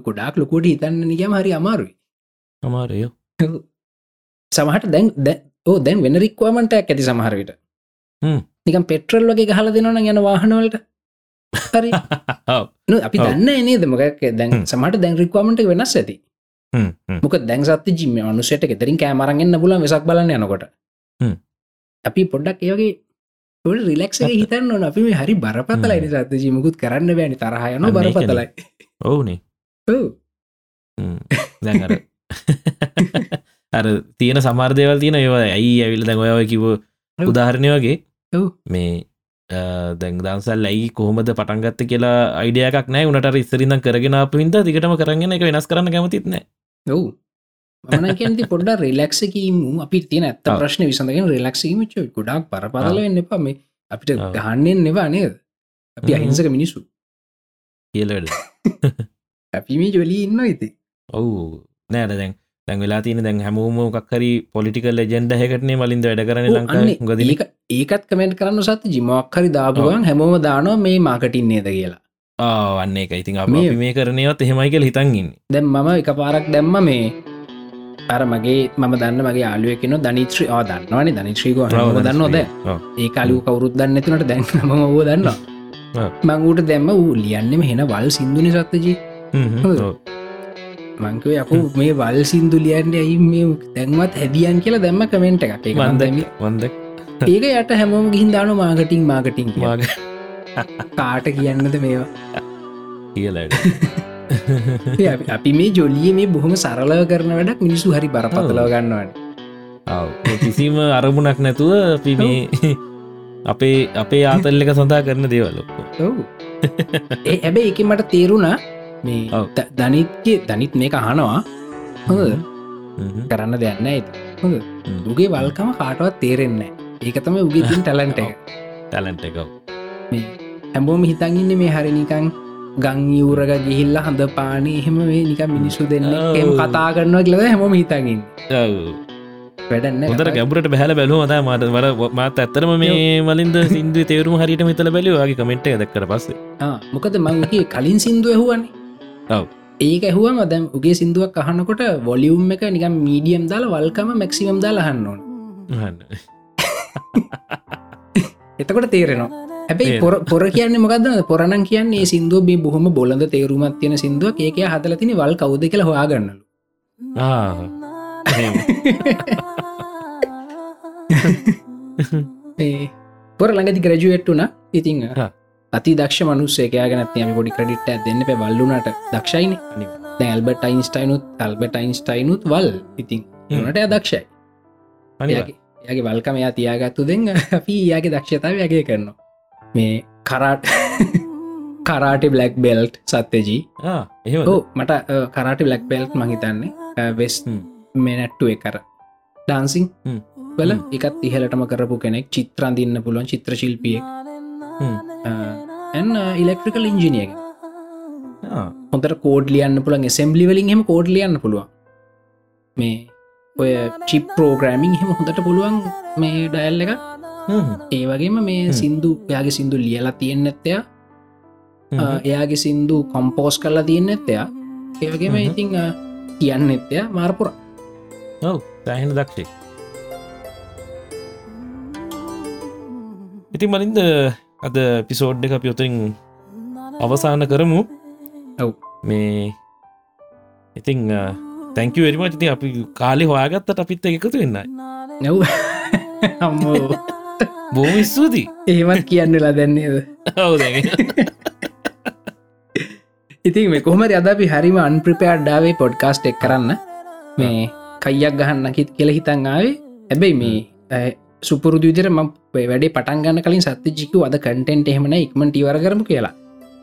ගොඩාක් ලොකොට හිතන්න නිගම හරි අමාරුයි. අමාරයෝ සමහට දැන් ඕ දැන් වෙන රික්වාමන්ටයක් ඇති සමහරවිට නිකම් පෙට්‍රල් වගේ ගහල දෙනවන යන වාහනවලට හරි. (laughs) අපි දන්න නේද? මොකක් දැන් සමට දැන් රික්වාමට වෙනස් ඇති. මොක දැන් සත්ති ජිම අනුසට ෙතරින් කෑමරගෙන්න්න පුලන් වෙසක් බලන්න යනකොට. අපි පොඩ්ඩක් ඒවගේ රිලක්ස හිතන්න ඕන. අපි මේ හරි බරපතලයි සත්ත ජීමකුත් කරන්න බෑනි තරහයන බරපතලයි. ඔවුනේ. දැර (laughs) අර තියෙන සමාර්දයවල් තියෙන ඒවා ඇයි ඇවිල් දැන් ඔයාව කිව උදාහරණය වගේ? මේ දැන් දන්සල් ඇයි කොහොමද පටන්ගත්ත කියලා අයිඩියයක් නෑ උනට ඉස්සරින්න කරගෙන අපින්ද දිගටම කරගෙන එක වෙනස් කරන්න කැමතිත්න ඔව්. මනකැති පොඩ්ඩ රිලක්සකීම අපි තියන ඇත්ත ප්‍රශ්න විසඳගෙන රිලක්සීම ච ගොඩක් පරපරල වෙන්න එපා. මේ අපිට ගහන්නෙන් නෙවා නේද? අපි අහිංසක මිනිසු කියලට (laughs) අපි මේ ජොලී ඉන්න ඉති ඔවු. නෑට දැන් දැන් වෙලා තියන දැන් හැමෝම කක්කරි පොලිටිකල් ජෙන්ඩ හැකටනේ මලින්ද වැඩ කරන ලංකා ගොද ඒකත් කමෙන්ට කරන්න සත් ජිමක්හරි දාපුුවන් හැමෝම දානවා මේ මාකටින් නේද කියලා. ආවන්න එක ඉතින් අප මේ කරනයවත් එහෙමයි කියල හිතන්ගන්න දැම් මම එක පාරක් දැම්ම මේ අර මගේ මම දන්න මගේ ආලුවකන ධනිත්‍රී ආ දන්නවානේ ධනිශ්‍රීක දන්න ොද ඒ කාලු කවරුත් දන්න ඇතුනට දැන් ම ෝ දන්න මංගුට දැම්ම වූ ලියන්නෙම හෙන වල් සිින්දුනි සත්තජී මංකව යකු මේ වල් සිින්දු ලියන්න ඇයි මේ දැන්වත් හැදියන් කියලා දැම්ම කමෙන්ට එකක්? එක වන්දම වන්ද ඒක යට හැමෝම ගිහින් දානු මාගටිං මාගටිං වාග කාට කියන්නද මේවා? කියලට (laughs) අපි මේ ජොලිය මේ බොහොම සරලව කරන වැඩක් මිනිසු හරි බරපතලව ගන්නවන. කිසිම අරමුණක් නැතුව අපි මේ අපේ අපේ ආතල්ල එක සඳහා කරන දේවල්ලොක්කෝ ඇබැ එක මට තේරුණා මේ ධනිත්ය ධනිත් මේක අහනවා. හොඳ කරන්න දෙන්න ඇති හොඳ දුගේ වල්කම කාටවත් තේරෙන්නේ ඒක තම උගේතින් ටලන්ට ටලන්ට එකව හැබෝම හිතන්ගන්න මේ හරිනිකං ගංයවරග ගිහිල්ල හඳ පානය එහෙම වේ නික මිනිස්සු දෙන්න එම කතා කරනවා කියලද හැමෝම හිතගින් වැඩන්න හොදර ගැබරට බැහල බැලුව මත මට වර මාත ඇත්තරම මේ මලින්ද සිින්දු තේරුම හරිට මෙතල බැලවාගේ කමෙන්ට් දක්කර පස්සේ. මොකද මංගේ කලින් සිින්දුව ඇහුවන්නේ ඔව ඒක ඇහුවම දැම් උගේ සිින්දුවක් අහනකොට වොලියුම් එක නිකම් මීඩියම් දාලා වල්කම මැක්සිමම් දාලා හන්නවන (laughs) එතකොට තේරෙනවා. හැබයි පොර කියන්න මොකද පොරණන් කියන්නේ සිින්දුව බේ බොහොම බොලඳ තේරුමත් තියෙන සිින්දුව ඒක හදල තින වල් කවුද කියලා හොයාගන්නලු. (laughs) පොර ළඟති ග්‍රජුවට්ටුන ඉතිං අති දක්ෂ මනුස්සේකයාගෙනත් යම පොඩි ක්‍රඩිට් දෙන්න පැ වල්ලුනට දක්ෂයින. ඇල්බට අයින්ස්ටයිනුත් ඇල්බට අයින්ස්ටයිනුත් වල්. ඉතින් නට දක්ෂයි. යගේ වල්කම එයා තියාගත්තු දෙන්න. අපි යාගේ දක්ෂතාව යගේ කරනවා. මේ කරාට කරාට බ්ලක් බෙල්ට් සත්‍යජී. එහෙම ඕ මට කරාට බ්ලක් බෙල්ට් මහිතන්නේ වෙස් මෙනැට්ටු එකර ඩාන්සිං වල එකත් ඉහලටම කරපු කෙනෙක්. චිත්‍රන්දින්න පුළුවන් චිත්‍ර එන්න ඉලෙක්ට්‍රිකල් ඉංජිනියක හොඳට කෝඩ් ලියන්න පුළන් සෙම්බලි වලින් හෙම කෝඩ් ලියන්න පුළුවන්. මේ ඔය චිප් පෝග්‍රෑමිං හෙම හොඳට පුළුවන් මේ ඩයල් එක ඒ වගේම මේ සින්දු යාගේ සිින්දු ලියලා තියෙන්න ඇත්තයා. එයාගේ සින්දු කොම්පෝස් කරලා තියන්න ඇත්තයා. ඒවගේම ඉතිං කියන්න එත්තයා මාර්පුර. ඔව සෑහෙන දක්ෂේ. ඉතින් මලින්ද අද පිසෝඩ් එක පියොතින් අවසාන කරමු. ඔව්. මේ ඉතිං තැංකව වෙරිමට ති අපි කාලෙ හොයාගත්තට අපිත් එකතු වෙන්නයි. නැව් (laughs) අම්මෝ. බෝම ස්තුතියි. එහෙමත් කියන්නලා දැන්නේද ඔවද ඉතින් මේ කොහමර අද අපි හරිම අන්ප්‍රිපයාඩ් ඩාවේ පොඩ්කාස්ට් එක් කරන්න. මේ කයියක් ගහන්න කිත් කියල හිතන් ආවේ. හැබැයි මේ සුපුරුදු විදිර ම වැඩේ පටන් ගන්න කලින් සත්‍ය ජිකු අද කටෙන්ට එහෙමන ඉක්මට ඉවර කරමු කියලා.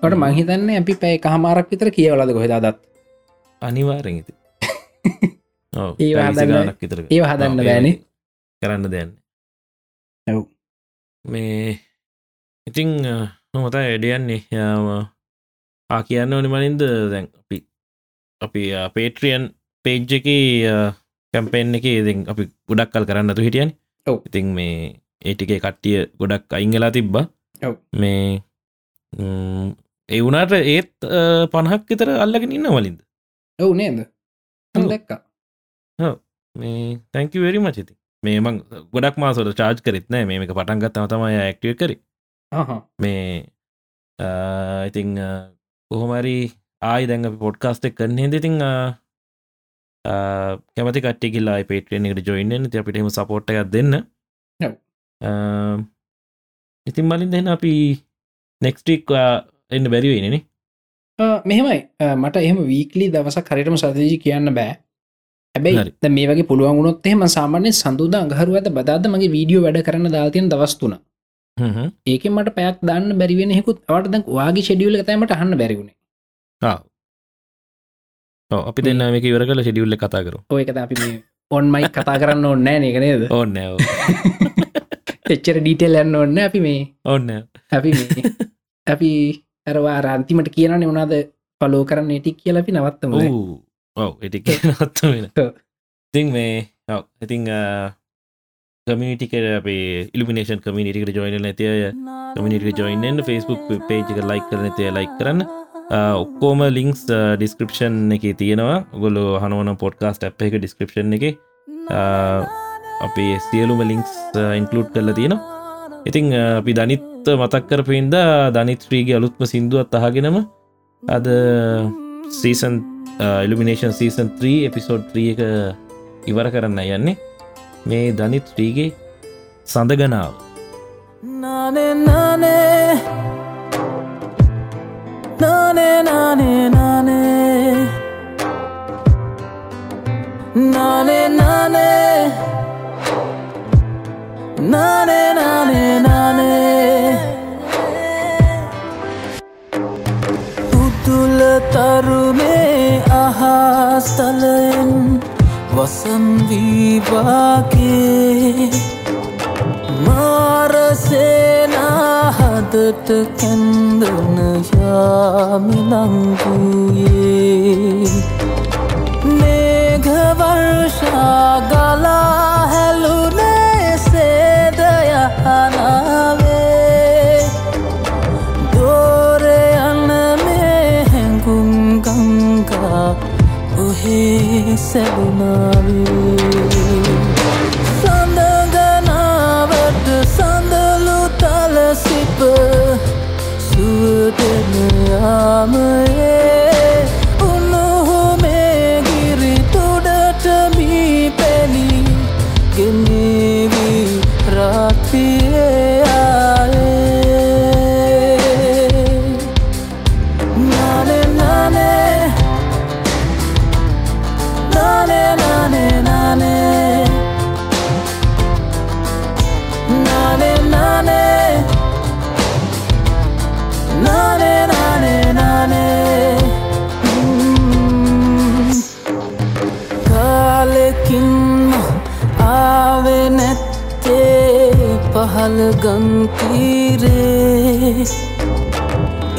ට මහිතන්න අපි පැයි කහමාරක් විතර කියවලද කොහෙදාදත් අනිවාරෙති ඒ ඒ හදන්න බෑනේ. කරන්න දෙන්න ඇව් මේ ඉතිං නොමතා එඩියන්නේ යාම ආ කියන්න ඕනි මලින්ද දැන් අපි අපි පේට්‍රියන් පේජ් එක කැම්පෙන් එක ඉ අපි ගොඩක් කල් කරන්නතු හිටියන් ඔව්. ඉතින් මේ ඒටිකේ කට්ටිය ගොඩක් අයිංගලා තිබ්බ. මේ ඒ වුනාට ඒත් පණහක් විතර අල්ලගෙන ඉන්න වලින්ද ඔවු නේද. දැක්කා මේ තැංකි වෙරි මචිති මේ මං ගොඩක් මාසොට චාර්ජ් කරෙත් නෑ මේක පටන්ගත්තම තමයි ඇක්ටිය කරි. මේ ඉතිං කොහොමරි ආයි දැඟ පොඩ්කාස්ටක් කරන්නේ ඉතිං කැමති කට්ටිකිල්ලා පේටෙන් එකට ජොයින්න ති අපිටම සපෝට් එකක් දෙන්න. ඉතින් මලින් දෙන්න අපි නෙක්ස්ටික් එන්න බැරිවෙනනේ මෙහෙමයි. මට එහෙම වීකලි දවස කරටම සතජි කියන්න බෑ. හැබැයි මේ වගේ පුළුවන් වුණොත් එහෙම සාමාන්‍ය සඳුදා අඟහරුවත බදාද මගේ වීඩියෝ වැඩ කරන්න දාතියන දවස්තුන ඒක මට පැයක් දන්න බැරිවෙන හෙකුත් අවට දැන් වාගේ ෂෙඩියුල තෑමට අහන්න බැරිවුණේ අපි දෙන්න මේක ඉවර කල ෂෙඩියුල්ල කතා කරු ඔයකත අපි ඔන්මයි කතා කරන්න ඕන්න නේක නේද? ඕන්න (laughs) එච්චර ඩීටෙල් යන්න ඔන්න අපි මේ. ඔන්න අපි අපි අරවා රන්තිමට කියනන වනාද පලෝ කරන්න ටික් කියල අපි නවත්තම ඔව එටික නත්ත. ඉතින් මේ ඔව් ඉතිං කමිටික අපේ ඉල්ිනේෂන් කමිනිටිකට ජොයින ඇතිය කමිනිට ජොයින්න ෆස්බුක් පේජ් එක ලයික් කරන තිය ලයික් කරන්න ඔක්කෝම ලිංක්ස් ඩිස්ක්‍රපෂන් එක තියෙනවා. ගොලු හනුවන පොඩ්කාස්ට ඇ් එක ඩිස්ක්‍රපෂන් එක. අපි සියලුම ලිංක්ස් ඉන්කලුට් කරල තියෙනවා. ඉතිං අපි දනිත් මතක් කරපින්ද දනිත්්‍රීගේ අලුත්ම සිින්දුවත් අහගෙනම අද සීසන් ඉල්ිනේෂන් සීසන් 3 එපිසෝඩ් 3 එක ඉවර කරන්න යන්නේ. මේ Danith ්‍රීගේ සඳගනාව Nane nane Nane nane nane Nane nane Nane nane nane උතුල තරුණේ අහස්තලයෙන් වසන් වීවාගේ මාරසේනා හදට කැන්දන යාමිලංගුයේ මේඝවර්ෂා ගලා හැලුනේ සේදයහනාවේ දෝරයන්න මේ හැඟුම් ගංගා ඔහේ සැලුනාවේ පහළ ගන්තීරේ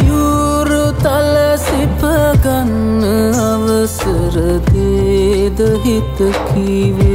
යුරු තල සිපගන්න අවසරදේද හිත කීවේ.